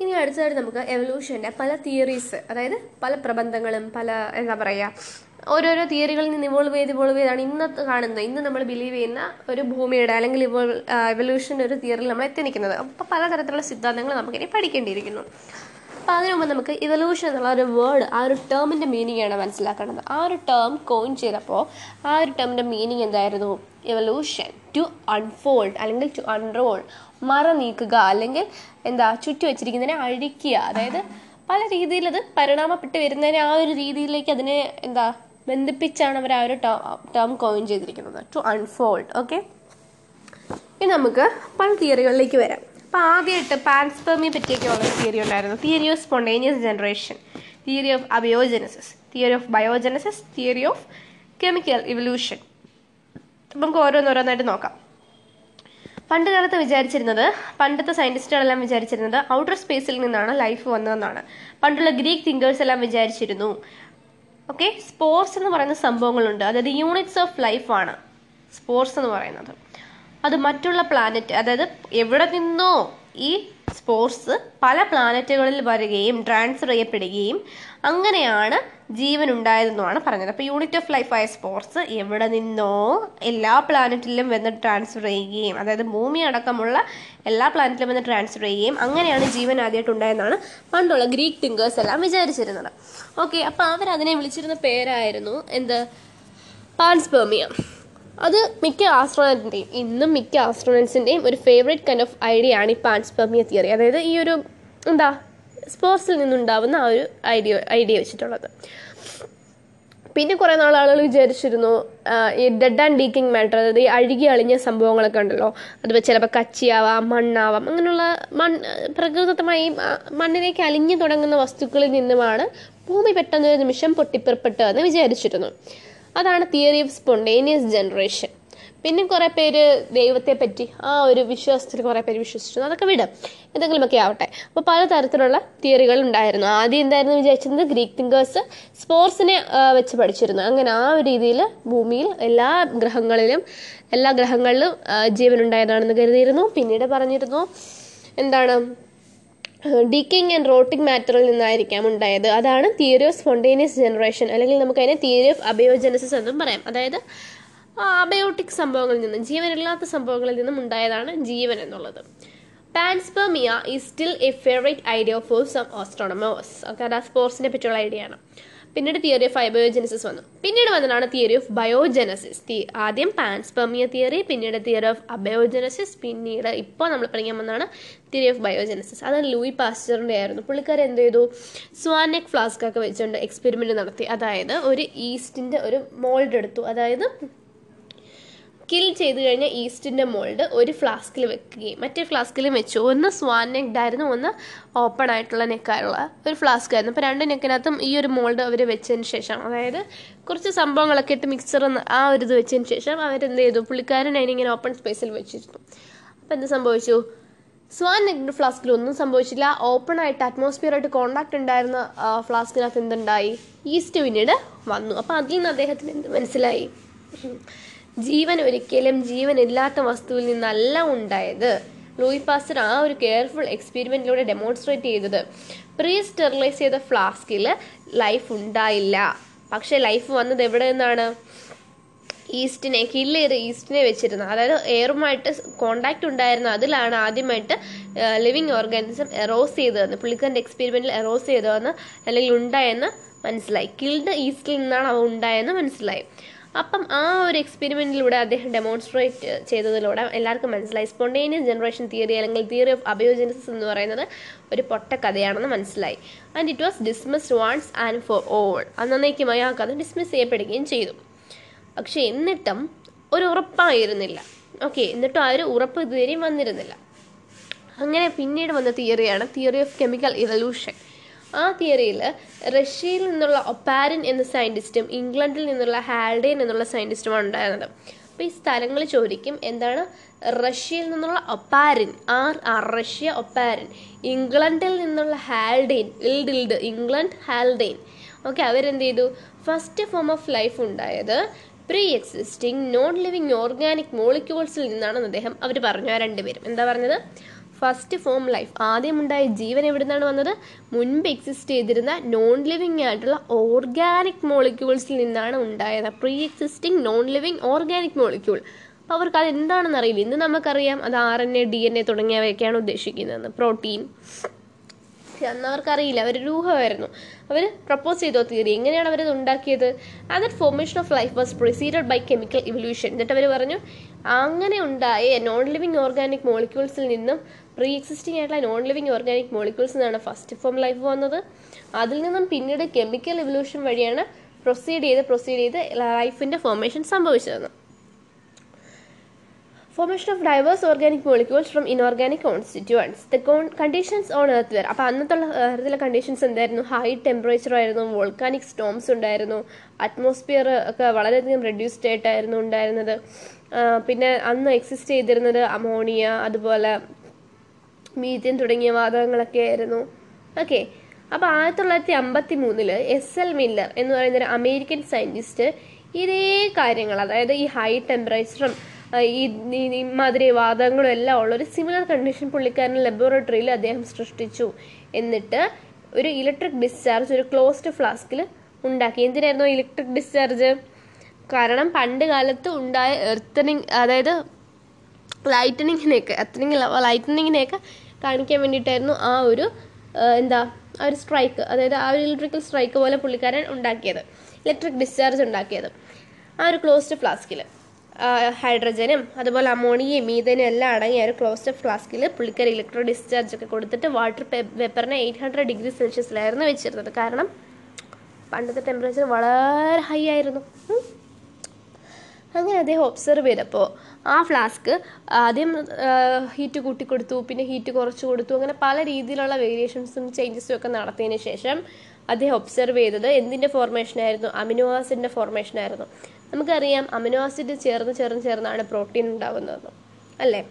ഇനി അടുത്തതായിട്ട് നമുക്ക് എവല്യൂഷന്റെ പല തിയറീസ് അതായത് പല പ്രബന്ധങ്ങളും പല എന്താ പറയുക ഓരോരോ തിയറികളിൽ നിന്ന് ഇവോൾവ് ചെയ്ത് ഇവോൾവ് ചെയ്താണ് ഇന്നത്തെ കാണുന്നത്. ഇന്ന് നമ്മൾ ബിലീവ് ചെയ്യുന്ന ഒരു ഭൂമിയുടെ അല്ലെങ്കിൽ ഇവോൾ എവല്യൂഷന്റെ ഒരു തിയറിയിൽ നമ്മൾ എത്തി നിൽക്കുന്നത് അപ്പോൾ പലതരത്തിലുള്ള സിദ്ധാന്തങ്ങൾ നമുക്കിനി പഠിക്കേണ്ടിയിരിക്കുന്നു. അപ്പോൾ അതിനു മുമ്പ് നമുക്ക് ഇവല്യൂഷൻ എന്നുള്ള ഒരു വേർഡ് ആ ഒരു ടേമിന്റെ മീനിങ് ആണ് മനസ്സിലാക്കേണ്ടത്. ആ ഒരു ടേം കോയിൻ ചെയ്തപ്പോൾ ആ ഒരു ടേമിന്റെ മീനിങ് എന്തായിരുന്നു? എവല്യൂഷൻ ടു അൺഫോൾഡ് അല്ലെങ്കിൽ ടു അൺറോൾ മറ നീക്കുക അല്ലെങ്കിൽ എന്താ ചുറ്റി വെച്ചിരിക്കുന്നതിനെ അഴിക്കുക അതായത് പല രീതിയിൽ അത് പരിണാമപ്പെട്ട് വരുന്നതിനെ ആ ഒരു രീതിയിലേക്ക് അതിനെ എന്താ ബന്ധിപ്പിച്ചാണ് അവർ ആ ഒരു ടേം കോയിൻ ചെയ്തിരിക്കുന്നത്. ടു അൺഫോൾഡ് ഓക്കെ ഇനി നമുക്ക് പല തിയറികളിലേക്ക് വരാം. അപ്പോൾ ആദ്യമായിട്ട് പാൻസ്പെർമിയെ പറ്റിയൊക്കെ ഉള്ള തിയറി ഉണ്ടായിരുന്നു. Theory of spontaneous generation theory of abiogenesis theory of biogenesis theory of chemical evolution. നമുക്ക് ഓരോന്നോരോന്നായിട്ട് നോക്കാം. പണ്ട് കാലത്ത് വിചാരിച്ചിരുന്നത് പണ്ടത്തെ സയന്റിസ്റ്റുകളെല്ലാം വിചാരിച്ചിരുന്നത് ഔട്ടർ സ്പേസിൽ നിന്നാണ് ലൈഫ് വന്നതെന്നാണ്. പണ്ടുള്ള ഗ്രീക്ക് തിങ്കേഴ്സ് എല്ലാം വിചാരിച്ചിരുന്നു. ഓക്കെ? സ്പോർട്സ് എന്ന് പറയുന്ന സംഭവങ്ങളുണ്ട്. അതായത് യൂണിറ്റ്സ് ഓഫ് ലൈഫാണ് സ്പോർട്സ് എന്ന് പറയുന്നത്. അത് മറ്റുള്ള പ്ലാനറ്റ് അതായത് എവിടെ നിന്നോ ഈ സ്പോർട്സ് പല പ്ലാനറ്റുകളിൽ വരികയും ട്രാൻസ്ഫർ ചെയ്യപ്പെടുകയും അങ്ങനെയാണ് ജീവൻ ഉണ്ടായതെന്നുമാണ് പറഞ്ഞത്. അപ്പോൾ യൂണിറ്റ് ഓഫ് ലൈഫ് ആയ സ്പോർട്സ് എവിടെ നിന്നോ എല്ലാ പ്ലാനറ്റിലും വന്ന് ട്രാൻസ്ഫർ ചെയ്യുകയും അതായത് ഭൂമി അടക്കമുള്ള എല്ലാ പ്ലാനറ്റിലും വന്ന് ട്രാൻസ്ഫർ ചെയ്യുകയും അങ്ങനെയാണ് ജീവൻ ആദ്യമായിട്ട് ഉണ്ടായതെന്നാണ് പണ്ടുള്ള ഗ്രീക്ക് തിങ്കേഴ്സ് എല്ലാം വിചാരിച്ചിരുന്നത്. ഓക്കെ അപ്പോൾ അവരതിനെ വിളിച്ചിരുന്ന പേരായിരുന്നു എന്ത്? പാൻസ്പേമിയ അത് മിക്ക ആസ്ട്രോണറ്റിന്റെയും ഇന്നും മിക്ക ആസ്ട്രോണറ്റ്സിന്റെയും ഒരു ഫേവറേറ്റ് കൈൻഡ് ഓഫ് ഐഡിയ ആണ് ഈ പാൻസ്പെർമിയ തിയറി അതായത് ഈ ഒരു എന്താ സ്പോർട്സിൽ നിന്നുണ്ടാവുന്ന ആ ഒരു ഐഡിയ ഐഡിയ വെച്ചിട്ടുള്ളത്. പിന്നെ കുറേ നാൾ ആളുകൾ വിചാരിച്ചിരുന്നു ഈ ഡെഡ് ആൻഡ് ഡീക്കിംഗ് മാറ്റർ അതായത് ഈ അഴുകി അളിഞ്ഞ സംഭവങ്ങളൊക്കെ ഉണ്ടല്ലോ. അതുപോലെ ചിലപ്പോൾ കച്ചിയാവാം മണ്ണാവാം അങ്ങനെയുള്ള മണ്ണ് പ്രകൃതമായി ആ, മണ്ണിലേക്ക് അലിഞ്ഞു തുടങ്ങുന്ന വസ്തുക്കളിൽ നിന്നുമാണ് ഭൂമി പെട്ടെന്ന് ഒരു നിമിഷം പൊട്ടിപ്പുറപ്പെട്ടതെന്ന് വിചാരിച്ചിരുന്നു. അതാണ് തിയറി ഓഫ് സ്പോണ്ടേനിയസ് ജനറേഷൻ പിന്നെ കുറേ പേര് ദൈവത്തെ പറ്റി ആ ഒരു വിശ്വാസത്തിൽ കുറേ പേര് വിശ്വസിച്ചു അതൊക്കെ വിടും. എന്തെങ്കിലുമൊക്കെ ആവട്ടെ. അപ്പോൾ പല തരത്തിലുള്ള തിയറികൾ ഉണ്ടായിരുന്നു. ആദ്യം എന്തായിരുന്നു വിചാരിച്ചിരുന്നത്? ഗ്രീക്ക് തിങ്കേഴ്സ് സ്പോർട്സിനെ വെച്ച് പഠിച്ചിരുന്നു. അങ്ങനെ ആ ഒരു രീതിയിൽ ഭൂമിയിൽ എല്ലാ ഗ്രഹങ്ങളിലും എല്ലാ ഗ്രഹങ്ങളിലും ജീവനുണ്ടായതാണെന്ന് കരുതിയിരുന്നു. പിന്നീട് പറഞ്ഞിരുന്നു എന്താണ് ഡീക്കിങ് ആൻഡ് റോട്ടിംഗ് മാറ്ററിൽ നിന്നായിരിക്കാം ഉണ്ടായത്. അതാണ് തിയറി ഓഫ് സ്പോണ്ടേനിയസ് ജനറേഷൻ അല്ലെങ്കിൽ നമുക്കതിനെ തിയറി ഓഫ് അബയോജനസിസ് എന്നും പറയാം. അതായത് അബയോട്ടിക് സംഭവങ്ങളിൽ നിന്നും ജീവനില്ലാത്ത സംഭവങ്ങളിൽ നിന്നും ഉണ്ടായതാണ് ജീവൻ എന്നുള്ളത്. Panspermia is still a favourite idea for some astronomers okay അത് സ്പോർട്സിനെ പറ്റിയുള്ള ഐഡിയ ആണ്. പിന്നീട് തിയറി ഓഫ് ബയോജനസിസ് വന്നു. പിന്നീട് വന്നതാണ് തിയറി ഓഫ് ബയോജനസിസ് ആദ്യം പാൻസ്പെർമിയ തിയറി പിന്നീട് തിയറി ഓഫ് അബയോജനസിസ് പിന്നീട് ഇപ്പോൾ നമ്മൾ പഠിക്കാൻ വന്നതാണ് തിയറി ഓഫ് ബയോജനസിസ് അത് ലൂയി പാസ്റ്ററിന്റെ ആയിരുന്നു. പുള്ളിക്കാരൻ എന്ത് ചെയ്തു? സ്വാനെക് ഫ്ലാസ്ക് ഒക്കെ വെച്ചുകൊണ്ട് എക്സ്പെരിമെന്റ് നടത്തി. അതായത് ഒരു ഈസ്റ്റിന്റെ ഒരു മോൾഡ് എടുത്തു. അതായത് കിൽ ചെയ്ത് കഴിഞ്ഞ ഈസ്റ്റിന്റെ മോൾഡ് ഒരു ഫ്ലാസ്കിൽ വെക്കുകയും മറ്റേ ഫ്ലാസ്കിലും വെച്ചു. ഒന്ന് സ്വാൻ നെക്ഡായിരുന്നു ഒന്ന് ഓപ്പൺ ആയിട്ടുള്ള നെക്കായുള്ള ഒരു ഫ്ലാസ്ക് ആയിരുന്നു. അപ്പോൾ രണ്ട് നെക്കിനകത്തും ഈ ഒരു മോൾഡ് അവർ വെച്ചതിന് ശേഷം അതായത് കുറച്ച് സംഭവങ്ങളൊക്കെ ഇട്ട് മിക്സർ ആ ഒരു ഇത് വെച്ചതിന് ശേഷം അവരെന്ത് ചെയ്തു? പുള്ളിക്കാരൻ അതിനിങ്ങനെ ഓപ്പൺ സ്പേസിൽ വെച്ചിരുന്നു. അപ്പോൾ എന്ത് സംഭവിച്ചു? സ്വാൻ നെക്ഡ് ഫ്ലാസ്കിൽ ഒന്നും സംഭവിച്ചില്ല. ഓപ്പൺ ആയിട്ട് അറ്റ്മോസ്ഫിയർ ആയിട്ട് കോണ്ടാക്ട് ഉണ്ടായിരുന്ന ഫ്ലാസ്കിനകത്ത് എന്തുണ്ടായി? ഈസ്റ്റ് പിന്നീട് വന്നു. അപ്പോൾ അതിൽ നിന്ന് അദ്ദേഹത്തിന് എന്ത് മനസ്സിലായി? ജീവൻ ഒരിക്കലും ജീവനില്ലാത്ത വസ്തുവിൽ നിന്നല്ല ഉണ്ടായത്. ലൂയി പാസ്റ്റർ ആ ഒരു കെയർഫുൾ എക്സ്പെരിമെന്റിലൂടെ ഡെമോൺസ്ട്രേറ്റ് ചെയ്തത്. പ്രീ സ്റ്റെറിലൈസ് ചെയ്ത ഫ്ലാസ്കിൽ ലൈഫ് ഉണ്ടായില്ല. പക്ഷേ ലൈഫ് വന്നത് എവിടെ നിന്നാണ്? ഈസ്റ്റിനെ കില്ല് ചെയ്ത് ഈസ്റ്റിനെ വെച്ചിരുന്നത്. അതായത് എയറുമായിട്ട് കോണ്ടാക്റ്റ് ഉണ്ടായിരുന്ന അതിലാണ് ആദ്യമായിട്ട് ലിവിങ് ഓർഗാനിസം എറോസ് ചെയ്തതെന്ന് പുള്ളിക്കാരന്റെ എക്സ്പെരിമെന്റിൽ എറോസ് ചെയ്തതെന്ന് അല്ലെങ്കിൽ ഉണ്ടായെന്ന് മനസ്സിലായി. കിൽഡ് ഈസ്റ്റിൽ നിന്നാണ് അവ ഉണ്ടായെന്ന് മനസ്സിലായി. അപ്പം ആ ഒരു എക്സ്പെരിമെന്റിലൂടെ അദ്ദേഹം ഡെമോൺസ്ട്രേറ്റ് ചെയ്തതിലൂടെ എല്ലാവർക്കും മനസ്സിലായി. സ്പോണ്ടേനിയസ് ജനറേഷൻ തിയറി അല്ലെങ്കിൽ തിയറി ഓഫ് അബയോജനസിസ് എന്ന് പറയുന്നത് ഒരു പൊട്ട കഥയാണെന്ന് മനസ്സിലായി. And it was dismissed once and for all അന്നേക്കുമായി ആ കഥ ഡിസ്മിസ് ചെയ്യപ്പെടുകയും ചെയ്തു. പക്ഷേ എന്നിട്ടും ഒരു ഉറപ്പായിരുന്നില്ല. ഓക്കെ എന്നിട്ടും ആ ഒരു ഉറപ്പ് ഇതുവരെയും വന്നിരുന്നില്ല. അങ്ങനെ പിന്നീട് വന്ന തിയറിയാണ് തിയറി ഓഫ് കെമിക്കൽ ഇവല്യൂഷൻ ആ തിയറിയിൽ റഷ്യയിൽ നിന്നുള്ള ഒപ്പാരിൻ എന്ന സയന്റിസ്റ്റും ഇംഗ്ലണ്ടിൽ നിന്നുള്ള ഹാൽഡേൻ എന്നുള്ള സയന്റിസ്റ്റുമാണ് ഉണ്ടായിരുന്നത്. അപ്പോൾ ഈ സ്ഥലങ്ങൾ ചോദിക്കും എന്താണ്? റഷ്യയിൽ നിന്നുള്ള ഒപ്പാരിൻ ആർ ആർ റഷ്യ ഒപ്പാരിൻ ഇംഗ്ലണ്ടിൽ നിന്നുള്ള ഹാൽഡെയിൻ ഇൽഡിൽഡ് ഇംഗ്ലണ്ട് ഹാൽഡെയിൻ ഓക്കെ അവരെന്ത് ചെയ്തു? ഫസ്റ്റ് ഫോം ഓഫ് ലൈഫ് ഉണ്ടായത് pre existing non living organic മോളിക്യൂൾസിൽ നിന്നാണെന്ന് അദ്ദേഹം അവർ പറഞ്ഞു ആ രണ്ടുപേരും. എന്താ പറഞ്ഞത്? First form life. ആദ്യമുണ്ടായ ജീവൻ എവിടെ നിന്നാണ് വന്നത്? മുൻപ് എക്സിസ്റ്റ് ചെയ്തിരുന്ന നോൺ ലിവിങ് ആയിട്ടുള്ള ഓർഗാനിക് മോളിക്യൂൾസിൽ നിന്നാണ് ഉണ്ടായത്. Pre existing non living organic molecule അപ്പോൾ അവർക്ക് അത് എന്താണെന്ന് അറിയില്ല. ഇന്ന് നമുക്കറിയാം അത് R N A D N A തുടങ്ങിയവയൊക്കെയാണ് ഉദ്ദേശിക്കുന്നത്. പ്രോട്ടീൻ അന്ന് അവർക്കറിയില്ല. അവർ രൂഹമായിരുന്നു. അവർ പ്രപ്പോസ് ചെയ്തോ തിയറി എങ്ങനെയാണ് അവരത് ഉണ്ടാക്കിയത്? അത് formation of life was proceeded by chemical evolution എന്നിട്ട് അവർ പറഞ്ഞു അങ്ങനെ ഉണ്ടായ നോൺ ലിവിങ് ഓർഗാനിക് മോളിക്യൂൾസിൽ നിന്നും പ്രീ എക്സിസ്റ്റിംഗ് ആയിട്ടുള്ള നോൺ ലിവിങ് ഓർഗാനിക് മോളിക്യൂൾസ് നിന്നാണ് ഫസ്റ്റ് ഫോം ലൈഫ് വന്നത്. അതിൽ നിന്നും പിന്നീട് കെമിക്കൽ റിവല്യൂഷൻ വഴിയാണ് പ്രൊസീഡ് ചെയ്ത് പ്രൊസീഡ് ചെയ്ത് ലൈഫിന്റെ ഫോർമേഷൻ സംഭവിച്ചതെന്ന് formation of diverse organic molecules from inorganic constituents the con conditions on earth were അപ്പോൾ അന്നത്തുള്ള എർത്തിലെ കണ്ടീഷൻസ് എന്തായിരുന്നു? ഹൈ ടെമ്പറേച്ചർ ആയിരുന്നു വോൾക്കാനിക് സ്റ്റോംസ് ഉണ്ടായിരുന്നു അറ്റ്മോസ്ഫിയർ ഒക്കെ വളരെയധികം റെഡ്യൂസ്ഡ് ആയിട്ടായിരുന്നു ഉണ്ടായിരുന്നത്. പിന്നെ അന്ന് എക്സിസ്റ്റ് ചെയ്തിരുന്നത് അമോണിയ അതുപോലെ മീഥ്യൻ തുടങ്ങിയ വാതകങ്ങളൊക്കെ ആയിരുന്നു. ഓക്കെ അപ്പോൾ ആയിരത്തി തൊള്ളായിരത്തി അമ്പത്തി മൂന്നിൽ എസ് എൽ മില്ലർ എന്ന് പറയുന്ന ഒരു അമേരിക്കൻ സയന്റിസ്റ്റ് ഇതേ കാര്യങ്ങൾ അതായത് ഈ ഹൈ ടെമ്പറേച്ചറും ഈ ഇമാതിരി വാതകങ്ങളും എല്ലാം ഉള്ള ഒരു സിമിലർ കണ്ടീഷൻ പുള്ളിക്കാരൻ ലബോറട്ടറിയിൽ അദ്ദേഹം സൃഷ്ടിച്ചു. എന്നിട്ട് ഒരു ഇലക്ട്രിക് ഡിസ്ചാർജ് ഒരു ക്ലോസ്ഡ് ഫ്ലാസ്കിൽ ഉണ്ടാക്കി. എന്തിനായിരുന്നു ഇലക്ട്രിക് ഡിസ്ചാർജ് കാരണം പണ്ട് കാലത്ത് ഉണ്ടായ എർത്തനിങ് അതായത് ലൈറ്റനിങ്ങിനെയൊക്കെ എർത്തനിങ് ലൈറ്റനിങ്ങിനെയൊക്കെ കാണിക്കാൻ വേണ്ടിയിട്ടായിരുന്നു ആ ഒരു എന്താ ആ ഒരു സ്ട്രൈക്ക് അതായത് ആ ഒരു ഇലക്ട്രിക്കൽ സ്ട്രൈക്ക് പോലെ പുള്ളിക്കാരൻ ഉണ്ടാക്കിയത്. ഇലക്ട്രിക് ഡിസ്ചാർജ് ഉണ്ടാക്കിയത്. ആ ഒരു ക്ലോസ്ഡ് ഫ്ലാസ്കിൽ ഹൈഡ്രജനും അതുപോലെ അമോണിയയും മീതനും എല്ലാം അടങ്ങിയ ഒരു ക്ലോസ്ഡ് ഫ്ലാസ്കിൽ പുള്ളിക്കാർ ഇലക്ട്രോ ഡിസ്ചാർജ് ഒക്കെ കൊടുത്തിട്ട് വാട്ടർ പേപ്പറിനെ എയ്റ്റ് ഹൺഡ്രഡ് ഡിഗ്രി സെൽഷ്യസിലായിരുന്നു വെച്ചിരുന്നത്. കാരണം പണ്ടത്തെ ടെമ്പറേച്ചർ വളരെ ഹൈ ആയിരുന്നു. അങ്ങനെ അദ്ദേഹം ഒബ്സർവ് ചെയ്തപ്പോൾ ആ ഫ്ലാസ്ക് ആദ്യം ഹീറ്റ് കൂട്ടി കൊടുത്തു പിന്നെ ഹീറ്റ് കുറച്ച് കൊടുത്തു അങ്ങനെ പല രീതിയിലുള്ള വേരിയേഷൻസും ചേഞ്ചസും ഒക്കെ നടത്തിയതിന് ശേഷം അദ്ദേഹം ഒബ്സർവ് ചെയ്തത് എന്തിന്റെ ഫോർമേഷൻ ആയിരുന്നു? അമിനോ ആസിഡിന്റെ ഫോർമേഷൻ ആയിരുന്നു. നമുക്കറിയാം അമിനോ ആസിഡ് ചേർന്ന് ചേർന്ന് ചേർന്നാണ് പ്രോട്ടീൻ ഉണ്ടാകുന്നത് അല്ലേ?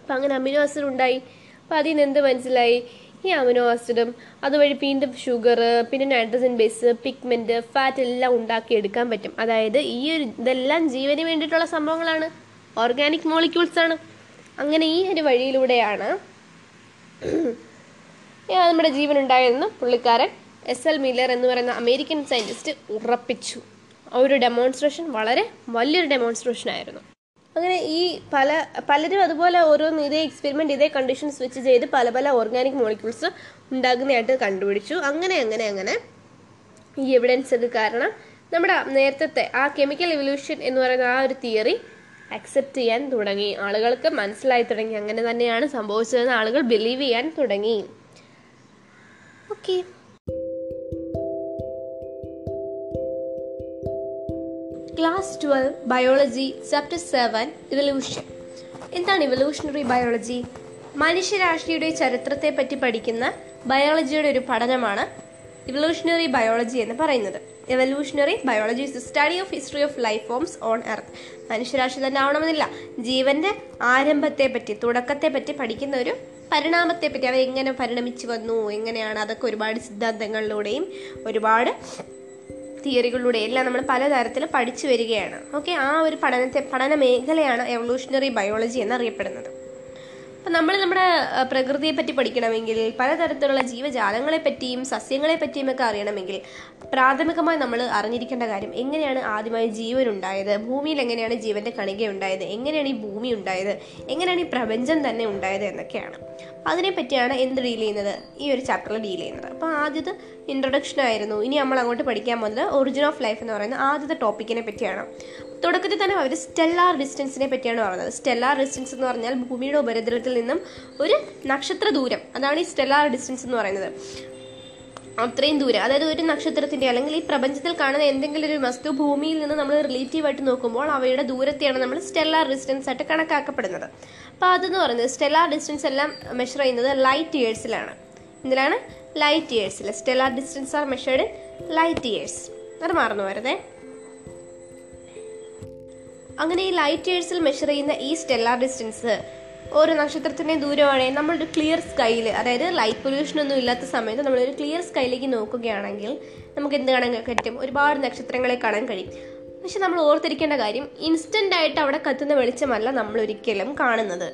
അപ്പം അങ്ങനെ അമിനോ ആസിഡ് ഉണ്ടായി. അപ്പം അതിൽ നിന്ന് എന്ത് മനസ്സിലായി? ഈ അമിനോ ആസിഡും അതുവഴി വീണ്ടും ഷുഗർ പിന്നെ നൈട്രജൻ ബേസ് പിഗ്മെന്റ് ഫാറ്റ് എല്ലാം ഉണ്ടാക്കിയെടുക്കാൻ പറ്റും. അതായത് ഈ ഒരു ഇതെല്ലാം ജീവന് വേണ്ടിയിട്ടുള്ള സംഭവങ്ങളാണ്. ഓർഗാനിക് മോളിക്യൂൾസ് ആണ്. അങ്ങനെ ഈ ഒരു വഴിയിലൂടെയാണ് നമ്മുടെ ജീവൻ ഉണ്ടായതെന്ന് പുള്ളിക്കാരൻ എസ് എൽ മില്ലർ എന്ന് പറയുന്ന അമേരിക്കൻ സയന്റിസ്റ്റ് ഉറപ്പിച്ചു. ആ ഒരു ഡെമോൺസ്ട്രേഷൻ വളരെ വലിയൊരു ഡെമോൺസ്ട്രേഷൻ ആയിരുന്നു. അങ്ങനെ ഈ പല പലരും അതുപോലെ ഓരോന്ന് ഇതേ എക്സ്പെരിമെന്റ് ഇതേ കണ്ടീഷൻസ് വെച്ച് ചെയ്ത് പല പല ഓർഗാനിക് മോളിക്യൂൾസ് ഉണ്ടാകുന്നതായിട്ട് കണ്ടുപിടിച്ചു. അങ്ങനെ അങ്ങനെ അങ്ങനെ ഈ എവിഡൻസ് ഒക്കെ കാരണം നമ്മുടെ നേരത്തെ ആ കെമിക്കൽ എവല്യൂഷൻ എന്ന് പറയുന്ന ആ ഒരു തിയറി അക്സെപ്റ്റ് ചെയ്യാൻ തുടങ്ങി. ആളുകൾക്ക് മനസ്സിലായി തുടങ്ങി. അങ്ങനെ തന്നെയാണ് സംഭവിച്ചതെന്ന് ആളുകൾ ബിലീവ് ചെയ്യാൻ തുടങ്ങി. Okay class twelve biology chapter seven evolution എന്താണ് ഇവല്യൂഷണറി ബയോളജി മനുഷ്യരാശിയുടെ ചരിത്രത്തെ പറ്റി പഠിക്കുന്ന ബയോളജിയുടെ ഒരു പഠനമാണ് ഇവല്യൂഷണറി ബയോളജി എന്ന് പറയുന്നത്. Evolutionary biology is the study of history of life forms on earth മനുഷ്യരാശി തന്നെ ആവണമെന്നില്ല. ജീവന്റെ ആരംഭത്തെ പറ്റി തുടക്കത്തെ പറ്റി പഠിക്കുന്ന ഒരു പരിണാമത്തെ പറ്റി അവ എങ്ങനെ പരിണമിച്ചു വന്നു എങ്ങനെയാണ് അതൊക്കെ ഒരുപാട് സിദ്ധാന്തങ്ങളിലൂടെയും ഒരുപാട് തിയറികളിലൂടെ എല്ലാം നമ്മൾ പലതരത്തിൽ പഠിച്ചു വരികയാണ്. ഓക്കെ ആ ഒരു പഠനത്തെ പഠന മേഖലയാണ് എവല്യൂഷണറി ബയോളജി എന്നറിയപ്പെടുന്നത്. അപ്പം നമ്മൾ നമ്മുടെ പ്രകൃതിയെ പറ്റി പഠിക്കണമെങ്കിൽ പലതരത്തിലുള്ള ജീവജാലങ്ങളെ പറ്റിയും സസ്യങ്ങളെ പറ്റിയും ഒക്കെ അറിയണമെങ്കിൽ പ്രാഥമികമായി നമ്മൾ അറിഞ്ഞിരിക്കേണ്ട കാര്യം എങ്ങനെയാണ് ആദ്യമായി ജീവൻ ഉണ്ടായത് ഭൂമിയിൽ എങ്ങനെയാണ് ജീവന്റെ കണിക ഉണ്ടായത് എങ്ങനെയാണ് ഈ ഭൂമി ഉണ്ടായത് എങ്ങനെയാണ് ഈ പ്രപഞ്ചം തന്നെ ഉണ്ടായത് എന്നൊക്കെയാണ്. അതിനെപ്പറ്റിയാണ് എന്ത് ഡീൽ ചെയ്യുന്നത്? ഈ ഒരു ചാപ്റ്ററിൽ ഡീൽ ചെയ്യുന്നത്. അപ്പോൾ ആദ്യത്തെ ഇൻട്രൊഡക്ഷൻ ആയിരുന്നു. ഇനി നമ്മൾ അങ്ങോട്ട് പഠിക്കാൻ പോകുന്നത് ഒറിജിൻ ഓഫ് ലൈഫ് എന്ന് പറയുന്ന ആദ്യത്തെ ടോപ്പിക്കിനെ പറ്റിയാണ്. തുടക്കത്തിൽ തന്നെ അവർ സ്റ്റെല്ലാർ ഡിസ്റ്റൻസിനെ പറ്റിയാണ് പറഞ്ഞത്. സ്റ്റെല്ലാർ ഡിസ്റ്റൻസ് എന്ന് പറഞ്ഞാൽ ഭൂമിയുടെ ഉപരിതലത്തിൽ നിന്നും ഒരു നക്ഷത്ര ദൂരം. അതാണ് ഈ സ്റ്റെല്ലാർ ഡിസ്റ്റൻസ് എന്ന് പറയുന്നത്. അത്രയും ദൂരം. അതായത് ഒരു നക്ഷത്രത്തിന്റെ അല്ലെങ്കിൽ ഈ പ്രപഞ്ചത്തിൽ കാണുന്ന എന്തെങ്കിലും ഒരു വസ്തു ഭൂമിയിൽ നിന്ന് നമ്മൾ റിലേറ്റീവായിട്ട് നോക്കുമ്പോൾ അവയുടെ ദൂരത്തെയാണ് നമ്മൾ സ്റ്റെല്ലാർ ഡിസ്റ്റൻസ് ആയിട്ട് കണക്കാക്കപ്പെടുന്നത്. അപ്പോൾ അതെന്ന് പറയുന്നത് സ്റ്റെല്ലാർ ഡിസ്റ്റൻസ് എല്ലാം മെഷർ ചെയ്യുന്നത് ലൈറ്റ് ഇയേഴ്സിലാണ് ഇതിലാണ് light ഇയേഴ്സിൽ stellar distance are measured light years അത് മറന്നു വരുന്നേ. അങ്ങനെ ഈ ലൈറ്റ് ഇയേഴ്സിൽ മെഷർ ചെയ്യുന്ന ഈ സ്റ്റെല്ലാർ ഡിസ്റ്റൻസ് ഓരോ നക്ഷത്രത്തിന്റെ ദൂരമാണെങ്കിൽ നമ്മളൊരു ക്ലിയർ സ്കൈയിൽ അതായത് ലൈറ്റ് പൊല്യൂഷൻ ഒന്നും ഇല്ലാത്ത സമയത്ത് നമ്മളൊരു ക്ലിയർ സ്കൈയിലേക്ക് നോക്കുകയാണെങ്കിൽ നമുക്ക് എന്ത് കാണാൻ പറ്റും? ഒരുപാട് നക്ഷത്രങ്ങളെ കാണാൻ കഴിയും. പക്ഷെ നമ്മൾ ഓർത്തിരിക്കേണ്ട കാര്യം ഇൻസ്റ്റന്റ് ആയിട്ട് അവിടെ കത്തുന്ന വെളിച്ചമല്ല നമ്മൾ ഒരിക്കലും കാണുന്നത്.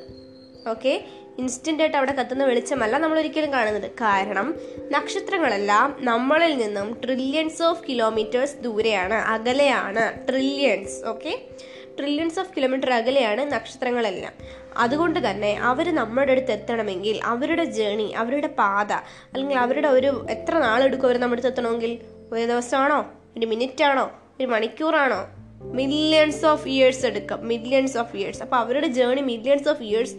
ഓക്കെ? ഇൻസ്റ്റന്റ് ആയിട്ട് അവിടെ കത്തുന്ന വെളിച്ചമല്ല നമ്മൾ ഒരിക്കലും കാണുന്നത്. കാരണം നക്ഷത്രങ്ങളെല്ലാം നമ്മളിൽ നിന്നും ട്രില്യൺസ് ഓഫ് കിലോമീറ്റേഴ്സ് ദൂരെയാണ് അകലെയാണ് trillions okay? Trillions of kilometre അകലെയാണ് നക്ഷത്രങ്ങളെല്ലാം. അതുകൊണ്ട് തന്നെ അവർ നമ്മുടെ അടുത്ത് എത്തണമെങ്കിൽ അവരുടെ ജേണി അവരുടെ പാത അല്ലെങ്കിൽ അവരുടെ ഒരു എത്ര നാളെടുക്കും അവർ നമ്മുടെ അടുത്ത് എത്തണമെങ്കിൽ? ഒരു ദിവസമാണോ? ഒരു മിനിറ്റ് ആണോ ഒരു മണിക്കൂറാണോ? മില്യൺസ് ഓഫ് ഇയേഴ്സ് എടുക്കും. മില്യൺസ് ഓഫ് ഇയേഴ്സ് അപ്പോൾ അവരുടെ ജേണി മില്യൺസ് ഓഫ് ഇയേഴ്സ്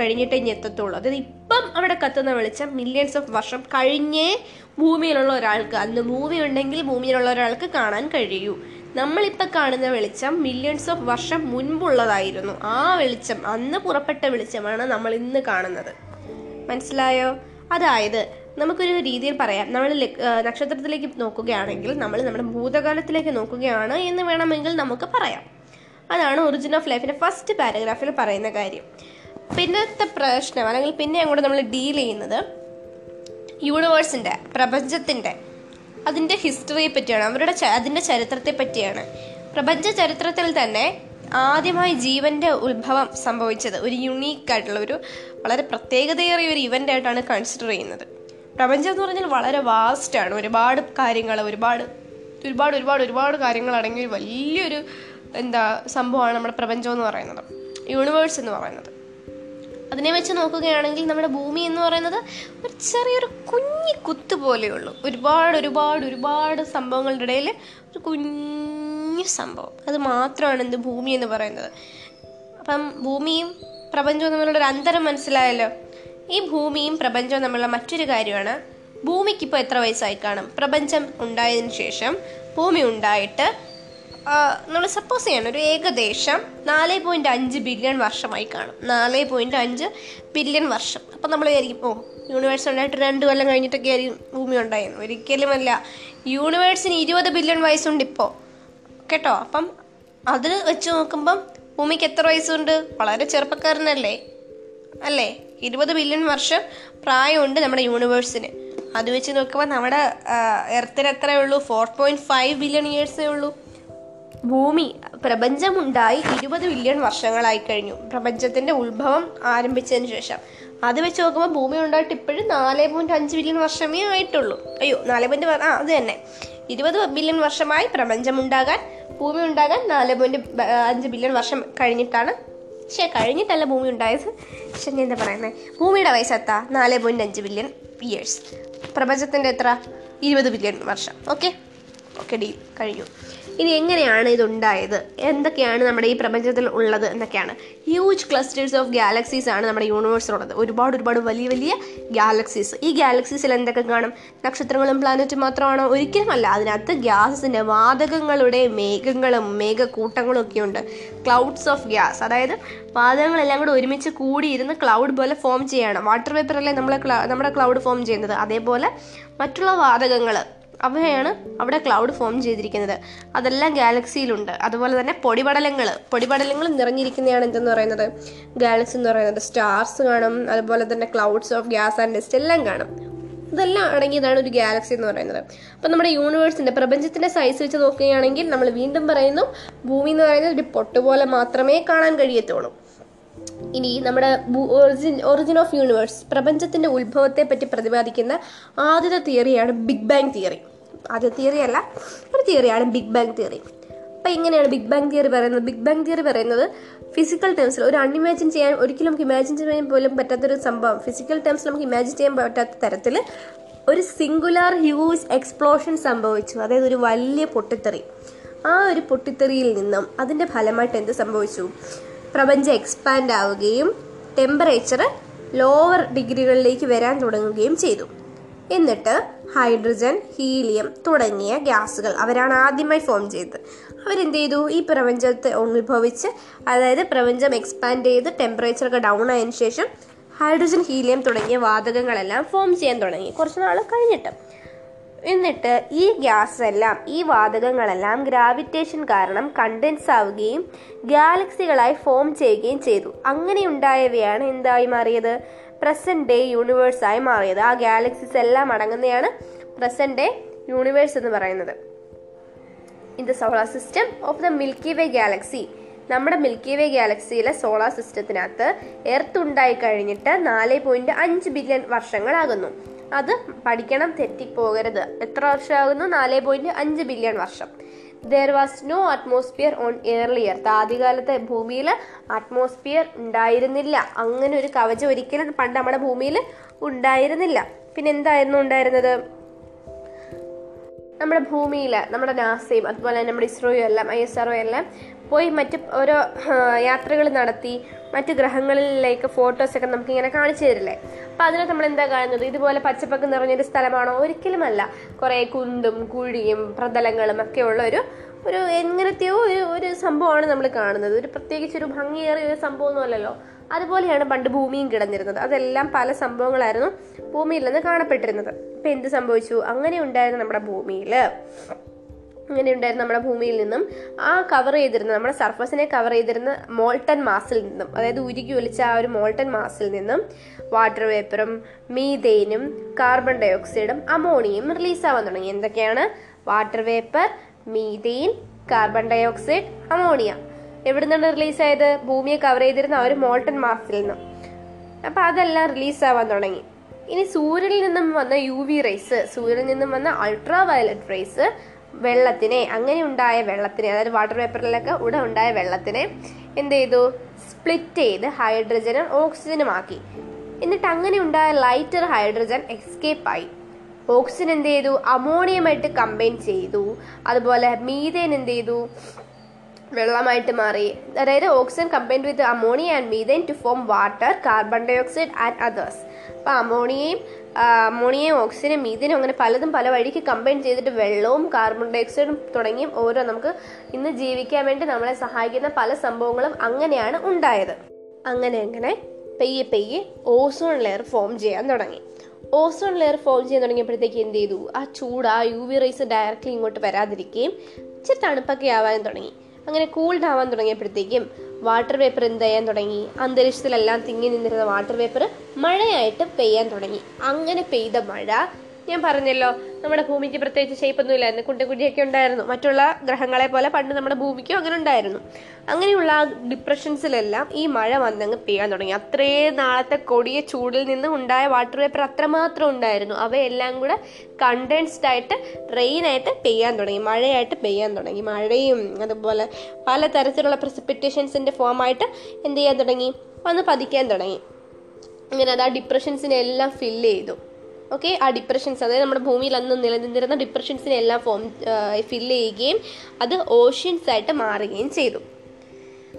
കഴിഞ്ഞിട്ടേ ഇനി എത്തത്തുള്ളൂ. അതായത് ഇപ്പം അവിടെ കത്തുന്ന വെളിച്ചം മില്യൺസ് ഓഫ് വർഷം കഴിഞ്ഞേ ഭൂമിയിലുള്ള ഒരാൾക്ക് അന്ന് ഭൂമി ഉണ്ടെങ്കിൽ ഭൂമിയിലുള്ള ഒരാൾക്ക് കാണാൻ കഴിയൂ. നമ്മളിപ്പോൾ കാണുന്ന വെളിച്ചം മില്യൺസ് ഓഫ് വർഷം മുൻപുള്ളതായിരുന്നു. ആ വെളിച്ചം അന്ന് പുറപ്പെട്ട വെളിച്ചമാണ് നമ്മൾ ഇന്ന് കാണുന്നത്. മനസ്സിലായോ? അതായത് നമുക്കൊരു രീതിയിൽ പറയാം. നമ്മൾ നക്ഷത്രത്തിലേക്ക് നോക്കുകയാണെങ്കിൽ നമ്മൾ നമ്മുടെ ഭൂതകാലത്തിലേക്ക് നോക്കുകയാണ് എന്ന് വേണമെങ്കിൽ നമുക്ക് പറയാം. അതാണ് ഒറിജിൻ ഓഫ് ലൈഫിന്റെ ഫസ്റ്റ് പാരഗ്രാഫിൽ പറയുന്ന കാര്യം. പിന്നത്തെ പ്രശ്നം അല്ലെങ്കിൽ പിന്നെ അങ്ങോട്ട് നമ്മൾ ഡീൽ ചെയ്യുന്നത് യൂണിവേഴ്സിന്റെ പ്രപഞ്ചത്തിന്റെ അതിന്റെ ഹിസ്റ്ററിയെ പറ്റിയാണ് അവരുടെ അതിന്റെ ചരിത്രത്തെ പറ്റിയാണ്. പ്രപഞ്ച ചരിത്രത്തിൽ തന്നെ ആദ്യമായി ജീവന്റെ ഉത്ഭവം സംഭവിച്ചത് ഒരു യുണീക്ക് ആയിട്ടുള്ള ഒരു വളരെ പ്രത്യേകതയേറിയ ഒരു ഇവന്റ് ആയിട്ടാണ് കൺസിഡർ ചെയ്യുന്നത്. പ്രപഞ്ചം എന്ന് പറഞ്ഞാൽ വളരെ വാസ്റ്റ് ആണ്. ഒരുപാട് കാര്യങ്ങൾ ഒരുപാട് ഒരുപാട് ഒരുപാട് ഒരുപാട് കാര്യങ്ങൾ അടങ്ങിയ വലിയൊരു എന്താ സംഭവമാണ് നമ്മുടെ പ്രപഞ്ചം എന്ന് പറയുന്നത്. യൂണിവേഴ്സ് എന്ന് പറയുന്നത്. അതിനെ വെച്ച് നോക്കുകയാണെങ്കിൽ നമ്മുടെ ഭൂമി എന്ന് പറയുന്നത് ഒരു ചെറിയൊരു കുഞ്ഞി കുത്ത് പോലെയുള്ളൂ. ഒരുപാട് ഒരുപാട് ഒരുപാട് സംഭവങ്ങളുടെ ഇടയിൽ ഒരു കുഞ്ഞു സംഭവം. അത് മാത്രമാണ് എന്ത് ഭൂമി എന്ന് പറയുന്നത്. അപ്പം ഭൂമിയും പ്രപഞ്ചവും തമ്മിലുള്ള ഒരു അന്തരം മനസ്സിലായല്ലോ? ഈ ഭൂമിയും പ്രപഞ്ചവും തമ്മിലുള്ള മറ്റൊരു കാര്യമാണ് ഭൂമിക്ക് ഇപ്പോൾ എത്ര വയസ്സായി കാണും? പ്രപഞ്ചം ഉണ്ടായതിനു ശേഷം ഭൂമി ഉണ്ടായിട്ട് നമ്മൾ സപ്പോസ് ചെയ്യണം ഒരു ഏകദേശം നാല് പോയിന്റ് അഞ്ച് ബില്യൺ വർഷമായി കാണും. നാല് പോയിന്റ് അഞ്ച് ബില്യൺ വർഷം. അപ്പം നമ്മൾ വിചാരിക്കും ഓ യൂണിവേഴ്സ് ഉണ്ടായിട്ട് രണ്ട് കൊല്ലം കഴിഞ്ഞിട്ടൊക്കെ ആയിരിക്കും ഭൂമി ഉണ്ടായിരുന്നു ഒരിക്കലുമല്ല. യൂണിവേഴ്സിന് ഇരുപത് ബില്യൺ വയസ്സുണ്ട് ഇപ്പോൾ കേട്ടോ? അപ്പം അത് വെച്ച് നോക്കുമ്പം ഭൂമിക്ക് എത്ര വയസ്സുണ്ട് വളരെ ചെറുപ്പക്കാരനല്ലേ? അല്ലേ? ഇരുപത് ബില്യൺ വർഷം പ്രായമുണ്ട് നമ്മുടെ യൂണിവേഴ്സിന് അത് വെച്ച് നോക്കുമ്പോൾ നമ്മുടെ എർത്തിന് എത്രയേ ഉള്ളൂ? ഫോർ പോയിന്റ് ഫൈവ് ബില്യൺ ഇയേഴ്സേ ഉള്ളൂ. ഭൂമി പ്രപഞ്ചമുണ്ടായി ഇരുപത് ബില്യൺ വർഷങ്ങളായി കഴിഞ്ഞു. പ്രപഞ്ചത്തിന്റെ ഉത്ഭവം ആരംഭിച്ചതിന് ശേഷം. അത് വെച്ച് നോക്കുമ്പോൾ ഭൂമി ഉണ്ടായിട്ട് ഇപ്പോഴും നാല് പോയിന്റ് അഞ്ച് ബില്യൺ വർഷമേ ആയിട്ടുള്ളൂ. അയ്യോ നാല് പോയിന്റ് ആ അത് തന്നെ. ഇരുപത് ബില്യൺ വർഷമായി പ്രപഞ്ചമുണ്ടാകാൻ ഭൂമി ഉണ്ടാകാൻ നാല് പോയിന്റ് അഞ്ച് ബില്യൺ വർഷം കഴിഞ്ഞിട്ടാണ്. പക്ഷേ കഴിഞ്ഞിട്ടല്ല ഭൂമി ഉണ്ടായത്. പക്ഷെ ഞാൻ എന്താ പറയുന്നത് ഭൂമിയുടെ വയസ്സ് നാല് പോയിന്റ് അഞ്ച് ബില്യൺ ഇയേഴ്സ് പ്രപഞ്ചത്തിന്റെ എത്ര? ഇരുപത് ബില്യൺ വർഷം. ഓക്കെ ഓക്കെ ഡീൽ കഴിഞ്ഞു. ഇനി എങ്ങനെയാണ് ഇതുണ്ടായത്? എന്തൊക്കെയാണ് നമ്മുടെ ഈ പ്രപഞ്ചത്തിൽ ഉള്ളത് എന്നൊക്കെയാണ്. ഹ്യൂജ് ക്ലസ്റ്റേഴ്സ് ഓഫ് ഗാലക്സീസ് ആണ് നമ്മുടെ യൂണിവേഴ്സിലുള്ളത് ഒരുപാട് ഒരുപാട് വലിയ വലിയ ഗാലക്സീസ് ഈ ഗാലക്സീസിൽ എന്തൊക്കെ കാണും? നക്ഷത്രങ്ങളും പ്ലാനറ്റും മാത്രമാണോ? ഒരിക്കലുമല്ല അതിനകത്ത് ഗ്യാസസിന്റെ വാതകങ്ങളുടെ മേഘങ്ങളും മേഘക്കൂട്ടങ്ങളും ഒക്കെ ഉണ്ട്. ക്ലൗഡ്സ് ഓഫ് ഗ്യാസ് അതായത് വാതകങ്ങളെല്ലാം കൂടെ ഒരുമിച്ച് കൂടിയിരുന്ന് ക്ലൗഡ് പോലെ ഫോം ചെയ്യാണ്. വാട്ടർ വേപ്പറല്ലേ നമ്മളെ നമ്മുടെ ക്ലൗഡ് ഫോം ചെയ്യുന്നത്. അതേപോലെ മറ്റുള്ള വാതകങ്ങൾ അവയാണ് അവിടെ ക്ലൗഡ് ഫോം ചെയ്തിരിക്കുന്നത്. അതെല്ലാം ഗാലക്സിയിലുണ്ട് അതുപോലെ തന്നെ പൊടിപടലങ്ങൾ പൊടിപടലങ്ങൾ നിറഞ്ഞിരിക്കുന്നതാണ് എന്തെന്ന് പറയുന്നത്? ഗാലക്സി എന്ന് പറയുന്നത് സ്റ്റാർസ് കാണും. അതുപോലെ തന്നെ clouds of gas and dust എല്ലാം കാണും. ഇതെല്ലാം അടങ്ങിയതാണ് ഒരു ഗാലക്സി എന്ന് പറയുന്നത്. അപ്പം നമ്മുടെ യൂണിവേഴ്സിന്റെ പ്രപഞ്ചത്തിന്റെ സൈസ് വെച്ച് നോക്കുകയാണെങ്കിൽ നമ്മൾ വീണ്ടും പറയുന്നു ഭൂമി എന്ന് പറയുന്നത് ഒരു പൊട്ടുപോലെ മാത്രമേ കാണാൻ കഴിയത്തുള്ളൂ. ഇനി നമ്മുടെ ഒറിജിൻ ഒറിജിൻ ഓഫ് യൂണിവേഴ്സ് പ്രപഞ്ചത്തിന്റെ ഉത്ഭവത്തെ പറ്റി പ്രതിപാദിക്കുന്ന ആദ്യത്തെ തിയറിയാണ് ബിഗ് ബാങ് തിയറി. ആദ്യ തിയറി അല്ല ഒരു തിയറിയാണ് ബിഗ് ബാങ് തിയറി. അപ്പം എങ്ങനെയാണ് ബിഗ് ബാങ് തിയറി പറയുന്നത്. ബിഗ് ബാങ് തിയറി പറയുന്നത് ഫിസിക്കൽ ടേംസിൽ ഒരു അൺഇമാജിൻ ചെയ്യാൻ ഒരിക്കലും നമുക്ക് ഇമാജിൻ ചെയ്യാൻ പോലും പറ്റാത്തൊരു സംഭവം. ഫിസിക്കൽ ടേംസിൽ നമുക്ക് ഇമാജിൻ ചെയ്യാൻ പറ്റാത്ത തരത്തിൽ ഒരു സിംഗുലാർ ഹ്യൂജ് എക്സ്പ്ലോഷൻ സംഭവിച്ചു. അതായത് ഒരു വലിയ പൊട്ടിത്തെറി. ആ ഒരു പൊട്ടിത്തെറിയിൽ നിന്നും അതിന്റെ ഫലമായിട്ട് എന്ത് സംഭവിച്ചു? പ്രപഞ്ചം എക്സ്പാൻഡ് ആവുകയും ടെമ്പറേച്ചർ ലോവർ ഡിഗ്രികളിലേക്ക് വരാൻ തുടങ്ങുകയും ചെയ്തു. എന്നിട്ട് ഹൈഡ്രജൻ ഹീലിയം തുടങ്ങിയ ഗ്യാസുകൾ അവരാണ് ആദ്യമായി ഫോം ചെയ്തത്. അവരെന്ത് ചെയ്തു? ഈ പ്രപഞ്ചത്തെ ഉത്ഭവിച്ച് അതായത് പ്രപഞ്ചം എക്സ്പാൻഡ് ചെയ്ത് ടെമ്പറേച്ചർ ഒക്കെ ഡൗൺ ആയതിനു ശേഷം ഹൈഡ്രജൻ ഹീലിയം തുടങ്ങിയ വാതകങ്ങളെല്ലാം ഫോം ചെയ്യാൻ തുടങ്ങി. കുറച്ച് നാൾ കഴിഞ്ഞിട്ട്. എന്നിട്ട് ഈ ഗ്യാസ് എല്ലാം ഈ വാതകങ്ങളെല്ലാം ഗ്രാവിറ്റേഷൻ കാരണം കണ്ടൻസ് ആവുകയും ഗാലക്സികളായി ഫോം ചെയ്യുകയും ചെയ്തു. അങ്ങനെ ഉണ്ടായവയാണ് എന്തായി മാറിയത്? പ്രസന്റ് ഡേ യൂണിവേഴ്സ് ആയി മാറിയത്. ആ ഗാലക്സീസ് എല്ലാം അടങ്ങുന്നതാണ് പ്രസന്റ് ഡേ യൂണിവേഴ്സ് എന്ന് പറയുന്നത്. In the solar system of the Milky Way galaxy നമ്മുടെ മിൽക്കി വേ ഗാലക്സിയിലെ സോളാർ സിസ്റ്റത്തിനകത്ത് എർത്ത് ഉണ്ടായി കഴിഞ്ഞിട്ട് നാല് പോയിന്റ് അഞ്ച് ബില്യൺ വർഷങ്ങളാകുന്നു. അത് പഠിക്കണം തെറ്റിപ്പോകരുത്. എത്ര വർഷമാകുന്നു? നാല് പോയിന്റ് അഞ്ച് ബില്യൺ വർഷം. There was no atmosphere on earlier ആദ്യകാലത്തെ ഭൂമിയിൽ അറ്റ്മോസ്ഫിയർ ഉണ്ടായിരുന്നില്ല. അങ്ങനെ ഒരു കവചം ഒരിക്കലും പണ്ട് നമ്മുടെ ഭൂമിയിൽ ഉണ്ടായിരുന്നില്ല. പിന്നെ എന്തായിരുന്നു ഉണ്ടായിരുന്നത്? നമ്മുടെ ഭൂമിയിൽ നമ്മുടെ നാസയും അതുപോലെ തന്നെ നമ്മുടെ ഇസ്രോയും എല്ലാം ഐ എസ് ആർഒ എല്ലാം പോയി മറ്റ് ഓരോ യാത്രകൾ നടത്തി മറ്റ് ഗ്രഹങ്ങളിലേക്ക് ഫോട്ടോസൊക്കെ നമുക്ക് ഇങ്ങനെ കാണിച്ചു തരില്ലേ? അപ്പോൾ അതിനെ നമ്മൾ എന്താ കാണുന്നത്? ഇതുപോലെ പച്ചപ്പൊക്കെ നിറഞ്ഞൊരു സ്ഥലമാണോ? ഒരിക്കലുമല്ല. കുറേ കുന്തും കുഴിയും പ്രതലങ്ങളും ഒക്കെ ഉള്ള ഒരു ഒരു എങ്ങനത്തെയോ ഒരു ഒരു സംഭവമാണ് നമ്മൾ കാണുന്നത്. ഒരു പ്രത്യേകിച്ച് ഒരു ഭംഗിയേറിയ ഒരു സംഭവമൊന്നും അല്ലല്ലോ അതുപോലെയാണ് പണ്ട് ഭൂമിയും കിടന്നിരുന്നത്. അതെല്ലാം പല സംഭവങ്ങളായിരുന്നു ഭൂമിയിൽ നിന്ന് കാണപ്പെട്ടിരുന്നത്. ഇപ്പം എന്ത് സംഭവിച്ചു? അങ്ങനെ ഉണ്ടായിരുന്നു നമ്മുടെ ഭൂമിയിൽ അങ്ങനെ ഉണ്ടായിരുന്ന നമ്മുടെ ഭൂമിയിൽ നിന്നും ആ കവർ ചെയ്തിരുന്ന നമ്മുടെ സർഫസിനെ കവർ ചെയ്തിരുന്ന മോൾട്ടൻ മാസിൽ നിന്നും അതായത് ഉരുകി ഒലിച്ച ആ ഒരു മോൾട്ടൻ മാസിൽ നിന്നും വാട്ടർ വേപ്പറും മീതെയിനും കാർബൺ ഡയോക്സൈഡും അമോണിയും റിലീസ് ആവാൻ തുടങ്ങി. എന്തൊക്കെയാണ്? Water vapour methane carbon dioxide ammonia എവിടെ നിന്നാണ് റിലീസ് ആയത് ഭൂമിയെ കവർ ചെയ്തിരുന്ന ആ ഒരു മോൾട്ടൻ മാസിൽ നിന്ന്. അപ്പം അതെല്ലാം റിലീസാവാൻ തുടങ്ങി. ഇനി സൂര്യനിൽ നിന്നും വന്ന യു വി റേസ് സൂര്യനിൽ നിന്നും വന്ന അൾട്രാ വയലറ്റ് റേസ് വെള്ളത്തിനെ അങ്ങനെ ഉണ്ടായ വെള്ളത്തിനെ അതായത് വാട്ടർ പേപ്പറിലൊക്കെ ഇവിടെ ഉണ്ടായ വെള്ളത്തിനെ എന്ത് ചെയ്തു? സ്പ്ലിറ്റ് ചെയ്ത് ഹൈഡ്രജനും ഓക്സിജനും ആക്കി. എന്നിട്ട് അങ്ങനെ ഉണ്ടായ ലൈറ്റർ ഹൈഡ്രജൻ എസ്കേപ്പ് ആയി. ഓക്സിജൻ എന്ത് ചെയ്തു? അമോണിയമായിട്ട് കമ്പൈൻ ചെയ്തു. അതുപോലെ മീതേൻ എന്ത് ചെയ്തു? വെള്ളമായിട്ട് മാറി. അതായത് oxygen combined with ammonia and methane to form water carbon dioxide and others അപ്പോൾ അമോണിയയും അമോണിയയും ഓക്സിജനും മീതനും അങ്ങനെ പലതും പല വഴിക്ക് കമ്പൈൻ ചെയ്തിട്ട് വെള്ളവും കാർബൺ ഡയോക്സൈഡും തുടങ്ങിയും ഓരോ നമുക്ക് ഇന്ന് ജീവിക്കാൻ വേണ്ടി നമ്മളെ സഹായിക്കുന്ന പല സംഭവങ്ങളും അങ്ങനെയാണ് ഉണ്ടായത്. അങ്ങനെ അങ്ങനെ പെയ്യെ പെയ്യെ ഓസോൺ ലെയർ ഫോം ചെയ്യാൻ തുടങ്ങി. ഓസോൺ ലെയർ ഫോം ചെയ്യാൻ തുടങ്ങിയപ്പോഴത്തേക്ക് എന്ത് ചെയ്തു? ആ ചൂട് ആ യു വി റേസ് ഡയറക്റ്റ്ലി ഇങ്ങോട്ട് വരാതിരിക്കുകയും ഇച്ചിരി തണുപ്പൊക്കെ ആവാൻ തുടങ്ങി. അങ്ങനെ കൂൾഡ് ആവാൻ തുടങ്ങിയപ്പോഴത്തേക്കും വാട്ടർ പേപ്പർ എന്ത് ചെയ്യാൻ തുടങ്ങി? അന്തരീക്ഷത്തിലെല്ലാം തിങ്ങി നിന്നിരുന്ന വാട്ടർ പേപ്പർ മഴയായിട്ട് പെയ്യാൻ തുടങ്ങി. അങ്ങനെ പെയ്ത മഴ ഞാൻ പറഞ്ഞല്ലോ നമ്മുടെ ഭൂമിക്ക് പ്രത്യേകിച്ച് ഷേപ്പൊന്നും ഇല്ലായിരുന്നു കുടിയൊക്കെ ഉണ്ടായിരുന്നു. മറ്റുള്ള ഗ്രഹങ്ങളെ പോലെ പണ്ട് നമ്മുടെ ഭൂമിക്കും അങ്ങനെ ഉണ്ടായിരുന്നു. അങ്ങനെയുള്ള ഡിപ്രഷൻസിലെല്ലാം ഈ മഴ വന്നങ്ങ് പെയ്യാൻ തുടങ്ങി. അത്രയും നാളത്തെ കൊടിയ ചൂടിൽ നിന്ന് ഉണ്ടായ വാട്ടർ വേപ്പർ അത്രമാത്രം ഉണ്ടായിരുന്നു. അവയെല്ലാം കൂടെ കണ്ടൻസ്ഡ് ആയിട്ട് റെയിനായിട്ട് പെയ്യാൻ തുടങ്ങി. മഴയായിട്ട് പെയ്യാൻ തുടങ്ങി. മഴയും അതുപോലെ പല തരത്തിലുള്ള പ്രസിപ്പിറ്റേഷൻസിന്റെ ഫോമായിട്ട് എന്ത് ചെയ്യാൻ തുടങ്ങി? വന്ന് പതിക്കാൻ തുടങ്ങി. അങ്ങനെ അത് ആ ഡിപ്രഷൻസിനെ എല്ലാം ഫില്ല് ചെയ്തു. ഓക്കെ ആ ഡിപ്രഷൻസ് അതായത് നമ്മുടെ ഭൂമിയിൽ അന്ന് നിലനിന്നിരുന്ന ഡിപ്രഷൻസിനെ എല്ലാം ഫോം ഫില്ല് ചെയ്യുകയും അത് ഓഷ്യൻസ് ആയിട്ട് മാറുകയും ചെയ്തു.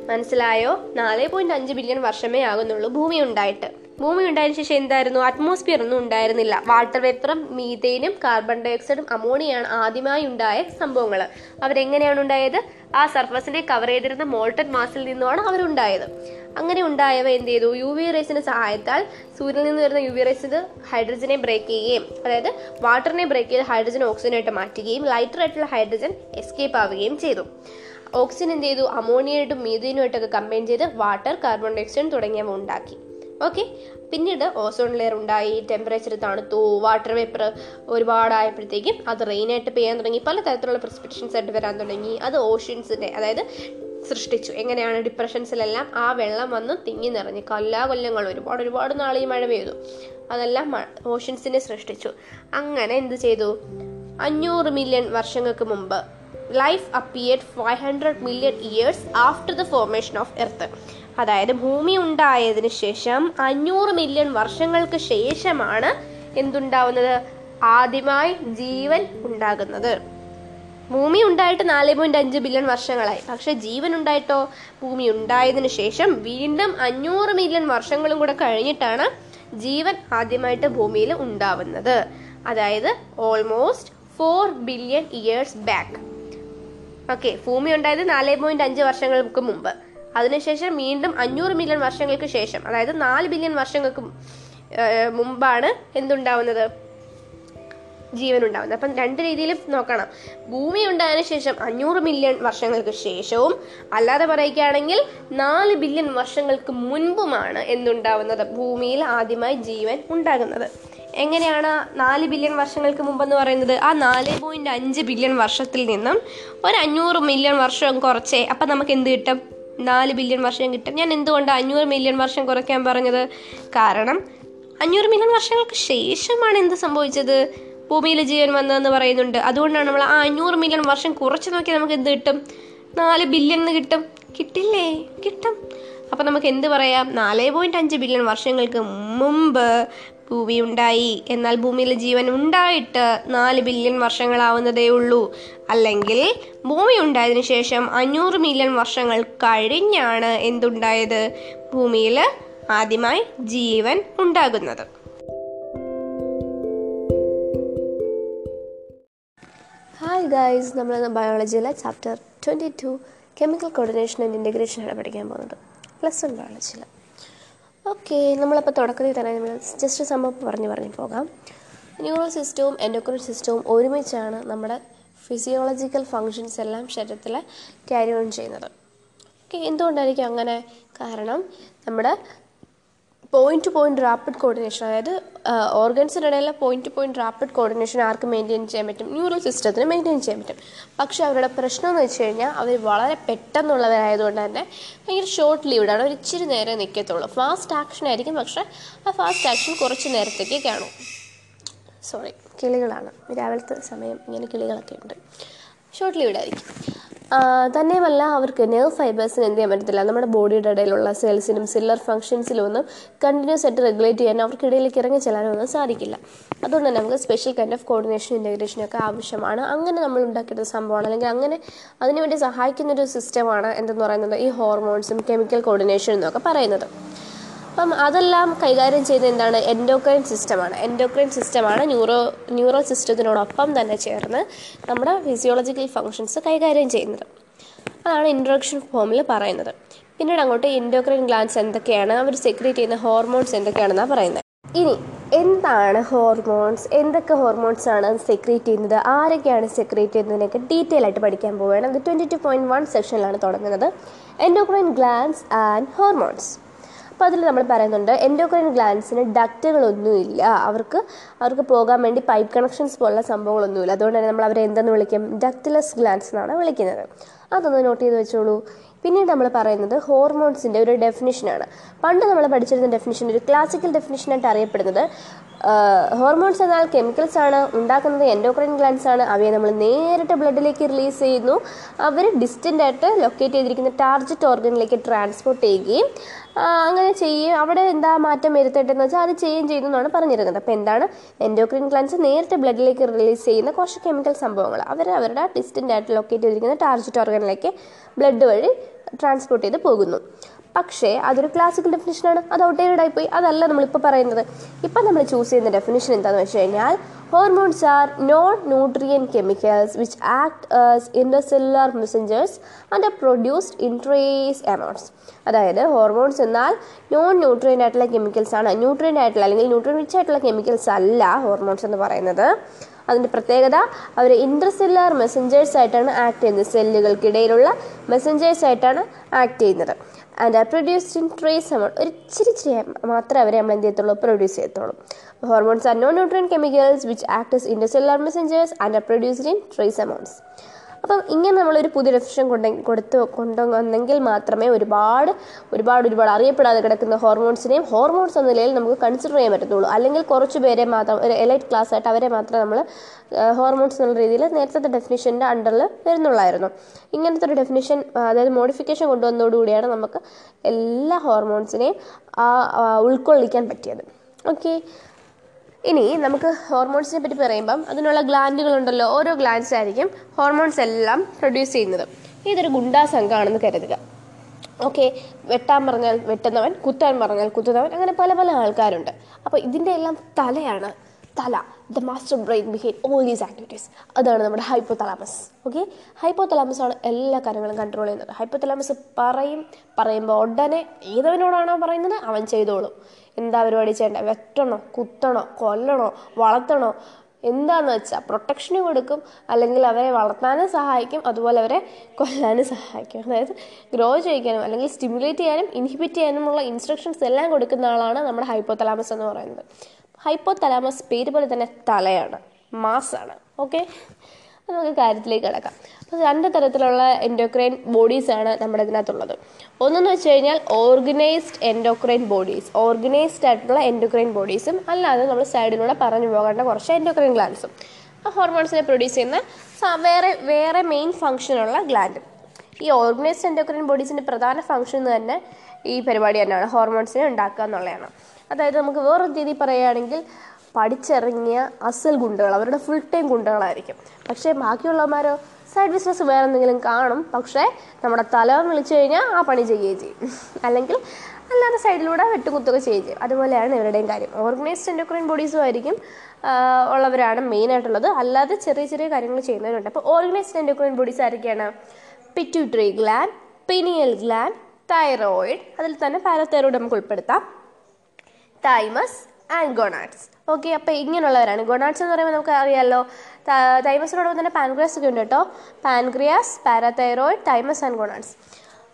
മനസ്സിലായോ? നാല് പോയിന്റ് അഞ്ച് ബില്യൺ വർഷമേ ആകുന്നുള്ളൂ ഭൂമി ഉണ്ടായിട്ട് ഭൂമി ഉണ്ടായതിനു ശേഷം എന്തായിരുന്നു? അറ്റ്മോസ്ഫിയർ ഒന്നും ഉണ്ടായിരുന്നില്ല. വാട്ടർ വേപ്പറും മീതേനും കാർബൺ ഡയോക്സൈഡും അമോണിയാണ് ആദ്യമായി ഉണ്ടായ സംഭവങ്ങൾ അവരെങ്ങനെയാണ് ഉണ്ടായത്? ആ സർഫസിനെ കവർ ചെയ്തിരുന്ന മോൾട്ടൺ മാസിൽ നിന്നുമാണ് അവരുണ്ടായത് അങ്ങനെ ഉണ്ടായവ എന്ത് ചെയ്തു? യു വി റേസിന്റെ സഹായത്താൽ സൂര്യനിൽ നിന്ന് വരുന്ന യു വി റേസ് ഹൈഡ്രജനെ ബ്രേക്ക് ചെയ്യുകയും അതായത് വാട്ടറിനെ ബ്രേക്ക് ചെയ്ത് ഹൈഡ്രജൻ ഓക്സിജനായിട്ട് മാറ്റുകയും ലൈറ്റർ ആയിട്ടുള്ള ഹൈഡ്രജൻ എസ്കേപ്പ് ആവുകയും ചെയ്തു. ഓക്സിജൻ എന്ത് ചെയ്തു? അമോണിയയായിട്ടും മീതിനുമായിട്ടൊക്കെ കമ്പൈൻ ചെയ്ത് വാട്ടർ കാർബൺ ഡയോക്സൈഡ് തുടങ്ങിയവ ഉണ്ടാക്കി. ഓക്കെ പിന്നീട് ഓസോൺ ലെയർ ഉണ്ടായി. ടെമ്പറേച്ചർ തണുത്തു. വാട്ടർ വേപ്പർ ഒരുപാടായപ്പോഴത്തേക്കും അത് റെയിനായിട്ട് പെയ്യാൻ തുടങ്ങി. പല തരത്തിലുള്ള പ്രിസിപ്പിറ്റേഷൻസ് ആയിട്ട് വരാൻ തുടങ്ങി. അത് ഓഷ്യൻസിന്റെ അതായത് സൃഷ്ടിച്ചു. എങ്ങനെയാണ് ഡിപ്രഷൻസിലെല്ലാം ആ വെള്ളം വന്ന് തിങ്ങി നിറഞ്ഞ് കൊല്ലാ കൊല്ലങ്ങൾ ഒരുപാട് ഒരുപാട് നാൾ ഈ മഴ പെയ്തു. അതെല്ലാം ഓഷ്യൻസിനെ സൃഷ്ടിച്ചു. അങ്ങനെ എന്ത് ചെയ്തു? അഞ്ഞൂറ് മില്യൺ വർഷങ്ങൾക്ക് മുമ്പ് life appeared five hundred million years after the formation of earth അതായത് ഭൂമി ഉണ്ടായതിനു ശേഷം അഞ്ഞൂറ് മില്യൺ വർഷങ്ങൾക്ക് ശേഷമാണ് എന്തുണ്ടാവുന്നത്? ആദ്യമായി ജീവൻ ഉണ്ടാകുന്നത്. ഭൂമി ഉണ്ടായിട്ട് നാല് പോയിന്റ് അഞ്ച് ബില്യൺ വർഷങ്ങളായി. പക്ഷെ ജീവൻ ഉണ്ടായിട്ടോ? ഭൂമി ഉണ്ടായതിനു ശേഷം വീണ്ടും അഞ്ഞൂറ് മില്യൺ വർഷങ്ങളും കൂടെ കഴിഞ്ഞിട്ടാണ് ജീവൻ ആദ്യമായിട്ട് ഭൂമിയിൽ ഉണ്ടാവുന്നത്. അതായത് almost four billion years back okay ഭൂമി ഉണ്ടായത് നാല് പോയിന്റ് അഞ്ച് വർഷങ്ങൾക്ക് മുമ്പ്. അതിനുശേഷം വീണ്ടും അഞ്ഞൂറ് മില്യൺ വർഷങ്ങൾക്ക് ശേഷം അതായത് നാല് ബില്യൺ വർഷങ്ങൾക്ക് മുമ്പാണ് എന്തുണ്ടാവുന്നത്? ജീവൻ ഉണ്ടാവുന്നത് അപ്പം രണ്ട് രീതിയിലും നോക്കണം. ഭൂമി ഉണ്ടായതിനു ശേഷം അഞ്ഞൂറ് മില്യൺ വർഷങ്ങൾക്ക് ശേഷവും അല്ലാതെ പറയുകയാണെങ്കിൽ നാല് ബില്യൺ വർഷങ്ങൾക്ക് മുൻപുമാണ് എന്തുണ്ടാവുന്നത്? ഭൂമിയിൽ ആദ്യമായി ജീവൻ ഉണ്ടാകുന്നത്. എങ്ങനെയാണ് നാല് ബില്യൺ വർഷങ്ങൾക്ക് മുമ്പെന്ന് പറയുന്നത്? ആ നാല് പോയിന്റ് അഞ്ച് ബില്യൺ വർഷത്തിൽ നിന്നും ഒരു അഞ്ഞൂറ് മില്യൺ വർഷം കുറച്ചേ അപ്പം നമുക്ക് എന്ത് കിട്ടും? നാല് ബില്യൺ വർഷം കിട്ടും. ഞാൻ എന്തുകൊണ്ട് അഞ്ഞൂറ് മില്യൺ വർഷം കുറയ്ക്കാൻ പറഞ്ഞത്? കാരണം അഞ്ഞൂറ് മില്യൺ വർഷങ്ങൾക്ക് ശേഷമാണ് എന്ത് സംഭവിച്ചത്? ഭൂമിയിൽ ജീവൻ വന്നതെന്ന് പറയുന്നുണ്ട്. അതുകൊണ്ടാണ് നമ്മൾ ആ അഞ്ഞൂറ് മില്യൺ വർഷം കുറച്ച് നോക്കിയാൽ നമുക്ക് എന്ത് കിട്ടും? നാല് ബില്യൺ കിട്ടും. കിട്ടില്ലേ? കിട്ടും. അപ്പം നമുക്ക് എന്ത് പറയാം? നാല് പോയിന്റ് അഞ്ച് ബില്യൺ വർഷങ്ങൾക്ക് മുമ്പ് ഭൂമി ഉണ്ടായി എന്നാൽ ഭൂമിയിൽ ജീവൻ ഉണ്ടായിട്ട് നാല് ബില്യൺ വർഷങ്ങളാവുന്നതേ ഉള്ളൂ. അല്ലെങ്കിൽ ഭൂമി ഉണ്ടായതിനു ശേഷം അഞ്ഞൂറ് മില്യൺ വർഷങ്ങൾ കഴിഞ്ഞാണ് എന്തുണ്ടായത്? ഭൂമിയിൽ ആദ്യമായി ജീവൻ ഉണ്ടാകുന്നത്. ഹായ് ഗായ്സ് നമ്മൾ ബയോളജിയിലെ chapter twenty two chemical coordination and ഇന്റഗ്രേഷനാണ് പഠിക്കാൻ പോകുന്നത്. പ്ലസ് വൺ ബയോളജിയിൽ ഓക്കെ നമ്മളപ്പോൾ തുടക്കത്തിൽ തന്നെ നമ്മൾ ജസ്റ്റ് സംഭവം പറഞ്ഞു പറഞ്ഞു പോകാം. ന്യൂറോ സിസ്റ്റവും എൻഡോക്രൈൻ സിസ്റ്റവും ഒരുമിച്ചാണ് നമ്മുടെ ഫിസിയോളജിക്കൽ ഫങ്ഷൻസ് എല്ലാം ശരീരത്തിൽ ക്യാരി ഓൺ ചെയ്യുന്നത്. ഓക്കെ എന്തുകൊണ്ടായിരിക്കും അങ്ങനെ കാരണം? നമ്മുടെ point to point rapid coordination അതായത് ഓർഗൻസിന്റെ ഇടയിലെ point to point rapid coordination arc maintain ചെയ്യാൻ പറ്റും? ന്യൂറൽ സിസ്റ്റത്തിന് മെയിന്റെയിൻ ചെയ്യാൻ പറ്റും. പക്ഷേ അവരുടെ പ്രശ്നം എന്ന് വെച്ച് കഴിഞ്ഞാൽ അവർ വളരെ പെട്ടെന്നുള്ളവരായതുകൊണ്ട് തന്നെ ഭയങ്കര ഷോർട്ട് ലീവ്ഡാണ് അവർ ഇച്ചിരി നേരം നിൽക്കത്തുള്ളൂ ഫാസ്റ്റ് ആക്ഷൻ ആയിരിക്കും. പക്ഷേ ആ ഫാസ്റ്റ് ആക്ഷൻ കുറച്ച് നേരത്തേക്ക് കാണും. സോറി കിളികളാണ്. രാവിലത്തെ സമയം ഇങ്ങനെ കിളികളൊക്കെ ഉണ്ട്. ഷോർട്ട് ലീവ്ഡ് ആയിരിക്കും. തന്നെയുമല്ല അവർക്ക് നെർവ് ഫൈബേഴ്സിന് എന്ത് ചെയ്യാൻ പറ്റത്തില്ല. നമ്മുടെ ബോഡിയുടെ ഇടയിലുള്ള സെൽസിനും സില്ലർ ഫംഗ്ഷൻസിലും ഒന്നും കണ്ടിന്യൂസ് ആയിട്ട് റെഗുലേറ്റ് ചെയ്യാൻ അവർക്കിടയിലേക്ക് ഇറങ്ങി ചെല്ലാനും ഒന്നും സാധിക്കില്ല. അതുകൊണ്ട് തന്നെ നമുക്ക് special kind of coordination integration ഒക്കെ ആവശ്യമാണ്. അങ്ങനെ നമ്മൾ ഉണ്ടാക്കിയിട്ട് സംഭവമാണ്. അല്ലെങ്കിൽ അങ്ങനെ അതിനുവേണ്ടി സഹായിക്കുന്ന ഒരു സിസ്റ്റമാണ് എന്തെന്ന് പറയുന്നത് ഈ ഹോർമോൺസും കെമിക്കൽ കോർഡിനേഷൻ എന്നൊക്കെ പറയുന്നത്. അപ്പം അതെല്ലാം കൈകാര്യം ചെയ്യുന്ന എന്താണ്? എൻഡോക്രൈൻ സിസ്റ്റമാണ് എൻഡോക്രൈൻ സിസ്റ്റമാണ് ന്യൂറോ ന്യൂറോ സിസ്റ്റത്തിനോടൊപ്പം തന്നെ ചേർന്ന് നമ്മുടെ ഫിസിയോളജിക്കൽ ഫങ്ഷൻസ് കൈകാര്യം ചെയ്യുന്നത്. അതാണ് ഇൻട്രൊഡക്ഷൻ ഫോമിൽ പറയുന്നത്. പിന്നീട് അങ്ങോട്ട് ഇൻഡോക്രൈൻ ഗ്ലാൻസ് എന്തൊക്കെയാണ്? അവർ സെക്രീറ്റ് ചെയ്യുന്ന ഹോർമോൺസ് എന്തൊക്കെയാണെന്നാണ് പറയുന്നത്. ഇനി എന്താണ് ഹോർമോൺസ് എന്തൊക്കെ ഹോർമോൺസ് ആണ് സെക്രീറ്റ് ചെയ്യുന്നത്? ആരൊക്കെയാണ് സെക്രീറ്റ് ചെയ്യുന്നതിനൊക്കെ ഡീറ്റെയിൽ ആയിട്ട് പഠിക്കാൻ പോവുകയാണ്. അത് ട്വന്റി ടു പോയിന്റ് വൺ സെക്ഷനിലാണ് തുടങ്ങുന്നത്. എൻഡോക്രൈൻ ഗ്ലാൻസ് ആൻഡ് ഹോർമോൺസ് അപ്പോൾ അതിൽ നമ്മൾ പറയുന്നുണ്ട് എൻഡോക്രൈൻ ഗ്ലാൻസിന് ഡക്റ്റുകളൊന്നുമില്ല അവർക്ക് അവർക്ക് പോകാൻ വേണ്ടി പൈപ്പ് കണക്ഷൻസ് പോലുള്ള സംഭവങ്ങളൊന്നുമില്ല. അതുകൊണ്ട് തന്നെ നമ്മൾ അവരെ എന്തെന്ന് വിളിക്കും? ഡക്റ്റ്ലെസ് ഗ്ലാൻസ് എന്നാണ് വിളിക്കുന്നത്. അതൊന്ന് നോട്ട് ചെയ്ത് വെച്ചോളൂ. പിന്നീട് നമ്മൾ പറയുന്നത് ഹോർമോൺസിന്റെ ഒരു ഡെഫിനിഷനാണ് പണ്ട് നമ്മൾ പഠിച്ചിരുന്ന ഡെഫിനിഷൻ ഒരു ക്ലാസിക്കൽ ഡെഫിനിഷനായിട്ട് അറിയപ്പെടുന്നത് ഹോർമോൺസ് എന്നാൽ കെമിക്കൽസ് ആണ് ഉണ്ടാക്കുന്നത് എൻഡോക്രൈൻ ഗ്ലാൻസ് ആണ്. അവയെ നമ്മൾ നേരിട്ട് ബ്ലഡിലേക്ക് റിലീസ് ചെയ്യുന്നു. അവർ ഡിസ്റ്റന്റ് ആയിട്ട് ലൊക്കേറ്റ് ചെയ്തിരിക്കുന്ന ടാർജറ്റ് ഓർഗനിലേക്ക് ട്രാൻസ്പോർട്ട് ചെയ്യുകയും അങ്ങനെ ചെയ്യുകയും അവിടെ എന്താ മാറ്റം വരുത്തട്ടെന്ന് വെച്ചാൽ അത് ചെയ്യുകയും ചെയ്യുന്നു എന്നാണ് പറഞ്ഞിരുന്നത്. അപ്പോൾ എന്താണ്? എൻഡോക്രൈൻ ഗ്ലാൻസ് നേരിട്ട് ബ്ലഡിലേക്ക് റിലീസ് ചെയ്യുന്ന കുറച്ച് കെമിക്കൽ സംഭവങ്ങൾ. അവർ അവരുടെ ഡിസ്റ്റന്റ് ആയിട്ട് ലൊക്കേറ്റ് ചെയ്തിരിക്കുന്ന ടാർജറ്റ് ഓർഗനിലേക്ക് ബ്ലഡ് വഴി ട്രാൻസ്പോർട്ട് ചെയ്ത് പോകുന്നു. പക്ഷേ അതൊരു ക്ലാസിക്കൽ ഡെഫിനിഷനാണ് അത് ഔട്ട്ഡേറ്റഡ് ആയിപ്പോയി. അതല്ല നമ്മളിപ്പോൾ പറയുന്നത്. ഇപ്പം നമ്മൾ ചൂസ് ചെയ്യുന്ന ഡെഫിനിഷൻ എന്താണെന്ന് വെച്ച് കഴിഞ്ഞാൽ hormones are non nutrient chemicals which act as intercellular messengers and a produced in trace amounts അതായത് ഹോർമോൺസ് എന്നാൽ നോൺ ന്യൂട്രിയന്റ് ആയിട്ടുള്ള കെമിക്കൽസ് ആണ്. ന്യൂട്രിയന്റ് ആയിട്ടുള്ള അല്ലെങ്കിൽ ന്യൂട്രിയൻ റിച്ച് ആയിട്ടുള്ള കെമിക്കൽസ് അല്ല ഹോർമോൺസ് എന്ന് പറയുന്നത്. അതിന്റെ പ്രത്യേകത അവർ ഇൻട്രസെല്ലുലാർ മെസ്സഞ്ചേഴ്സ് ആയിട്ടാണ് ആക്ട് ചെയ്യുന്നത്. സെല്ലുകൾക്കിടയിലുള്ള മെസ്സഞ്ചേഴ്സ് ആയിട്ടാണ് ആക്ട് ചെയ്യുന്നത്. ആൻഡ് ആ പ്രൊഡ്യൂസ്ഡ് ഇൻ ട്രേസ് എമൗണ്ട് ഒരു ഇച്ചിരി ഇച്ചിരി മാത്രമേ അവരെ നമ്മൾ എന്ത് ചെയ്യത്തുള്ളൂ പ്രൊഡ്യൂസ് ചെയ്യത്തുള്ളൂ. Hormones are non nutrient chemicals which act as intercellular messengers and are produced in trace amounts അപ്പം ഇങ്ങനെ നമ്മളൊരു പുതിയ ഡെഫിഷൻ കൊണ്ട് കൊടുത്ത് കൊണ്ടുവന്നെങ്കിൽ മാത്രമേ ഒരുപാട് ഒരുപാട് ഒരുപാട് അറിയപ്പെടാതെ കിടക്കുന്ന ഹോർമോൺസിനെയും ഹോർമോൺസ് എന്ന നിലയിൽ നമുക്ക് കൺസിഡർ ചെയ്യാൻ പറ്റത്തുള്ളൂ. അല്ലെങ്കിൽ കുറച്ച് പേരെ മാത്രം ഒരു എലൈറ്റ് ക്ലാസ് ആയിട്ട് അവരെ മാത്രം നമ്മൾ ഹോർമോൺസ് എന്നുള്ള രീതിയിൽ നേരത്തെ ഡെഫിനിഷന്റെ അണ്ടറിൽ വരുന്നുള്ളായിരുന്നു. ഇങ്ങനത്തെ ഒരു ഡെഫിനിഷൻ അതായത് മോഡിഫിക്കേഷൻ കൊണ്ടുവന്നതോടുകൂടിയാണ് നമുക്ക് എല്ലാ ഹോർമോൺസിനെയും ഉൾക്കൊള്ളിക്കാൻ പറ്റിയത്. ഓക്കെ ഇനി നമുക്ക് ഹോർമോൺസിനെ പറ്റി പറയുമ്പം അതിനുള്ള ഗ്ലാൻഡുകളുണ്ടല്ലോ ഓരോ ഗ്ലാൻഡ്സ് ആയിരിക്കും ഹോർമോൺസ് എല്ലാം പ്രൊഡ്യൂസ് ചെയ്യുന്നത്. ഇതൊരു ഗുണ്ടാ സംഘമാണെന്ന് കരുതുക. ഓക്കെ വെട്ടാൻ പറഞ്ഞാൽ വെട്ടുന്നവൻ കുത്താൻ പറഞ്ഞാൽ കുത്തുന്നവൻ അങ്ങനെ പല പല ആൾക്കാരുണ്ട്. അപ്പോൾ ഇതിന്റെ എല്ലാം തലയാണ് തല. The master brain behave all these activities അതാണ് നമ്മുടെ hypothalamus okay hypothalamus ആണ് എല്ലാ കാര്യങ്ങളും കൺട്രോൾ ചെയ്യുന്നത്. ഹൈപ്പോ തലാമസ് പറയും പറയുമ്പോൾ ഉടനെ ഏതവനോടാണോ പറയുന്നത്? അവൻ ചെയ്തോളും. എന്താ പരിപാടി ചെയ്യേണ്ടത് വെട്ടണോ? കുത്തണോ? കൊല്ലണോ? വളർത്തണോ? എന്താന്ന് വെച്ചാൽ പ്രൊട്ടക്ഷന് കൊടുക്കും അല്ലെങ്കിൽ അവരെ വളർത്താനും സഹായിക്കും അതുപോലെ അവരെ കൊല്ലാനും സഹായിക്കും. അതായത് ഗ്രോ ചെയ്യിക്കാനും അല്ലെങ്കിൽ സ്റ്റിമുലേറ്റ് ചെയ്യാനും ഇൻഹിബിറ്റ് ചെയ്യാനുമുള്ള ഇൻസ്ട്രക്ഷൻസ് എല്ലാം കൊടുക്കുന്ന ആളാണ് നമ്മുടെ ഹൈപ്പോ തലാമസ് എന്ന് പറയുന്നത്. ഹൈപ്പോ തലാമസ് പേര് പോലെ തന്നെ തലയാണ് മാസാണ്. ഓക്കെ നമുക്ക് കാര്യത്തിലേക്ക് കിടക്കാം. അപ്പോൾ രണ്ട് തരത്തിലുള്ള എൻഡോക്രൈൻ ബോഡീസാണ് നമ്മുടെ ഇതിനകത്തുള്ളത്. ഒന്നെന്ന് വെച്ച് കഴിഞ്ഞാൽ ഓർഗനൈസ്ഡ് എൻഡോക്രൈൻ ബോഡീസ് ഓർഗനൈസ്ഡ് ആയിട്ടുള്ള എൻഡോക്രൈൻ ബോഡീസും അല്ലാതെ നമ്മൾ സൈഡിലൂടെ പറഞ്ഞു പോകേണ്ട കുറച്ച് എൻഡോക്രൈൻ ഗ്ലാൻസും ഹോർമോൺസിനെ പ്രൊഡ്യൂസ് ചെയ്യുന്ന വേറെ വേറെ മെയിൻ ഫങ്ഷനുള്ള ഗ്ലാൻഡ് ഈ ഓർഗനൈസ്ഡ് എൻഡോക്രൈൻ ബോഡീസിന്റെ പ്രധാന ഫങ്ഷൻ തന്നെ ഈ പരിപാടി തന്നെയാണ്. ഹോർമോൺസിനെ ഉണ്ടാക്കുക എന്നുള്ളതാണ്. അതായത് നമുക്ക് വേറൊരു രീതി പറയുകയാണെങ്കിൽ പഠിച്ചിറങ്ങിയ അസൽ ഗുണ്ടകൾ അവരുടെ ഫുൾ ടൈം ഗുണ്ടകളായിരിക്കും. പക്ഷേ ബാക്കിയുള്ളവന്മാരോ സൈഡ് ബിസിനസ് വേറെ എന്തെങ്കിലും കാണും പക്ഷേ നമ്മുടെ തലവൻ വിളിച്ചു കഴിഞ്ഞാൽ ആ പണി ചെയ്യുകയും ചെയ്യും. അല്ലെങ്കിൽ അല്ലാതെ സൈഡിലൂടെ വെട്ടുകുത്തൊക്കെ ചെയ്യുകയും ചെയ്യും. അതുപോലെയാണ് ഇവരുടെയും കാര്യം. ഓർഗനൈസ്ഡ് എൻഡോക്രൈൻ ബോഡീസും ആയിരിക്കും ഉള്ളവരാണ് മെയിനായിട്ടുള്ളത് അല്ലാതെ ചെറിയ ചെറിയ കാര്യങ്ങൾ ചെയ്യുന്നവരുണ്ട്. അപ്പോൾ ഓർഗനൈസ്ഡ് എൻഡോക്രൈൻ ബോഡീസ് ആരൊക്കെയാണ്? Pituitary gland pineal gland thyroid അതിൽ തന്നെ പാരത്തൈറോയിഡ് നമുക്ക് ഉൾപ്പെടുത്താം. തൈമസ് ആൻഡ് ഗൊണാഡ്സ് ഓക്കെ അപ്പോൾ ഇങ്ങനെയുള്ളവരാണ്. ഗൊണാഡ്സ് എന്ന് പറയുമ്പോൾ നമുക്ക് അറിയാമല്ലോ തൈമസിനോടൊപ്പം തന്നെ പാൻക്രിയാസ് ഒക്കെ ഉണ്ട് കേട്ടോ. Pancreas parathyroid thymus and gonads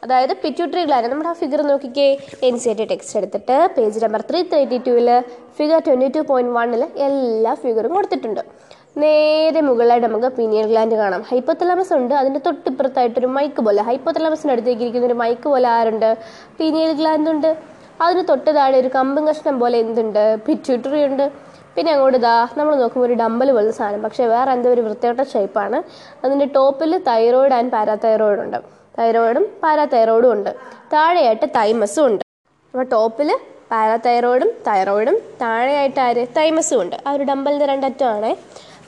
അതായത് പിറ്റ്യൂട്ടറി ഗ്ലാൻഡ് നമ്മുടെ ആ ഫിഗർ നോക്കിക്കേ. എൻ സി ടി ടെക്സ്റ്റ് എടുത്തിട്ട് പേജ് നമ്പർ ത്രീ തേർട്ടി ടൂവിൽ ഫിഗർ ട്വന്റി ടു പോയിന്റ് വണ്ണിൽ എല്ലാ ഫിഗറും കൊടുത്തിട്ടുണ്ട്. നേരെ മുകളിലായിട്ട് നമുക്ക് പീനിയൽ ഗ്ലാൻഡ് കാണാം. ഹൈപ്പോത്തലാമസ് ഉണ്ട്. അതിന്റെ തൊട്ടിപ്പുറത്തായിട്ടൊരു മൈക്ക് പോലെ. ഹൈപ്പോത്തലാമസിന്റെ അടുത്തേക്ക് ഇരിക്കുന്ന ഒരു മൈക്ക് പോലെ ആരുണ്ട്? പീനിയൽ ഗ്ലാൻഡ് ഉണ്ട്. അതിന് തൊട്ട് താഴെ ഒരു കമ്പും കഷ്ണം പോലെ എന്തുണ്ട്? പിറ്റ്യൂട്ടറി ഉണ്ട്. പിന്നെ അങ്ങോട്ട് ഇതാ നമ്മൾ നോക്കുമ്പോൾ ഒരു ഡമ്പൽ പോലത്തെ സാധനം. പക്ഷേ വേറെ എന്തോ ഒരു വൃത്തിയോട്ട ഷേപ്പാണ് അതിന്റെ ടോപ്പിൽ തൈറോയിഡ് ആൻഡ് പാരാതൈറോയിഡ് ഉണ്ട്. തൈറോയിഡും പാരാതൈറോയിഡും ഉണ്ട്. താഴെയായിട്ട് തൈമസും ഉണ്ട്. അപ്പോൾ ടോപ്പിൽ പാരാതൈറോയിഡും തൈറോയിഡും താഴെയായിട്ട് ആര്? തൈമസും ഉണ്ട്. ആ ഒരു ഡമ്പലിന്റെ രണ്ടറ്റമാണേ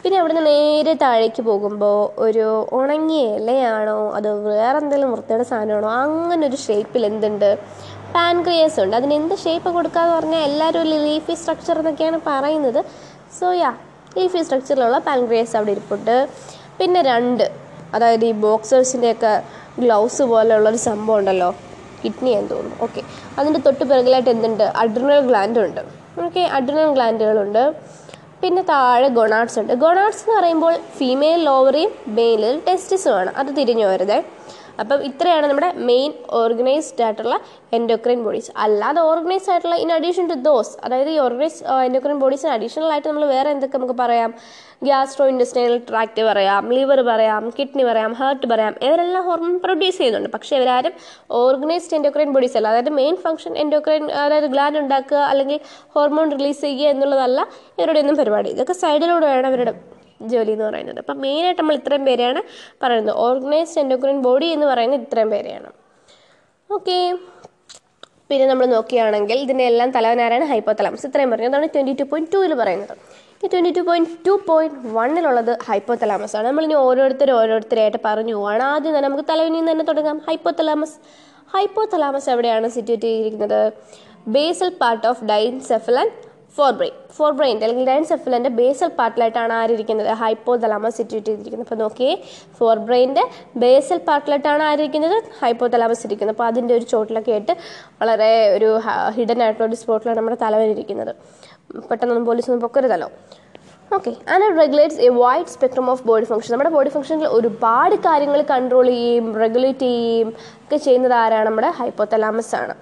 പിന്നെ അവിടുന്ന് നേരെ താഴേക്ക് പോകുമ്പോൾ ഒരു ഉണങ്ങിയ ഇലയാണോ? അതോ വേറെ എന്തെങ്കിലും വൃത്തിയുടെ സാധനമാണോ? അങ്ങനെ ഒരു ഷേപ്പിൽ എന്തുണ്ട്? പാൻക്രിയസ് ഉണ്ട്. അതിന് എന്ത് ഷേപ്പ് കൊടുക്കാന്ന് പറഞ്ഞാൽ എല്ലാവരും ഒരു ലീഫി സ്ട്രക്ചർ എന്നൊക്കെയാണ് പറയുന്നത്. സോ യാ ലീഫി സ്ട്രക്ചറിലുള്ള പാൻക്രിയസ് അവിടെ ഇരിപ്പുണ്ട്. പിന്നെ രണ്ട്. അതായത് ഈ ബോക്സേഴ്സിന്റെയൊക്കെ ഗ്ലൗസ് പോലെയുള്ളൊരു സംഭവം ഉണ്ടല്ലോ. കിഡ്നി എന്ന് തോന്നുന്നു. ഓക്കെ അതിന്റെ തൊട്ട് പിറകിലായിട്ട് എന്തുണ്ട്? അഡ്രിനൽ ഗ്ലാൻഡ് ഉണ്ട്. ഓക്കെ അഡ്രിനൽ ഗ്ലാൻഡുകളുണ്ട് പിന്നെ താഴെ ഗൊണാട്സ് ഉണ്ട്. ഗൊണാട്സ് എന്ന് പറയുമ്പോൾ ഫീമെയിൽ ലോവറിയും മെയിലിൽ ടെസ്റ്റിസും ആണ്. അത് തിരിഞ്ഞു വരുതേ അപ്പം ഇത്രയാണ് നമ്മുടെ മെയിൻ ഓർഗനൈസ്ഡ് ആയിട്ടുള്ള എൻഡോക്രൈൻ ബോഡീസ് അല്ലാതെ ഓർഗനൈസ്ഡ് ആയിട്ടുള്ള ഇൻ അഡീഷൻ ടു ദോസ് അതായത് ഈ ഓർഗനൈസ് എൻഡോക്രൈൻ ബോഡീസിന് അഡീഷണൽ ആയിട്ട് നമ്മൾ വേറെ എന്തൊക്കെ നമുക്ക് പറയാം? ഗ്യാസ്ട്രോ ഇൻഡസ്ട്രിയൽ ട്രാക്ട് പറയാം ലിവർ പറയാം കിഡ്നി പറയാം ഹാർട്ട് പറയാം ഇവരെല്ലാം ഹോർമോൺ പ്രൊഡ്യൂസ് ചെയ്യുന്നുണ്ട്. പക്ഷേ ഇവരാരും ഓർഗനൈസ്ഡ് എൻഡോക്രൈൻ ബോഡീസ് അല്ല. അതായത് മെയിൻ ഫംഗ്ഷൻ എൻഡോക്രൈൻ അതായത് ഗ്ലാൻഡ് ഉണ്ടാക്കുക അല്ലെങ്കിൽ ഹോർമോൺ റിലീസ് ചെയ്യുക എന്നുള്ളതല്ല ഇവരുടെ ഒന്നും പരിപാടി. ഇതൊക്കെ സൈഡിലൂടെയാണ് ഇവരുടെ ജോലി എന്ന് പറയുന്നത്. അപ്പം മെയിനായിട്ട് നമ്മൾ ഇത്രയും പേരെയാണ് പറയുന്നത്. ഓർഗനൈസ്ഡ് എൻഡോക്രൈൻ ബോഡി എന്ന് പറയുന്നത് ഇത്രയും പേരെയാണ്. ഓക്കെ പിന്നെ നമ്മൾ നോക്കുകയാണെങ്കിൽ ഇതിന്റെ എല്ലാം തലവനാരാണ്? ഹൈപ്പോതലാമസ് ഇത്രയും പറഞ്ഞു. അതാണ് ട്വന്റി ടു പോയിന്റ് ടൂവിൽ പറയുന്നത്. ഈ twenty two point two point വണ്ണിലുള്ളത് hypothalamus ആണ്. നമ്മളിനി ഓരോരുത്തരും ഓരോരുത്തരായിട്ട് പറഞ്ഞു പോവാണ്. ആദ്യം തന്നെ നമുക്ക് തലവനിൽ നിന്ന് തന്നെ തുടങ്ങാം. ഹൈപ്പോതലാമസ് ഹൈപ്പോതലാമസ് എവിടെയാണ്? സിറ്റുവേറ്റ് ചെയ്തിരിക്കുന്നത്. Basal part of diencephalon forebrain four ബ്രെയിന്റെ അല്ലെങ്കിൽ ഡൈൻസെഫലന്റെ ബേസൽ പാർട്ടിലായിട്ടാണ് ആരിയിരിക്കുന്നത് ഹൈപ്പോതലാമസ് സിറ്റുവേറ്റ് ചെയ്തിരിക്കുന്നത്. അപ്പോൾ നോക്കിയേ ഫോർ ബ്രെയിന്റെ ബേസൽ പാർട്ടിലായിട്ടാണ് ആരിയിരിക്കുന്നത് ഹൈപ്പോതലാമസ് ഇരിക്കുന്നത്. അപ്പോൾ അതിന്റെ ഒരു ചോട്ടിലൊക്കെ ആയിട്ട് വളരെ ഒരു ഹിഡൻ ആയിട്ടുള്ള ഒരു സ്പോട്ടിലാണ് നമ്മുടെ തലവൻ ഇരിക്കുന്നത്. പെട്ടെന്നൊന്നും പോലീസൊന്നും പൊക്കരുതല്ലോ. Okay and regulates a wide spectrum of body function നമ്മുടെ ബോഡി ഫംഗ്ഷനിൽ ഒരുപാട് കാര്യങ്ങൾ കൺട്രോൾ ചെയ്യുകയും റെഗുലേറ്റ് ചെയ്യുകയും ഒക്കെ ചെയ്യുന്നത് ആരാണ്? നമ്മുടെ ഹൈപ്പോതലാമസ് ആണ്.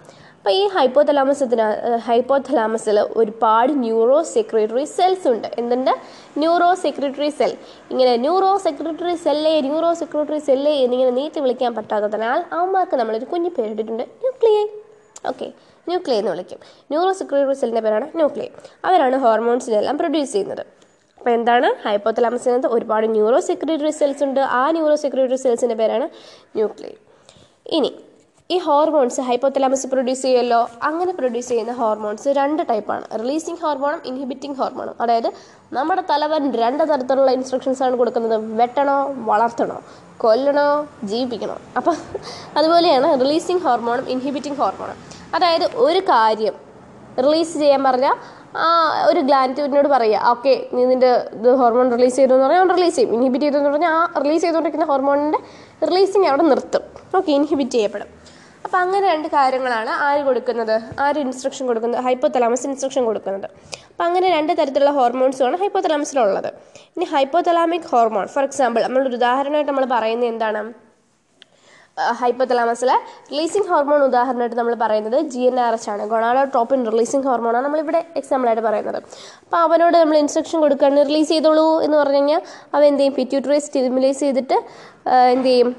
അപ്പോൾ ഈ ഹൈപ്പോതലാമസത്തിന് ഹൈപ്പോതലാമസിൽ ഒരുപാട് ന്യൂറോ സെക്രട്ടറി സെൽസ് ഉണ്ട്. എന്തുണ്ട്? Neurosecretory cell. ഇങ്ങനെ ന്യൂറോ സെക്രട്ടറി സെല്ലേ ന്യൂറോ സെക്രട്ടറി സെല്ലേ എന്നിങ്ങനെ നീട്ടി വിളിക്കാൻ പറ്റാത്തതിനാൽ അവന്മാർക്ക് നമ്മളൊരു കുഞ്ഞു പേരിട്ടിട്ടുണ്ട് ന്യൂക്ലിയ. ഓക്കെ. ന്യൂക്ലിയ എന്ന് വിളിക്കും. ന്യൂറോ സെക്രട്ടറി സെല്ലിന്റെ പേരാണ് ന്യൂക്ലിയ. അവരാണ് ഹോർമോൺസിനെല്ലാം പ്രൊഡ്യൂസ് ചെയ്യുന്നത്. അപ്പോൾ എന്താണ്? ഹൈപ്പോതലാമസിനകത്ത് ഒരുപാട് ന്യൂറോ സെക്രട്ടറി സെൽസ് ഉണ്ട്. ആ ന്യൂറോ സെക്രട്ടറി സെൽസിന്റെ പേരാണ് ന്യൂക്ലിയ. ഇനി ഈ ഹോർമോൺസ് ഹൈപ്പോതലാമസ് പ്രൊഡ്യൂസ് ചെയ്യുമല്ലോ? അങ്ങനെ പ്രൊഡ്യൂസ് ചെയ്യുന്ന ഹോർമോൺസ് രണ്ട് ടൈപ്പാണ് റിലീസിങ് ഹോർമോണും ഇൻഹിബിറ്റിംഗ് ഹോർമോണും അതായത് നമ്മുടെ തലവൻ രണ്ട് തരത്തിലുള്ള ഇൻസ്ട്രക്ഷൻസ് ആണ് കൊടുക്കുന്നത്. വെട്ടണോ വളർത്തണോ കൊല്ലണോ ജീവിപ്പിക്കണോ? അപ്പം അതുപോലെയാണ് റിലീസിങ് ഹോർമോണും ഇൻഹിബിറ്റിംഗ് ഹോർമോണും അതായത് ഒരു കാര്യം റിലീസ് ചെയ്യാൻ പറഞ്ഞാൽ ഒരു ഗ്ലാന്റിനോട് പറയുക ഓക്കെ നീ നിന്റെ ഇത് ഹോർമോൺ റിലീസ് ചെയ്തു എന്ന് പറഞ്ഞാൽ റിലീസ് ചെയ്യും. ഇൻഹിബിറ്റ് ചെയ്തു എന്ന് പറഞ്ഞാൽ ആ റിലീസ് ചെയ്തുകൊണ്ടിരിക്കുന്ന ഹോർമോണിന്റെ റിലീസിങ് അവിടെ നിർത്തും. ഓക്കെ ഇൻഹിബിറ്റ് ചെയ്യപ്പെടും. അപ്പോൾ അങ്ങനെ രണ്ട് കാര്യങ്ങളാണ് ആര് കൊടുക്കുന്നത്? ആര് ഇൻസ്ട്രക്ഷൻ കൊടുക്കുന്നത്? ഹൈപ്പോതലാമസ് ഇൻസ്ട്രക്ഷൻ കൊടുക്കുന്നത്. അപ്പോൾ അങ്ങനെ രണ്ട് തരത്തിലുള്ള ഹോർമോൺസുമാണ് ഹൈപ്പോതലാമസിലുള്ളത് ഇനി ഹൈപ്പോതലാമിക് ഹോർമോൺ ഫോർ എക്സാമ്പിൾ നമ്മളൊരു ഉദാഹരണമായിട്ട് നമ്മൾ പറയുന്നത് എന്താണ്? ഹൈപ്പോതലാമസിലെ റിലീസിംഗ് ഹോർമോൺ ഉദാഹരണമായിട്ട് നമ്മൾ പറയുന്നത് ജി എൻ ആർ എച്ച് ആണ്. ഗൊണാഡോട്രോപ്പിൻ റിലീസിംഗ് ഹോർമോണാണ് നമ്മളിവിടെ എക്സാമ്പിളായിട്ട് പറയുന്നത്. അപ്പോൾ അവനോട് നമ്മൾ ഇൻസ്ട്രക്ഷൻ കൊടുക്കുകയാണ് റിലീസ് ചെയ്തോളൂ എന്ന് പറഞ്ഞു കഴിഞ്ഞാൽ അവൻ എന്ത് ചെയ്യും? പിറ്റ്യൂട്ടറി സ്റ്റിമുലേസ് ചെയ്തിട്ട് എന്ത് ചെയ്യും?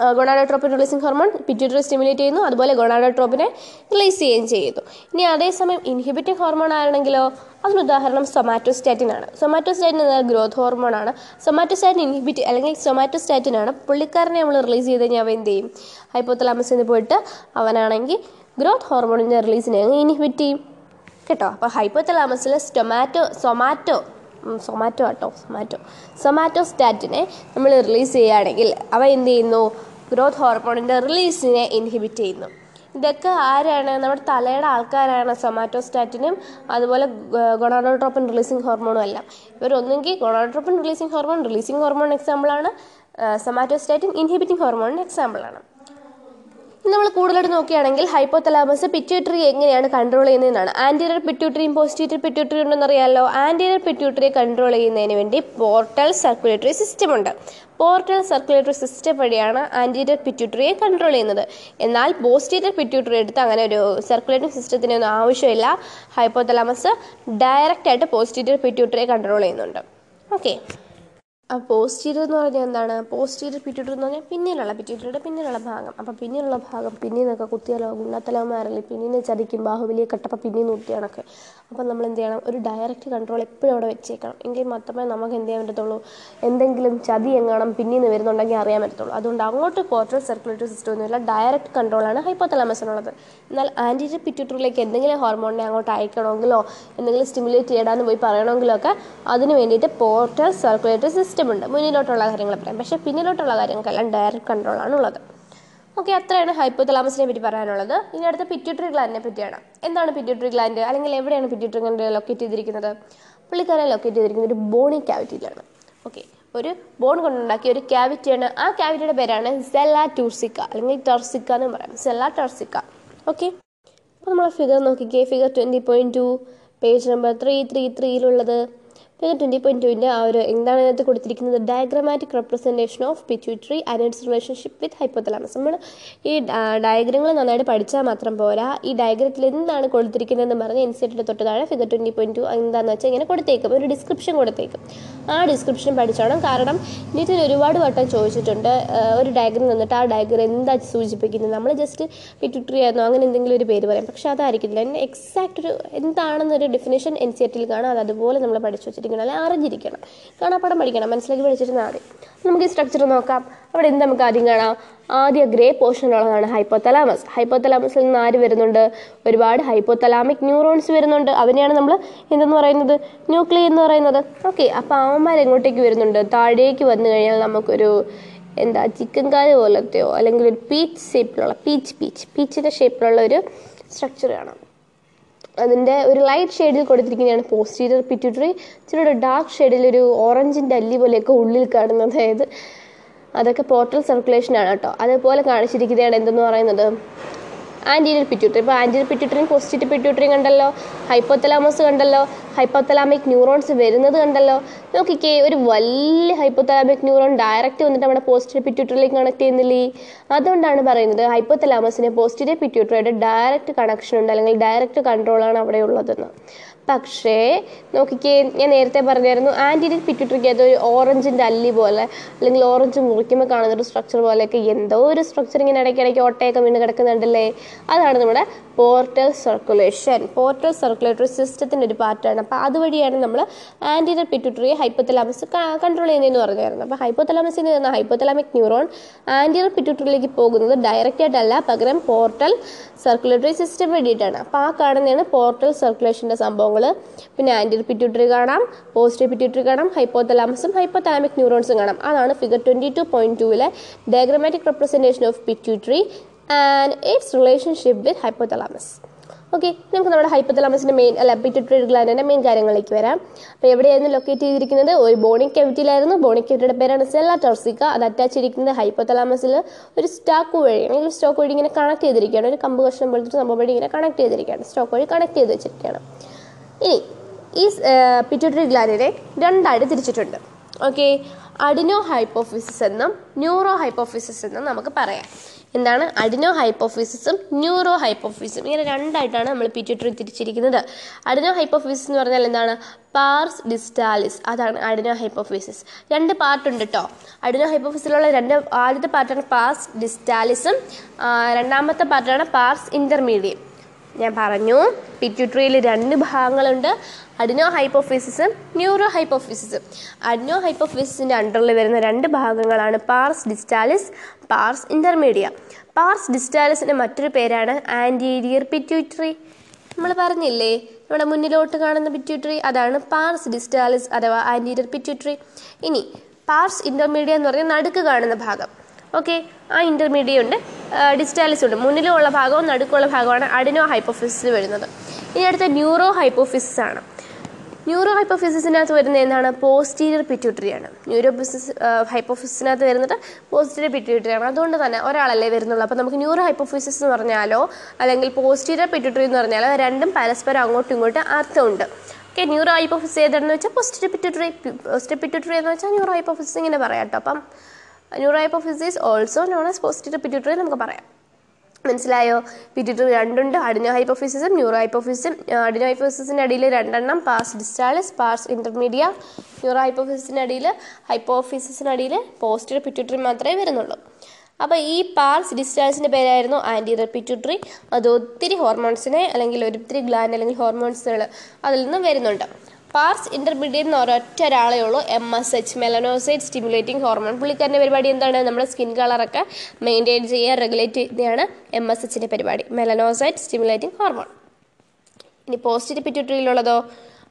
Gonadotropin releasing hormone pituitary stimulate ചെയ്യുന്നു. അതുപോലെ ഗൊണാഡോട്രോപ്പിനെ റിലീസ് ചെയ്യുകയും ചെയ്യുന്നു. ഇനി അതേസമയം ഇൻഹിബിറ്റിംഗ് ഹോർമോൺ ആണെങ്കിലോ അതിന് ഉദാഹരണം സൊമാറ്റോസ്റ്റാറ്റിൻ ആണ്. സൊമാറ്റോസ്റ്റാറ്റിൻ എന്നാൽ ഗ്രോത്ത് ഹോർമോൺ ആണ്. സൊമാറ്റോസ്റ്റാറ്റിൻ ഇൻഹിബിറ്റ് അല്ലെങ്കിൽ സൊമാറ്റോസ്റ്റാറ്റിൻ ആണ് പുള്ളിക്കാരനെ നമ്മൾ റിലീസ് ചെയ്ത് കഴിഞ്ഞാൽ അവൻ എന്ത് ചെയ്യും? ഹൈപ്പോത്തലാമസിൽ നിന്ന് പോയിട്ട് അവനാണെങ്കിൽ ഗ്രോത്ത് ഹോർമോണിന്റെ റിലീസിനെ ഇൻഹിബിറ്റ് ചെയ്യും. കേട്ടോ? അപ്പോൾ ഹൈപ്പോത്തലാമസിൽ സ്റ്റൊമാറ്റോ സൊമാറ്റോ സൊമാറ്റോ ആട്ടോ സൊമാറ്റോ സൊമാറ്റോ സ്റ്റാറ്റിനെ നമ്മൾ റിലീസ് ചെയ്യുകയാണെങ്കിൽ അവ എന്ത് ചെയ്യുന്നു? ഗ്രോത്ത് ഹോർമോണിന്റെ റിലീസിനെ ഇൻഹിബിറ്റ് ചെയ്യുന്നു. ഇതൊക്കെ ആരാണ്? നമ്മുടെ തലയുടെ ആൾക്കാരാണ് സൊമാറ്റോസ്റ്റാറ്റിനും അതുപോലെ ഗൊണാഡോട്രോപ്പിൻ റിലീസിങ് ഹോർമോണും എല്ലാം. ഇവരൊന്നെങ്കിൽ gonadotropin releasing hormone releasing hormone എക്സാമ്പിളാണ് സൊമാറ്റോസ്റ്റാറ്റിൻ ഇൻഹിബിറ്റിംഗ് ഹോർമോണിന്റെ എക്സാമ്പിളാണ് നമ്മൾ കൂടുതലായിട്ട് നോക്കുകയാണെങ്കിൽ ഹൈപ്പോതലാമസ് പിറ്റ്യൂട്ടറി എങ്ങനെയാണ് കൺട്രോൾ ചെയ്യുന്നതെന്നാണ്. ആന്റീരിയർ പിറ്റ്യൂട്ടറിയും പോസ്റ്റീരിയർ പിറ്റ്യൂട്ടറി ഉണ്ടെന്നറിയാമല്ലോ ആന്റീരിയർ പിറ്റ്യൂട്ടറിയെ കൺട്രോൾ ചെയ്യുന്നതിന് വേണ്ടി പോർട്ടൽ സർക്കുലേറ്ററി സിസ്റ്റം ഉണ്ട്. പോർട്ടൽ സർക്കുലേറ്ററി സിസ്റ്റം വഴിയാണ് ആന്റീരിയർ പിറ്റ്യൂട്ടറിയെ കൺട്രോൾ ചെയ്യുന്നത്. എന്നാൽ പോസ്റ്റീരിയർ പിറ്റ്യൂട്ടറി എടുത്ത് അങ്ങനെ ഒരു സർക്കുലേറ്ററി സിസ്റ്റത്തിന് ഒന്നും ആവശ്യമില്ല. ഹൈപ്പോതലാമസ് ഡയറക്റ്റ് ആയിട്ട് പോസ്റ്റീരിയർ പിറ്റ്യൂട്ടറിയെ കൺട്രോൾ ചെയ്യുന്നുണ്ട്. ഓക്കെ പോസ്റ്റീരിയർ എന്ന് പറഞ്ഞാൽ എന്താണ്? പോസ്റ്റീരിയർ പിറ്റ്യൂട്ടറി എന്ന് പറഞ്ഞാൽ പിന്നിലുള്ള പിറ്റ്യൂട്ടറിയുടെ പിന്നിലുള്ള ഭാഗം. അപ്പം പിന്നിലുള്ള ഭാഗം പിന്നീന്നൊക്കെ കുത്തിയാലോ? ഗുണത്തലവന്മാരല്ലേ പിന്നീന്ന് ചതിക്കും. ബാഹുബലിയെ കട്ടപ്പം പിന്നീന്ന് കുത്തിയാണൊക്കെ. അപ്പം നമ്മൾ എന്ത് ചെയ്യണം? ഒരു ഡയറക്റ്റ് കൺട്രോൾ എപ്പോഴും അവിടെ വെച്ചേക്കണം. എങ്കിൽ മാത്രമേ നമുക്ക് എന്ത് ചെയ്യാൻ പറ്റത്തുള്ളൂ? എന്തെങ്കിലും ചതി എങ്ങാണം പിന്നീന്ന് വരുന്നുണ്ടെങ്കിൽ അറിയാൻ പറ്റത്തുള്ളൂ. അതുകൊണ്ട് അങ്ങോട്ട് പോർട്ടൽ സർക്കുലേറ്ററി സിസ്റ്റം ഒന്നുമില്ല ഡയറക്റ്റ് കൺട്രോളാണ് ഹൈപ്പോത്തലാമസിനുള്ളത് എന്നാൽ ആന്റീരിയർ പിറ്റ്യൂട്ടറിയിലേക്ക് എന്തെങ്കിലും ഹോർമോണിനെ അങ്ങോട്ട് അയക്കണമെങ്കിലോ? എന്തെങ്കിലും സ്റ്റിമുലേറ്റ് ചെയ്യണമെന്ന് പോയി പറയണമെങ്കിലോ ഒക്കെ അതിന് വേണ്ടിയിട്ട് പോർട്ടൽ സർക്കുലേറ്ററി സിസ്റ്റം ഉണ്ട് മുന്നിലോട്ടുള്ള കാര്യങ്ങൾ പറയാം. പക്ഷേ പിന്നിലോട്ടുള്ള കാര്യങ്ങൾക്കെല്ലാം ഡയറക്റ്റ് കൺട്രോളാണ് ഉള്ളത് ഓക്കെ അത്രയാണ് ഹൈപ്പോതലാമസിനെ പറ്റി പറയാനുള്ളത്. ഇനി അടുത്ത പിറ്റ്യൂട്ടറി ഗ്ലാൻഡിനെ പറ്റിയാണ്. എന്താണ് പിറ്റ്യൂട്ടറി ഗ്ലാൻഡ് അല്ലെങ്കിൽ എവിടെയാണ് പിറ്റ്യൂട്ടറി ഗ്ലാൻഡ് ലൊക്കേറ്റ് ചെയ്തിരിക്കുന്നത്? പുള്ളിക്കാരെ ലൊക്കേറ്റ് ചെയ്തിരിക്കുന്നത് ഒരു ബോണി ക്യാവിറ്റിയിലാണ് ഓക്കെ ഒരു ബോൺ കൊണ്ടുണ്ടാക്കിയ ഒരു ക്യാവിറ്റിയാണ് ആ ക്യാവിറ്റിയുടെ പേരാണ് സെല്ല ടൂർസിക്ക അല്ലെങ്കിൽ ടർസിക്ക എന്ന് പറയാം. സെല്ല ടർസിക്ക ഓക്കെ അപ്പോൾ നമ്മൾ ഫിഗർ നോക്കിക്കേ figure twenty point two page number three three ത്രീയിലുള്ളത് figure twenty point ടുവിന്റെ ആ ഒരു എന്താണ് ഇതിനകത്ത് കൊടുത്തിരിക്കുന്നത്? Diagrammatic representation of pituitary and its relationship with hypothalamus നമ്മൾ ഈ ഡയഗ്രങ്ങൾ നന്നായിട്ട് പഠിച്ചാൽ മാത്രം പോരാ. ഈ ഡയഗ്രത്തിൽ എന്താണ് കൊടുത്തിരിക്കുന്നതെന്ന് പറഞ്ഞ് ഇൻസെറ്റിന്റെ തൊട്ട് താഴെ ഫിഗർ ട്വന്റി പോയിന്റ് ടു എന്താണെന്ന് വെച്ചാൽ ഇങ്ങനെ കൊടുത്തേക്കും. ഒരു ഡിസ്ക്രിപ്ഷൻ കൊടുത്തേക്കും. ആ ഡിസ്ക്രിപ്ഷൻ പഠിച്ചോണം. കാരണം നീറ്റിൽ ഒരുപാട് വട്ടം ചോദിച്ചിട്ടുണ്ട്. ഒരു ഡയഗ്രം തന്നിട്ട് ആ ഡയഗ്രം എന്താ സൂചിപ്പിക്കുന്നത്? നമ്മൾ ജസ്റ്റ് പിറ്റ്യൂട്ടറി ആയിരുന്നോ? അങ്ങനെ എന്തെങ്കിലും ഒരു പേര് പറയാം. പക്ഷേ അതായിരിക്കില്ല. എക്സാക്ട് ഒരു എന്താണെന്നൊരു ഡെഫിനേഷൻ എൻ സി ടിയിൽ കാണാം. അത് അതുപോലെ നമ്മൾ പഠിച്ചു വെച്ചിരിക്കണം അല്ലെങ്കിൽ അറിഞ്ഞിരിക്കണം. കാണാപ്പാടം പഠിക്കണം മനസ്സിലാക്കി പഠിച്ചിരുന്നാൽ മതി നമുക്ക് ഈ സ്ട്രക്ചർ നോക്കാം. അവിടെ എന്ത് നമുക്ക് ആദ്യം കാണാം. ആദ്യ ഗ്രേ പോർഷനുള്ളതാണ് ഹൈപ്പോതലാമസ് ഹൈപ്പോതലാമസിൽ നിന്ന് ആര് വരുന്നുണ്ട്? ഒരുപാട് ഹൈപ്പോതലാമിക് ന്യൂറോൺസ് വരുന്നുണ്ട്. അതിനെയാണ് നമ്മൾ എന്തെന്ന് പറയുന്നത്? ന്യൂക്ലിയ എന്ന് പറയുന്നത്. ഓക്കെ അപ്പോൾ അവന്മാർ എങ്ങോട്ടേക്ക് വരുന്നുണ്ട്? താഴേക്ക് വന്നു കഴിഞ്ഞാൽ നമുക്കൊരു എന്താ ചിക്കൻ കാൽ പോലത്തെയോ അല്ലെങ്കിൽ ഒരു പീച്ച് ഷേപ്പിലുള്ള പീച്ച് പീച്ച് പീച്ചിന്റെ ഷേപ്പിലുള്ള ഒരു സ്ട്രക്ചർ കാണാം. അതിന്റെ ഒരു ലൈറ്റ് ഷെയ്ഡിൽ കൊടുത്തിരിക്കുന്നതാണ് പോസ്റ്റീരിയർ പിറ്റ്യൂട്ടറി ഇച്ചിരി ഡാർക്ക് ഷെയ്ഡിൽ ഒരു ഓറഞ്ചിന്റെ അല്ലി പോലെയൊക്കെ ഉള്ളിൽ കാണുന്നത് അതായത് അതൊക്കെ പോർട്ടൽ സർക്കുലേഷൻ ആണ് കേട്ടോ. അതേപോലെ കാണിച്ചിരിക്കുന്നതാണ് എന്തെന്ന് പറയുന്നത്? ആന്റീരിയർ പിറ്റ്യൂട്ടറി ഇപ്പോൾ ആന്റീരിയർ പിറ്റ്യൂട്ടറിയും പോസ്റ്റീരിയർ പിറ്റ്യൂട്ടറിയും കണ്ടല്ലോ? ഹൈപ്പോത്തലാമസ് കണ്ടല്ലോ? ഹൈപ്പോത്തലാമിക് ന്യൂറോൺസ് വരുന്നത് കണ്ടല്ലോ? നോക്കിക്കേ ഒരു വലിയ ഹൈപ്പോത്തലാമിക് ന്യൂറോൺ ഡയറക്റ്റ് വന്നിട്ട് നമ്മുടെ പോസ്റ്റീരിയർ പിറ്റ്യൂട്ടറിലേക്ക് കണക്ട് ചെയ്യുന്നില്ലേ? അതുകൊണ്ടാണ് പറയുന്നത് ഹൈപ്പോത്തലാമസിന് പോസ്റ്റീരിയർ പിറ്റ്യൂട്ടറിയുടെ ഡയറക്റ്റ് കണക്ഷൻ ഉണ്ട് അല്ലെങ്കിൽ ഡയറക്റ്റ് കൺട്രോളാണ് അവിടെ ഉള്ളതെന്ന്. പക്ഷേ നോക്കിക്കേ ഞാൻ നേരത്തെ പറഞ്ഞായിരുന്നു ആന്റീരിയർ പിറ്റ്യൂട്ടറിക്ക് അത് ഒരു ഓറഞ്ചിന്റെ അല്ലി പോലെ അല്ലെങ്കിൽ ഓറഞ്ച് മുറിക്കുമ്പോൾ കാണുന്ന ഒരു സ്ട്രക്ചർ പോലെയൊക്കെ എന്തോ ഒരു സ്ട്രക്ചർ ഇങ്ങനെ ഇടയ്ക്കിടയ്ക്ക് ഒട്ടയൊക്കെ വീണ് കിടക്കുന്നുണ്ടല്ലേ? അതാണ് നമ്മുടെ പോർട്ടൽ സർക്കുലേഷൻ പോർട്ടൽ സർക്കുലേറ്ററി സിസ്റ്റത്തിന്റെ ഒരു പാർട്ടാണ് അപ്പോൾ അതുവഴിയാണ് നമ്മൾ ആന്റിനർ പിറ്റ്യൂട്ടറിയെ ഹൈപ്പോത്തലാമസ് കൺട്രോൾ ചെയ്യുന്നതെന്ന് പറഞ്ഞായിരുന്നു അപ്പോൾ ഹൈപ്പോത്തലാമസിൽ നിന്ന് ഹൈപ്പോത്തലാമിക് ന്യൂറോൺ ആന്റിനർ പിറ്റ്യൂട്ടറിയിലേക്ക് പോകുന്നത് ഡയറക്റ്റ് ആയിട്ടല്ല പകരം പോർട്ടൽ സർക്കുലേറ്ററി സിസ്റ്റം വേണ്ടിയിട്ടാണ്. അപ്പോൾ ആ കാണുന്നതാണ് പോർട്ടൽ സർക്കുലേഷന്റെ സംഭവങ്ങൾ പിന്നെ ആന്റിനർ പിറ്റ്യൂട്ടറി കാണാം പോസ്റ്റർ പിറ്റ്യൂട്ടറി കാണാം ഹൈപ്പോത്തലാമസും ഹൈപ്പോതാമിക് ന്യൂറോൺസും കാണാം. അതാണ് figure twenty two point ടുവിലെ diagrammatic representation of pituitary and its relationship with hypothalamus okay നമുക്ക് നമ്മുടെ ഹൈപ്പത്തലാമസിന്റെ മെയിൻ അല്ല പിറ്റിട്ടൊരു ഗ്ലാൻഡിന്റെ മെയിൻ കാര്യങ്ങളിലേക്ക് വരാം. അപ്പോൾ എവിടെയായിരുന്നു ലൊക്കേറ്റ് ചെയ്തിരിക്കുന്നത്? ഒരു ബോണിക് കെവിറ്റിയിലായിരുന്നു ബോണിക് കെവിറ്റിയുടെ പേരാണ് സെല്ല ടോർസിക്ക അത് അറ്റാച്ച് ചെയ്തിരിക്കുന്നത് ഹൈപ്പത്തലാമസിൽ ഒരു സ്റ്റാക്ക് വഴി അല്ലെങ്കിൽ സ്റ്റോക്ക് വഴി ഇങ്ങനെ കണക്ട് ചെയ്തിരിക്കുകയാണ്. ഒരു കമ്പ് കഷ്ണം പോലത്തെ സംഭവം വഴി ഇങ്ങനെ കണക്ട് ചെയ്തിരിക്കുകയാണ്. സ്റ്റോക്ക് വഴി കണക്ട് ചെയ്ത് വെച്ചിരിക്കുകയാണ്. ഇനി ഈ പിറ്റ്യൂട്ടറി ഗ്ലാൻഡിനെ രണ്ടായിട്ട് തിരിച്ചിട്ടുണ്ട്. ഓക്കെ അഡിനോ ഹൈപ്പോഫിസിസ് എന്നും ന്യൂറോ ഹൈപ്പോഫിസിസ് എന്നും നമുക്ക് പറയാം. എന്താണ് അഡിനോ ഹൈപ്പോഫിസിസും ന്യൂറോ ഹൈപ്പോഫിസും ഇങ്ങനെ രണ്ടായിട്ടാണ് നമ്മൾ പിറ്റ്യൂട്ടറി തിരിച്ചിരിക്കുന്നത്. അഡിനോ ഹൈപ്പോഫിസിസ് എന്ന് പറഞ്ഞാൽ എന്താണ്? Pars distalis. അതാണ് അഡിനോ ഹൈപ്പോഫിസിസ് രണ്ട് പാർട്ടുണ്ട് കേട്ടോ അഡിനോ ഹൈപ്പോഫിസിലുള്ള രണ്ട് ആദ്യത്തെ പാർട്ടാണ് പാർസ് ഡിസ്റ്റാലിസും രണ്ടാമത്തെ പാർട്ടാണ് പാർസ് ഇന്റർമീഡിയറ്റ് ഞാൻ പറഞ്ഞു പിറ്റ്യൂട്ടറിയിൽ രണ്ട് ഭാഗങ്ങളുണ്ട്. അഡിനോ ഹൈപ്പോഫിസിസും ന്യൂറോ ഹൈപ്പോഫിസിസും അഡിനോ ഹൈപ്പോഫിസിസിന്റെ അണ്ടറിൽ വരുന്ന രണ്ട് ഭാഗങ്ങളാണ് pars distalis pars intermedia pars ഡിസ്റ്റാലിസിന്റെ മറ്റൊരു പേരാണ് ആന്റീരിയർ പിറ്റ്യൂട്ടറി നമ്മൾ പറഞ്ഞില്ലേ നമ്മുടെ മുന്നിലോട്ട് കാണുന്ന പിറ്റ്യൂട്ടറി അതാണ് പാർസ് ഡിസ്റ്റാലിസ് അഥവാ ആന്റീരിയർ പിറ്റ്യൂട്ടറി ഇനി പാർസ് ഇന്റർമീഡിയ എന്ന് പറഞ്ഞാൽ നടുക്ക് കാണുന്ന ഭാഗം. ഓക്കെ ആ ഇന്റർമീഡിയറ്റ് ഉണ്ട്. ഡിസ്റ്റാലിസ് ഉണ്ട്. മുന്നിലുള്ള ഭാഗവും നടുക്കുള്ള ഭാഗമാണ് അഡിനോ ഹൈപ്പോഫിസിസ് വരുന്നത്. ഇനി അടുത്ത ന്യൂറോ ഹൈപ്പോഫിസിസ് ആണ്. ന്യൂറോ ഹൈപ്പോഫിസിസിനകത്ത് വരുന്ന എന്താണ്? പോസ്റ്റീരിയർ പിറ്റ്യൂട്ടറിയാണ് ന്യൂറോ ഫിസിസ് ഹൈപ്പോഫിസിനകത്ത് വരുന്നത് പോസ്റ്റീരിയർ പിറ്റ്യൂട്ടറിയാണ് അതുകൊണ്ട് തന്നെ ഒരാളല്ലേ വരുന്നുള്ളൂ. അപ്പോൾ നമുക്ക് ന്യൂറോ ഹൈപ്പോഫിസിസ് എന്ന് പറഞ്ഞാലോ അല്ലെങ്കിൽ പോസ്റ്റീരിയർ പിറ്റ്യൂട്ടറി എന്ന് പറഞ്ഞാലോ രണ്ടും പരസ്പരം അങ്ങോട്ടും ഇങ്ങോട്ടും അർത്ഥമുണ്ട്. ഓക്കെ ന്യൂറോ ഹൈപ്പോഫിസ് ഏതാണെന്ന് വെച്ചാൽ പോസ്റ്റീരിയർ പിറ്റ്യൂട്ടറി പോസ്റ്റീരിയർ പിറ്റ്യൂട്ടറി എന്ന് വെച്ചാൽ ന്യൂറോ ഹൈപ്പോഫിസിസ് ഇങ്ങനെ പറയാം കേട്ടോ. അപ്പം neurohypophysis also known as posterior pituitary നമുക്ക് പറയാം. മനസ്സിലായോ? പിറ്റ്യൂട്ടറി രണ്ടുണ്ട് അഡിനോ ഹൈപ്പോഫിസിസും ന്യൂറോ ഹൈപ്പോഫിസിസും അഡിനോ ഹൈപ്പോഫിസിസിന്റെ അടിയിൽ രണ്ടെണ്ണം പാസ് ഡിസ്റ്റാളിസ് പാസ് ഇന്റർമീഡിയ ന്യൂറോ ഹൈപ്പോഫിസിസിന്റെ അടിയിൽ ഹൈപ്പോഫിസിസിന്റെ അടിയിൽ പോസ്റ്റീരിയർ പിറ്റ്യൂട്ടറി മാത്രമേ വരുന്നുള്ളൂ. അപ്പോൾ ഈ പാർസ് ഡിസ്റ്റാൾസിന്റെ പേരായിരുന്നു ആന്റീരിയർ പിറ്റ്യൂട്ടറി അത് ഒത്തിരി ഹോർമോൺസിനെ അല്ലെങ്കിൽ ഒത്തിരി ഗ്ലാൻഡ് അല്ലെങ്കിൽ ഹോർമോൺസുകൾ അതിൽ നിന്ന് വരുന്നുണ്ട്. പാർസ് ഇന്റർമീഡിയറ്റ് എന്ന് ഒരൊറ്റ ഒരാളേ ഉള്ളൂ. M S H melanocyte stimulating hormone പുള്ളിക്കാരന്റെ പരിപാടി എന്താണ്? നമ്മുടെ സ്കിൻ കളറൊക്കെ മെയിന്റെയിൻ ചെയ്യുക റെഗുലേറ്റ് ചെയ്യുന്നതാണ് എം എസ് എച്ചിന്റെ പരിപാടി. മെലനോസൈറ്റ് സ്റ്റിമുലേറ്റിംഗ് ഹോർമോൺ ഇനി പോസിറ്റീവ് പിറ്റ്യൂട്ടറിയിലുള്ളതോ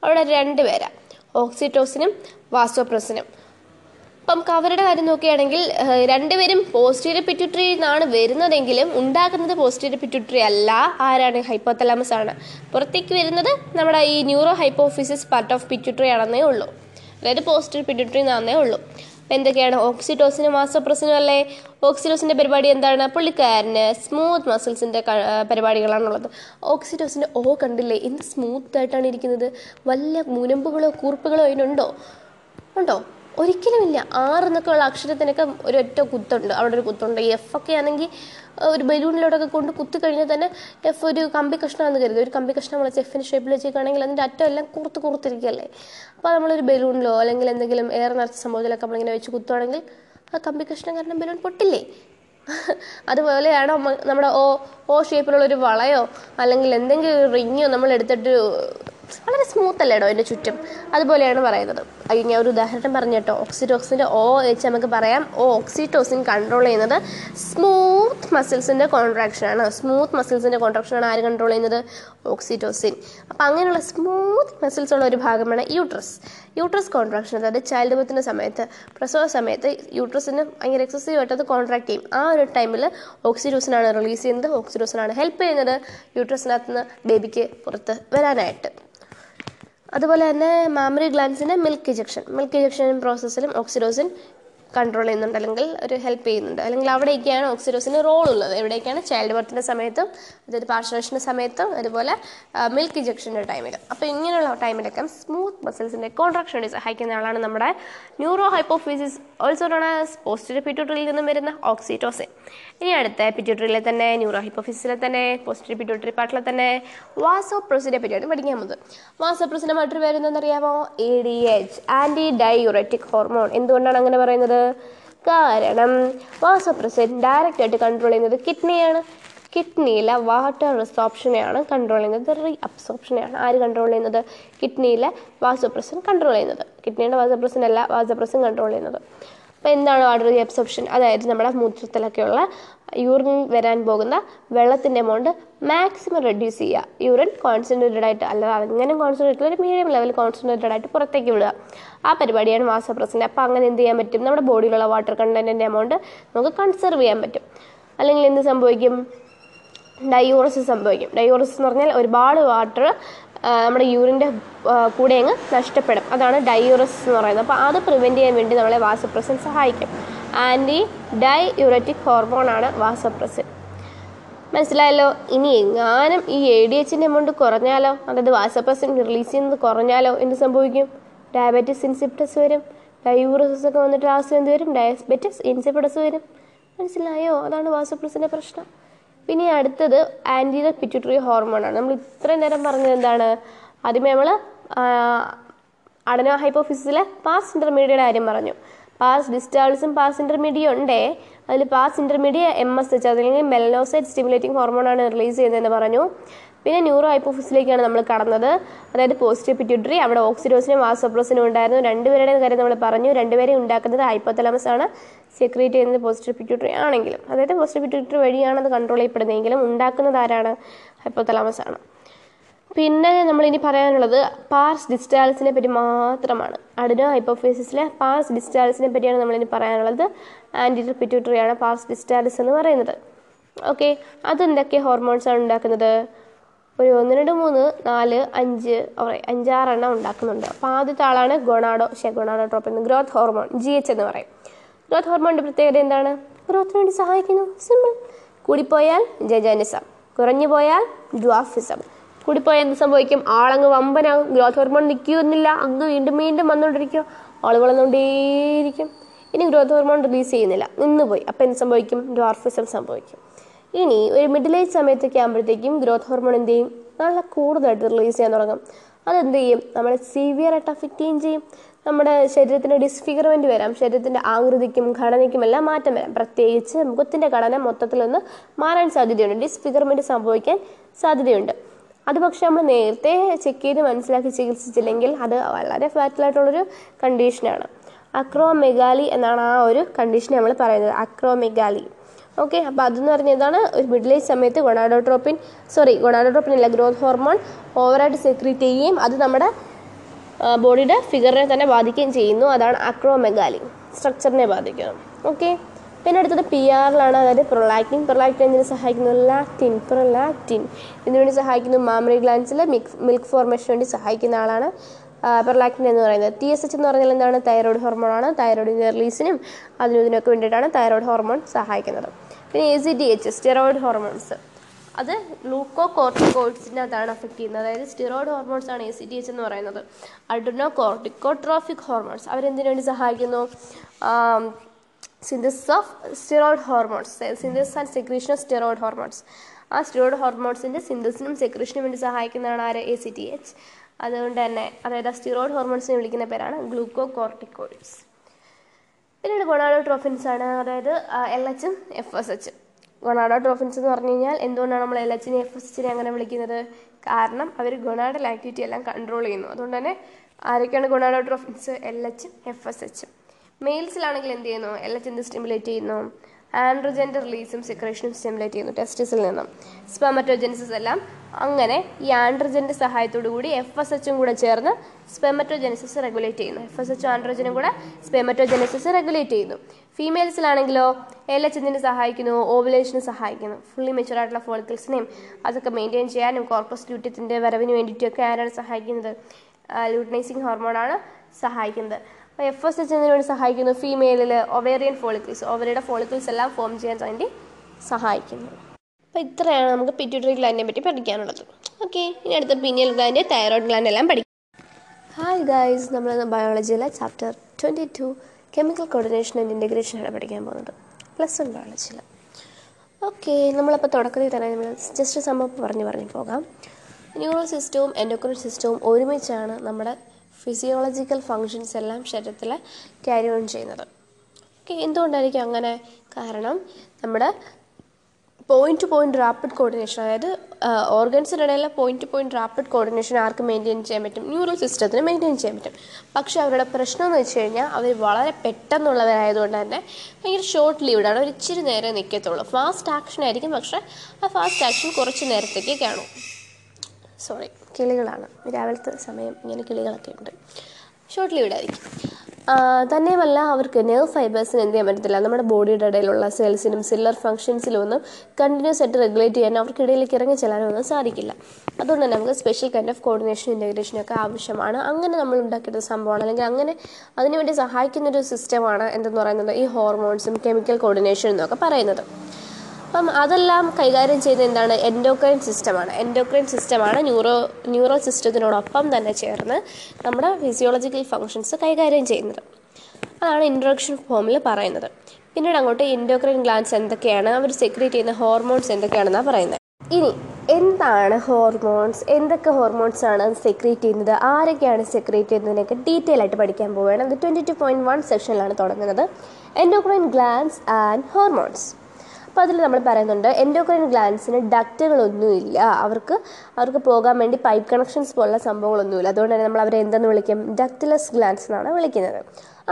അവിടെ രണ്ട് പേരാ. ഓക്സിറ്റോസിനും വാസോപ്രസിനും അപ്പം കവറുടെ കാര്യം നോക്കുകയാണെങ്കിൽ രണ്ടുപേരും പോസ്റ്റീരിയർ പിറ്റ്യൂട്ടറി നിന്നാണ് വരുന്നതെങ്കിലും ഉണ്ടാക്കുന്നത് പോസ്റ്റീരിയർ പിറ്റ്യൂട്ടറി അല്ല. ആരാണ് ഹൈപ്പോതലാമസ് ആണ്. പുറത്തേക്ക് വരുന്നത് നമ്മുടെ ഈ neuro hypophysis part of pituitary ആണെന്നേ ഉള്ളൂ. അതായത് പോസ്റ്റീരിയർ പിറ്റ്യൂട്ടറി എന്നാണെന്നേ ഉള്ളൂ. എന്തൊക്കെയാണ്? ഓക്സിറ്റോസിനും വാസോപ്രസിനും അല്ലേ? ഓക്സിറ്റോസിന്റെ പരിപാടി എന്താണ്? പുള്ളിക്കാരന് സ്മൂത്ത് മസിൽസിന്റെ പരിപാടികളാണുള്ളത്. ഓക്സിറ്റോസിന്റെ ഓ കണ്ടില്ലേ? എന്ത് സ്മൂത്ത് ആയിട്ടാണ് ഇരിക്കുന്നത്? വല്ല മുനമ്പുകളോ കൂർപ്പുകളോ അതിനുണ്ടോ? ഉണ്ടോ? ഒരിക്കലുമില്ല. ആറ് എന്നൊക്കെ ഉള്ള അക്ഷരത്തിനൊക്കെ ഒരൊറ്റ കുത്തുണ്ട്. അവിടെ ഒരു കുത്തുണ്ട്. എഫ് ഒക്കെ ആണെങ്കിൽ ഒരു ബലൂണിലോട്ടൊക്കെ കൊണ്ട് കുത്തി കഴിഞ്ഞാൽ തന്നെ എഫ് ഒരു കമ്പി കഷ്ണമാണെന്ന് കരുതി. ഒരു കമ്പി കഷ്ണം വിളിച്ച് എഫിന്റെ ഷേപ്പിൽ വെച്ചിരിക്കുകയാണെങ്കിൽ അതിന്റെ അറ്റം എല്ലാം കുറുത്ത് കുറുത്തിരിക്കുകയല്ലേ? അപ്പോൾ നമ്മളൊരു ബലൂണിലോ അല്ലെങ്കിൽ എന്തെങ്കിലും എയർ നിറച്ച സംഭവത്തിലൊക്കെ നമ്മളിങ്ങനെ വെച്ച് കുത്തുവാണെങ്കിൽ ആ കമ്പി കഷ്ണം കാരണം ബലൂൺ പൊട്ടില്ലേ? അതുപോലെയാണോ നമ്മുടെ ഓ ഓ ഷേപ്പിലുള്ള ഒരു വളയോ അല്ലെങ്കിൽ എന്തെങ്കിലും റിങ്ങോ നമ്മൾ എടുത്തിട്ട് വളരെ സ്മൂത്ത് അല്ലേടോ എന്റെ ചുറ്റും? അതുപോലെയാണ് പറയുന്നത്. ഞാൻ ഒരു ഉദാഹരണം പറഞ്ഞു കേട്ടോ. ഓക്സിറ്റോക്സിന്റെ ഓ എച്ച് നമുക്ക് പറയാം. ഓ ഓക്സിറ്റോസിൻ കൺട്രോൾ ചെയ്യുന്നത് സ്മൂത്ത് മസിൽസിന്റെ കോൺട്രാക്ഷനാണ് സ്മൂത്ത് മസിൽസിന്റെ കോൺട്രാക്ഷനാണ് ആര് കൺട്രോൾ ചെയ്യുന്നത്? ഓക്സിറ്റോസിൻ അപ്പോൾ അങ്ങനെയുള്ള സ്മൂത്ത് മസിൽസ് ഉള്ള ഒരു ഭാഗമാണ് യൂട്രസ് യൂട്രസ് കോൺട്രാക്ഷൻ അതായത് ചൈൽഡ് ബർത്തിന്റെ സമയത്ത് പ്രസവ സമയത്ത് യൂട്രസിന് ഭയങ്കര എക്സസീവ് ആയിട്ട് അത് കോൺട്രാക്ട് ചെയ്യും. ആ ഒരു ടൈമിൽ ഓക്സിറ്റോസിനാണ് റിലീസ് ചെയ്യുന്നത്. ഓക്സിറ്റോസിനാണ് ഹെൽപ്പ് ചെയ്യുന്നത് യൂട്രസിനകത്ത് നിന്ന് ബേബിക്ക് പുറത്ത് വരാനായിട്ട്. അതുപോലെ തന്നെ മാമറി ഗ്ലാൻസിന്റെ മിൽക്ക് ഇജക്ഷൻ മിൽക്ക് ഇജക്ഷൻ പ്രോസസ്സിലും ഓക്സിഡോസിൻ കൺട്രോൾ ചെയ്യുന്നുണ്ട്. അല്ലെങ്കിൽ ഒരു ഹെൽപ്പ് ചെയ്യുന്നുണ്ട്. അല്ലെങ്കിൽ അവിടെയൊക്കെയാണ് ഓക്സിഡോസിന് റോൾ ഉള്ളത്. എവിടെയൊക്കെയാണ് ചൈൽഡ് ബർത്തിന്റെ സമയത്തും അതായത് പാർഷനേഷന്റെ സമയത്തും അതുപോലെ മിൽക്ക് ഇജക്ഷന്റെ ടൈമിൽ അപ്പോൾ ഇങ്ങനെയുള്ള ടൈമിലൊക്കെ സ്മൂത്ത് മസിൽസിന്റെ കോൺട്രാക്ഷൻ വേണ്ടി സഹായിക്കുന്ന ആളാണ് നമ്മുടെ ന്യൂറോ ഹൈപ്പോഫീസിസ് ഓൾസോ നോൺ ആസ് പിറ്റോട്ടറിൽ നിന്നും വരുന്ന ഓക്സിറ്റോസിൻ ഇനി അടുത്ത പിറ്റ്യൂട്ടറിയിലെ തന്നെ ന്യൂറോ ഹിപ്പോഫിസിലെ തന്നെ പോസ്റ്റീരിയർ പിറ്റ്യൂട്ടറി പാർട്ടിലെ തന്നെ വാസോപ്രോസിനെ പറ്റിയാണ് പഠിക്കാൻ പോകുന്നത്. പേര് എന്താണെന്നറിയാമോ A D H antidiuretic hormone എന്തുകൊണ്ടാണ് അങ്ങനെ പറയുന്നത്? കാരണം വാസോപ്രസിൻ ഡയറക്റ്റ് ആയിട്ട് കൺട്രോൾ ചെയ്യുന്നത് കിഡ്നിയാണ് കിഡ്നിയിലെ വാട്ടർ റിസോപ്ഷനെയാണ് കൺട്രോൾ ചെയ്യുന്നത്. റീ അബ്സോപ്ഷനെയാണ് ആര് കൺട്രോൾ ചെയ്യുന്നത്? കിഡ്നിയിലെ വാസോപ്രസിൻ കൺട്രോൾ ചെയ്യുന്നത്. കിഡ്നിയുടെ വാസോപ്രസിൻ അല്ല വാസോപ്രസിൻ കൺട്രോൾ ചെയ്യുന്നത്. അപ്പോൾ എന്താണ് വാട്ടർ റീ അബ്സോപ്ഷൻ അതായത് നമ്മുടെ മൂത്രത്തിലൊക്കെയുള്ള യൂറിൻ വരാൻ പോകുന്ന വെള്ളത്തിന്റെ എമൗണ്ട് മാക്സിമം റെഡ്യൂസ് ചെയ്യുക. യൂറിൻ കോൺസെൻട്രേറ്റഡ് ആയിട്ട് അല്ലാതെ അങ്ങനെ കോൺസെൻട്രേറ്റഡ് ഒരു മീഡിയം ലെവൽ കോൺസെൻട്രേറ്റഡ് ആയിട്ട് പുറത്തേക്ക് വിടുക. ആ പരിപാടിയാണ് വാസോപ്രസിന്റെ അപ്പോൾ അങ്ങനെ എന്ത് ചെയ്യാൻ പറ്റും? നമ്മുടെ ബോഡിയിലുള്ള വാട്ടർ കണ്ടന്റിന്റെ എമൗണ്ട് നമുക്ക് കൺസർവ് ചെയ്യാൻ പറ്റും. അല്ലെങ്കിൽ എന്ത് സംഭവിക്കും? ഡയോറസിസ് സംഭവിക്കും. ഡയോറസിസ് എന്ന് പറഞ്ഞാൽ ഒരുപാട് വാട്ടർ നമ്മുടെ യൂറിന്റെ കൂടെ അങ്ങ് നഷ്ടപ്പെടും. അതാണ് ഡയൂറസ് എന്ന് പറയുന്നത്. അപ്പോൾ അത് പ്രിവെന്റ് ചെയ്യാൻ വേണ്ടി നമ്മളെ വാസപ്രസൻ സഹായിക്കും. ആന്റി ഡൈയൂററ്റിക് ഹോർമോണാണ് വാസപ്രസൻ മനസ്സിലായല്ലോ? ഇനി എങ്ങാനും ഈ എ ഡി എച്ചിന്റെ എമൗണ്ട് കുറഞ്ഞാലോ? അതായത് വാസപ്രസൻ റിലീസ് ചെയ്യുന്നത് കുറഞ്ഞാലോ? എന്ത് സംഭവിക്കും? ഡയബറ്റീസ് ഇൻസിപ്റ്റസ് വരും. ഡയൂറസസ് ഒക്കെ വന്നിട്ട് ലാസ്റ്റ് എന്ത് വരും. ഡയബറ്റിസ് ഇൻസിപ്റ്റസ് വരും. മനസ്സിലായോ? അതാണ് വാസപ്രസിന്റെ പ്രശ്നം. പിന്നെ അടുത്തത് ആന്റീന പിറ്റ്യൂട്ടറി ഹോർമോണാണ് നമ്മൾ ഇത്രയും നേരം പറഞ്ഞത് എന്താണ്? ആദ്യമേ നമ്മൾ അടനോ ഹൈപ്പോഫിസിസിലെ പാസ് ഇന്റർമീഡിയറ്റ് കാര്യം പറഞ്ഞു. പാസ് ഡിസ്റ്റാൾസും പാസ് ഇന്റർമീഡിയ ഉണ്ടേ. അതിൽ pars intermedia M S H അതല്ലെങ്കിൽ മെലനോസൈറ്റ് സ്റ്റിമുലേറ്റിംഗ് ഹോർമോണാണ് റിലീസ് ചെയ്യുന്നതെന്ന് പറഞ്ഞു. പിന്നെ ന്യൂറോ ഹൈപ്പോഫിസിലേക്കാണ് നമ്മൾ കടന്നത്. അതായത് പോസിറ്റീവ് പിറ്റ്യൂട്ടറി അവിടെ ഓക്സിഡോസിനും വാസോപ്രോസിനും ഉണ്ടായിരുന്നു. രണ്ടുപേരുടെയും കാര്യം നമ്മൾ പറഞ്ഞു. രണ്ടുപേരെയും ഉണ്ടാക്കുന്നത് ഹൈപ്പോതലമസ് ആണ്. സെക്രീറ്റ് ചെയ്യുന്നത് പോസിറ്റീവ് പിറ്റ്യൂട്ടറി ആണെങ്കിലും. അതായത് പോസിറ്റീവ് പിറ്റ്യൂട്ടറി വഴിയാണ് അത് കൺട്രോൾ ചെയ്യപ്പെടുന്നതെങ്കിലും ഉണ്ടാക്കുന്നത് ആരാണ്? ഹൈപ്പോതലമസ് ആണ്. പിന്നെ നമ്മൾ ഇനി പറയാനുള്ളത് പാർസ് ഡിസ്റ്റാൽസിനെ പറ്റി മാത്രമാണ്. അഡിനോ ഹൈപ്പോഫിസിലെ പാർസ് ഡിസ്റ്റാൽസിനെ പറ്റിയാണ് നമ്മളിനി പറയാനുള്ളത്. ആന്റിറ്റർ പിറ്റ്യൂട്ടറിയാണ് പാർസ് ഡിസ്റ്റാലിസ് എന്ന് പറയുന്നത്. ഓക്കെ അതെന്തൊക്കെ ഹോർമോൺസാണ് ഉണ്ടാക്കുന്നത്? ഒരു ഒന്ന് രണ്ട് മൂന്ന് നാല് അഞ്ച് അഞ്ചാറെണ്ണം ഉണ്ടാക്കുന്നുണ്ട്. അപ്പോൾ ആദ്യത്തെ ആളാണ് ഗൊണാഡോ. ഷെ ഗൊണാഡോ ട്രോപ്പ് എന്ന് ഗ്രോത്ത് ഹോർമോൺ ജി എച്ച് എന്ന് പറയും. ഗ്രോത്ത് ഹോർമോണിന്റെ പ്രത്യേകത എന്താണ്? ഗ്രോത്തിന് വേണ്ടി സഹായിക്കുന്നു. സിമ്പിൾ കൂടിപ്പോയാൽ ജജാനിസം. കുറഞ്ഞു പോയാൽ ഡ്വാഫിസം കൂടിപ്പോയാൽ എന്ത് സംഭവിക്കും? ആളങ്ങ് വമ്പനാകും. ഗ്രോത്ത് ഹോർമോൺ നിൽക്കുന്നില്ല. അങ്ങ് വീണ്ടും വീണ്ടും വന്നുകൊണ്ടിരിക്കും. ആൾ വളർന്നുകൊണ്ടേയിരിക്കും. ഇനി ഗ്രോത്ത് ഹോർമോൺ റിലീസ് ചെയ്യുന്നില്ല. നിന്നുപോയി അപ്പോൾ എന്ത് സംഭവിക്കും? ഡ്വാർഫിസം സംഭവിക്കും. ഇനി ഒരു മിഡിൽ ഏജ് സമയത്തൊക്കെ ആകുമ്പോഴത്തേക്കും ഗ്രോത്ത് ഹോർമോൺ എന്ത് ചെയ്യും? നല്ല കൂടുതലായിട്ട് റിലീസ് ചെയ്യാൻ തുടങ്ങും. അതെന്ത് ചെയ്യും? നമ്മളെ സിവിയർ ആയിട്ട് അഫക്റ്റ് ചെയ്യുകയും ചെയ്യും. നമ്മുടെ ശരീരത്തിന് ഡിസ്ഫിഗർമെന്റ് വരാം. ശരീരത്തിന്റെ ആകൃതിക്കും ഘടനയ്ക്കും എല്ലാം മാറ്റം വരാം. പ്രത്യേകിച്ച് മുഖത്തിന്റെ ഘടന മൊത്തത്തിലൊന്ന് മാറാൻ സാധ്യതയുണ്ട്. ഡിസ്ഫിഗർമെന്റ് സംഭവിക്കാൻ സാധ്യതയുണ്ട്. അത് പക്ഷേ നമ്മൾ നേരത്തെ ചെക്ക് ചെയ്ത് മനസ്സിലാക്കി ചികിത്സിച്ചില്ലെങ്കിൽ അത് വളരെ ഫാറ്റലായിട്ടുള്ളൊരു കണ്ടീഷനാണ് അക്രോമെഗാലി എന്നാണ് ആ ഒരു കണ്ടീഷൻ നമ്മൾ പറയുന്നത്. അക്രോമെഗാലി ഓക്കെ അപ്പോൾ അതെന്ന് പറഞ്ഞതാണ് ഒരു മിഡിൽ ഏജ് സമയത്ത് ഗൊണാഡോട്രോപ്പിൻ സോറി ഗൊണാഡോട്രോപ്പിൻ അല്ല ഗ്രോത്ത് ഹോർമോൺ ഓവറായിട്ട് സെക്രീറ്റ് ചെയ്യുകയും അത് നമ്മുടെ ബോഡിയുടെ ഫിഗറിനെ തന്നെ ബാധിക്കുകയും ചെയ്യുന്നു. അതാണ് അക്രോമെഗാലി സ്ട്രക്ചറിനെ ബാധിക്കുന്നു. ഓക്കെ പിന്നെ അടുത്തത് പി ആറിലാണ് അതായത് പ്രൊലാക്റ്റിൻ പ്രൊലാക്റ്റിൻ എന്തിനു സഹായിക്കുന്നു ലാക്റ്റിൻ പ്രൊലാക്റ്റിൻ ഇതിനുവേണ്ടി സഹായിക്കുന്നു മാമറി ഗ്ലാൻസിൽ മിൽക്ക് ഫോർമേഷന് വേണ്ടി സഹായിക്കുന്ന ആളാണ് പെർലാക്റ്റിൻ എന്ന് പറയുന്നത്. ടി എസ് എച്ച് എന്ന് പറഞ്ഞാൽ എന്താണ്? തൈറോയ്ഡ് ഹോർമോണാണ് തൈറോയ്ഡിന്റെ റിലീസിനും അതിനും ഇതിനൊക്കെ വേണ്ടിയിട്ടാണ് തൈറോയ്ഡ് ഹോർമോൺ സഹായിക്കുന്നത്. പിന്നെ A C D H steroid hormones അത് ഗ്ലൂക്കോ കോർട്ടിക്കോയിഡ്സിനകത്താണ് അഫക്റ്റ് ചെയ്യുന്നത്. അതായത് സ്റ്റിറോയിഡ് ഹോർമോൺസ് ആണ് എ സി ഡി എച്ച് എന്ന് പറയുന്നത്. അഡ്രിനോ കോർട്ടിക്കോട്രോഫിക് ഹോർമോൺസ് അവരെന്തിനു വേണ്ടി സഹായിക്കുന്നു? Synthesis of steroid hormones synthesis and secretion of steroid hormones ആ സ്റ്റിറോയിഡ് ഹോർമോൺസിന്റെ സിന്തസിനും സെക്രീഷനും വേണ്ടി സഹായിക്കുന്നതാണ് ആര്? എ സി ടി എച്ച് അതുകൊണ്ട് തന്നെ അതായത് ആ സ്റ്റിറോയിഡ് ഹോർമോൺസിനെ വിളിക്കുന്ന പേരാണ് ഗ്ലൂക്കോ കോർട്ടിക്കോയിഡ്സ് പിന്നീട് ഗൊണാഡോട്രോഫിൻസ് ആണ്. അതായത് എൽ എച്ചും എഫ് എസ് എച്ചും. ഗൊണാഡോട്രോഫിൻസ് എന്ന് പറഞ്ഞു കഴിഞ്ഞാൽ എന്തുകൊണ്ടാണ് നമ്മൾ എൽ എച്ചിനെ എഫ് എസ് എച്ചിനെ അങ്ങനെ വിളിക്കുന്നത്? കാരണം അവർ ഗൊണാഡൽ ആക്ടിവിറ്റി എല്ലാം കൺട്രോൾ ചെയ്യുന്നു. അതുകൊണ്ട് തന്നെ ആരൊക്കെയാണ് ഗൊണാഡോട്രോഫിൻസ് എൽ എച്ചും എഫ് എസ് എച്ചും. മെയിൽസിലാണെങ്കിൽ എന്ത് ചെയ്യുന്നു? എൽ എച്ച് എന്ത് സ്റ്റിമുലേറ്റ് ചെയ്യുന്നു? ആൻഡ്രോജന്റെ റിലീസും സെക്രേഷനും സ്റ്റിമുലേറ്റ് ചെയ്യുന്നു ടെസ്റ്റിസിൽ നിന്നും. സ്പെമറ്റോജെനിസിസ് എല്ലാം അങ്ങനെ ഈ ആൻഡ്രോജന്റെ സഹായത്തോടു കൂടി എഫ് എസ് എച്ചും കൂടെ ചേർന്ന് സ്പെമറ്റോജെനിസിസ് റെഗുലേറ്റ് ചെയ്യുന്നു. എഫ് എസ് എച്ചും ആൻഡ്രോജനും കൂടെ സ്പെമറ്റോജെനിസിസ് റെഗുലേറ്റ് ചെയ്യുന്നു. ഫീമെയിൽസിലാണെങ്കിലോ എൽ എച്ച് എന്തിന് സഹായിക്കുന്നു ഓവുലേഷന് സഹായിക്കുന്നു ഫുള്ളി മെച്ചുവർ ആയിട്ടുള്ള ഫോളിക്കിൾസിനെയും അതൊക്കെ മെയിന്റെയിൻ ചെയ്യാനും കോർപ്പസ് ലൂട്ടിയത്തിന്റെ വരവിന് വേണ്ടിയിട്ടൊക്കെ ആരാണ് സഹായിക്കുന്നത്? ലൂട്ടനൈസിങ് ഹോർമോണാണ് സഹായിക്കുന്നത്. എഫ് എസ് എച്ച് എന്നതിന് വേണ്ടി സഹായിക്കുന്നു. ഫീമെയിലിൽ ഒവേറിയൻ ഫോളിക്കിൾസ് ഓവറിയുടെ ഫോളിക്കിൾസ് എല്ലാം ഫോം ചെയ്യാൻ വേണ്ടി സഹായിക്കുന്നു. അപ്പോൾ ഇത്രയാണ് നമുക്ക് പിറ്റ്യൂട്ടറി ഗ്ലാൻഡിനെ പറ്റി പഠിക്കാനുള്ളത്. ഓക്കെ ഇനി അടുത്ത പിനിയൽ ഗ്ലാൻഡ് തൈറോയ്ഡ് ഗ്ലാൻഡ് എല്ലാം പഠിക്കും. ഹായ് ഗായ്സ് നമ്മൾ ബയോളജിയിലെ chapter twenty two chemical coordination and ഇന്റഗ്രേഷനാണ് പഠിക്കാൻ പോകുന്നത്. പ്ലസ് വൺ ബയോളജിയിൽ ഓക്കെ നമ്മളപ്പോൾ തുടക്കത്തിൽ തന്നെ നമ്മൾ ജസ്റ്റ് സംഭവം പറഞ്ഞു പറഞ്ഞു പോകാം. ന്യൂറോ സിസ്റ്റവും എൻഡോക്രൈൻ സിസ്റ്റവും ഒരുമിച്ചാണ് നമ്മുടെ ഫിസിയോളജിക്കൽ ഫങ്ഷൻസ് എല്ലാം ശരീരത്തിൽ ക്യാരി ഓൺ ചെയ്യുന്നത്. ഓക്കെ എന്തുകൊണ്ടായിരിക്കും അങ്ങനെ? കാരണം നമ്മുടെ point two point rapid coordination അതായത് ഓർഗൻസിനിടയിലെ point two point rapid coordination ആർക്ക് മെയിന്റെയിൻ ചെയ്യാൻ പറ്റും? ന്യൂറൽ സിസ്റ്റത്തിന് മെയിന്റെയിൻ ചെയ്യാൻ പറ്റും. പക്ഷേ അവരുടെ പ്രശ്നം എന്ന് വെച്ച് കഴിഞ്ഞാൽ അവർ വളരെ പെട്ടെന്നുള്ളവരായതുകൊണ്ട് തന്നെ ഭയങ്കര ഷോർട്ട് ലീവ്ഡാണ് അവർ ഇച്ചിരി നേരം നിൽക്കത്തുള്ളൂ ഫാസ്റ്റ് ആക്ഷൻ ആയിരിക്കും പക്ഷേ ആ ഫാസ്റ്റ് ആക്ഷൻ കുറച്ച് നേരത്തേക്ക് കാണും. സോറി കിളികളാണ്. രാവിലത്തെ സമയം ഇങ്ങനെ കിളികളൊക്കെ ഉണ്ട്. ഷോർട്ട് ലീവ്ഡ് ആയിരിക്കും. തന്നെയുമല്ല അവർക്ക് നെർവ് ഫൈബേഴ്സിന് എന്ത് ചെയ്യാൻ പറ്റത്തില്ല. നമ്മുടെ ബോഡിയുടെ ഇടയിലുള്ള സെൽസിനും സില്ലർ ഫംഗ്ഷൻസിലും ഒന്നും കണ്ടിന്യൂസ് ആയിട്ട് റെഗുലേറ്റ് ചെയ്യാൻ അവർക്കിടയിലേക്ക് ഇറങ്ങി ചെല്ലാനും ഒന്നും സാധിക്കില്ല. അതുകൊണ്ട് തന്നെ നമുക്ക് സ്പെഷ്യൽ കൈൻഡ് ഓഫ് കോർഡിനേഷൻ ഇന്റഗ്രേഷനൊക്കെ ആവശ്യമാണ്. അങ്ങനെ നമ്മൾ ഉണ്ടാക്കിയ സംഭവമാണ്. അല്ലെങ്കിൽ അങ്ങനെ അതിനുവേണ്ടി സഹായിക്കുന്നൊരു സിസ്റ്റമാണ് എന്തെന്ന് പറയുന്നത് ഈ ഹോർമോൺസും കെമിക്കൽ കോർഡിനേഷൻ എന്നൊക്കെ പറയുന്നത്. അപ്പം അതെല്ലാം കൈകാര്യം ചെയ്യുന്ന എന്താണ്? എൻഡോക്രൈൻ സിസ്റ്റമാണ് എൻഡോക്രൈൻ സിസ്റ്റമാണ് ന്യൂറോ ന്യൂറോ സിസ്റ്റത്തിനോടൊപ്പം തന്നെ ചേർന്ന് നമ്മുടെ ഫിസിയോളജിക്കൽ ഫങ്ഷൻസ് കൈകാര്യം ചെയ്യുന്നത്. അതാണ് ഇൻട്രൊഡക്ഷൻ ഫോമിൽ പറയുന്നത്. പിന്നീട് അങ്ങോട്ട് എൻഡോക്രൈൻ ഗ്ലാൻസ് എന്തൊക്കെയാണ്? അവർ സെക്രീറ്റ് ചെയ്യുന്ന ഹോർമോൺസ് എന്തൊക്കെയാണെന്നാണ് പറയുന്നത്. ഇനി എന്താണ് ഹോർമോൺസ് എന്തൊക്കെ ഹോർമോൺസ് ആണ് സെക്രീറ്റ് ചെയ്യുന്നത്? ആരൊക്കെയാണ് സെക്രീറ്റ് ചെയ്യുന്നതിനൊക്കെ ഡീറ്റെയിൽ ആയിട്ട് പഠിക്കാൻ പോവുകയാണ്. അത് ട്വന്റി ടു പോയിന്റ് വൺ സെക്ഷനിലാണ് തുടങ്ങുന്നത്. എൻഡോക്രൈൻ ഗ്ലാൻസ് ആൻഡ് ഹോർമോൺസ് അപ്പോൾ അതിൽ നമ്മൾ പറയുന്നുണ്ട് എൻഡോക്രൈൻ ഗ്ലാൻസിന് ഡക്റ്റുകളൊന്നുമില്ല അവർക്ക് അവർക്ക് പോകാൻ വേണ്ടി പൈപ്പ് കണക്ഷൻസ് പോലുള്ള സംഭവങ്ങളൊന്നുമില്ല. അതുകൊണ്ട് തന്നെ നമ്മൾ അവരെ എന്തെന്ന് വിളിക്കും? ഡക്റ്റിലസ് ഗ്ലാൻസ് എന്നാണ് വിളിക്കുന്നത്.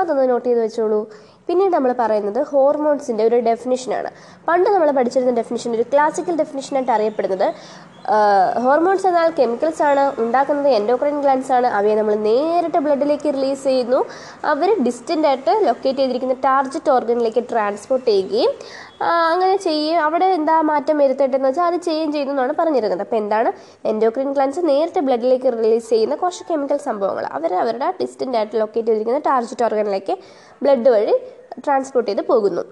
അതൊന്ന് നോട്ട് ചെയ്ത് വെച്ചോളൂ. പിന്നീട് നമ്മൾ പറയുന്നത് ഹോർമോൺസിന്റെ ഒരു ഡെഫിനിഷനാണ് പണ്ട് നമ്മൾ പഠിച്ചിരുന്ന ഡെഫിനിഷൻ ഒരു ക്ലാസിക്കൽ ഡെഫിനിഷനായിട്ട് അറിയപ്പെടുന്നത് ഹോർമോൺസ് എന്നാൽ കെമിക്കൽസ് ആണ് ഉണ്ടാക്കുന്നത് എൻഡോക്രൈൻ ഗ്ലാൻസ് ആണ്. അവയെ നമ്മൾ നേരിട്ട് ബ്ലഡിലേക്ക് റിലീസ് ചെയ്യുന്നു. അവർ ഡിസ്റ്റന്റ് ആയിട്ട് ലൊക്കേറ്റ് ചെയ്തിരിക്കുന്ന ടാർജറ്റ് ഓർഗനിലേക്ക് ട്രാൻസ്പോർട്ട് ചെയ്യുകയും അങ്ങനെ ചെയ്യുകയും അവിടെ എന്താ മാറ്റം വരുത്തേണ്ടതെന്ന് വെച്ചാൽ അത് ചെയ്യുകയും ചെയ്യുന്നു എന്നാണ് പറഞ്ഞിരുന്നത്. അപ്പോൾ എന്താണ്? എൻഡോക്രൈൻ ഗ്ലാൻസ് നേരിട്ട് ബ്ലഡിലേക്ക് റിലീസ് ചെയ്യുന്ന കുറച്ച് കെമിക്കൽ സംഭവങ്ങൾ. അവർ അവരുടെ ഡിസ്റ്റന്റ് ആയിട്ട് ലൊക്കേറ്റ് ചെയ്തിരിക്കുന്ന ടാർജറ്റ് ഓർഗനിലേക്ക് ബ്ലഡ് വഴി ട്രാൻസ്പോർട്ട് ചെയ്ത് പോകുന്നു.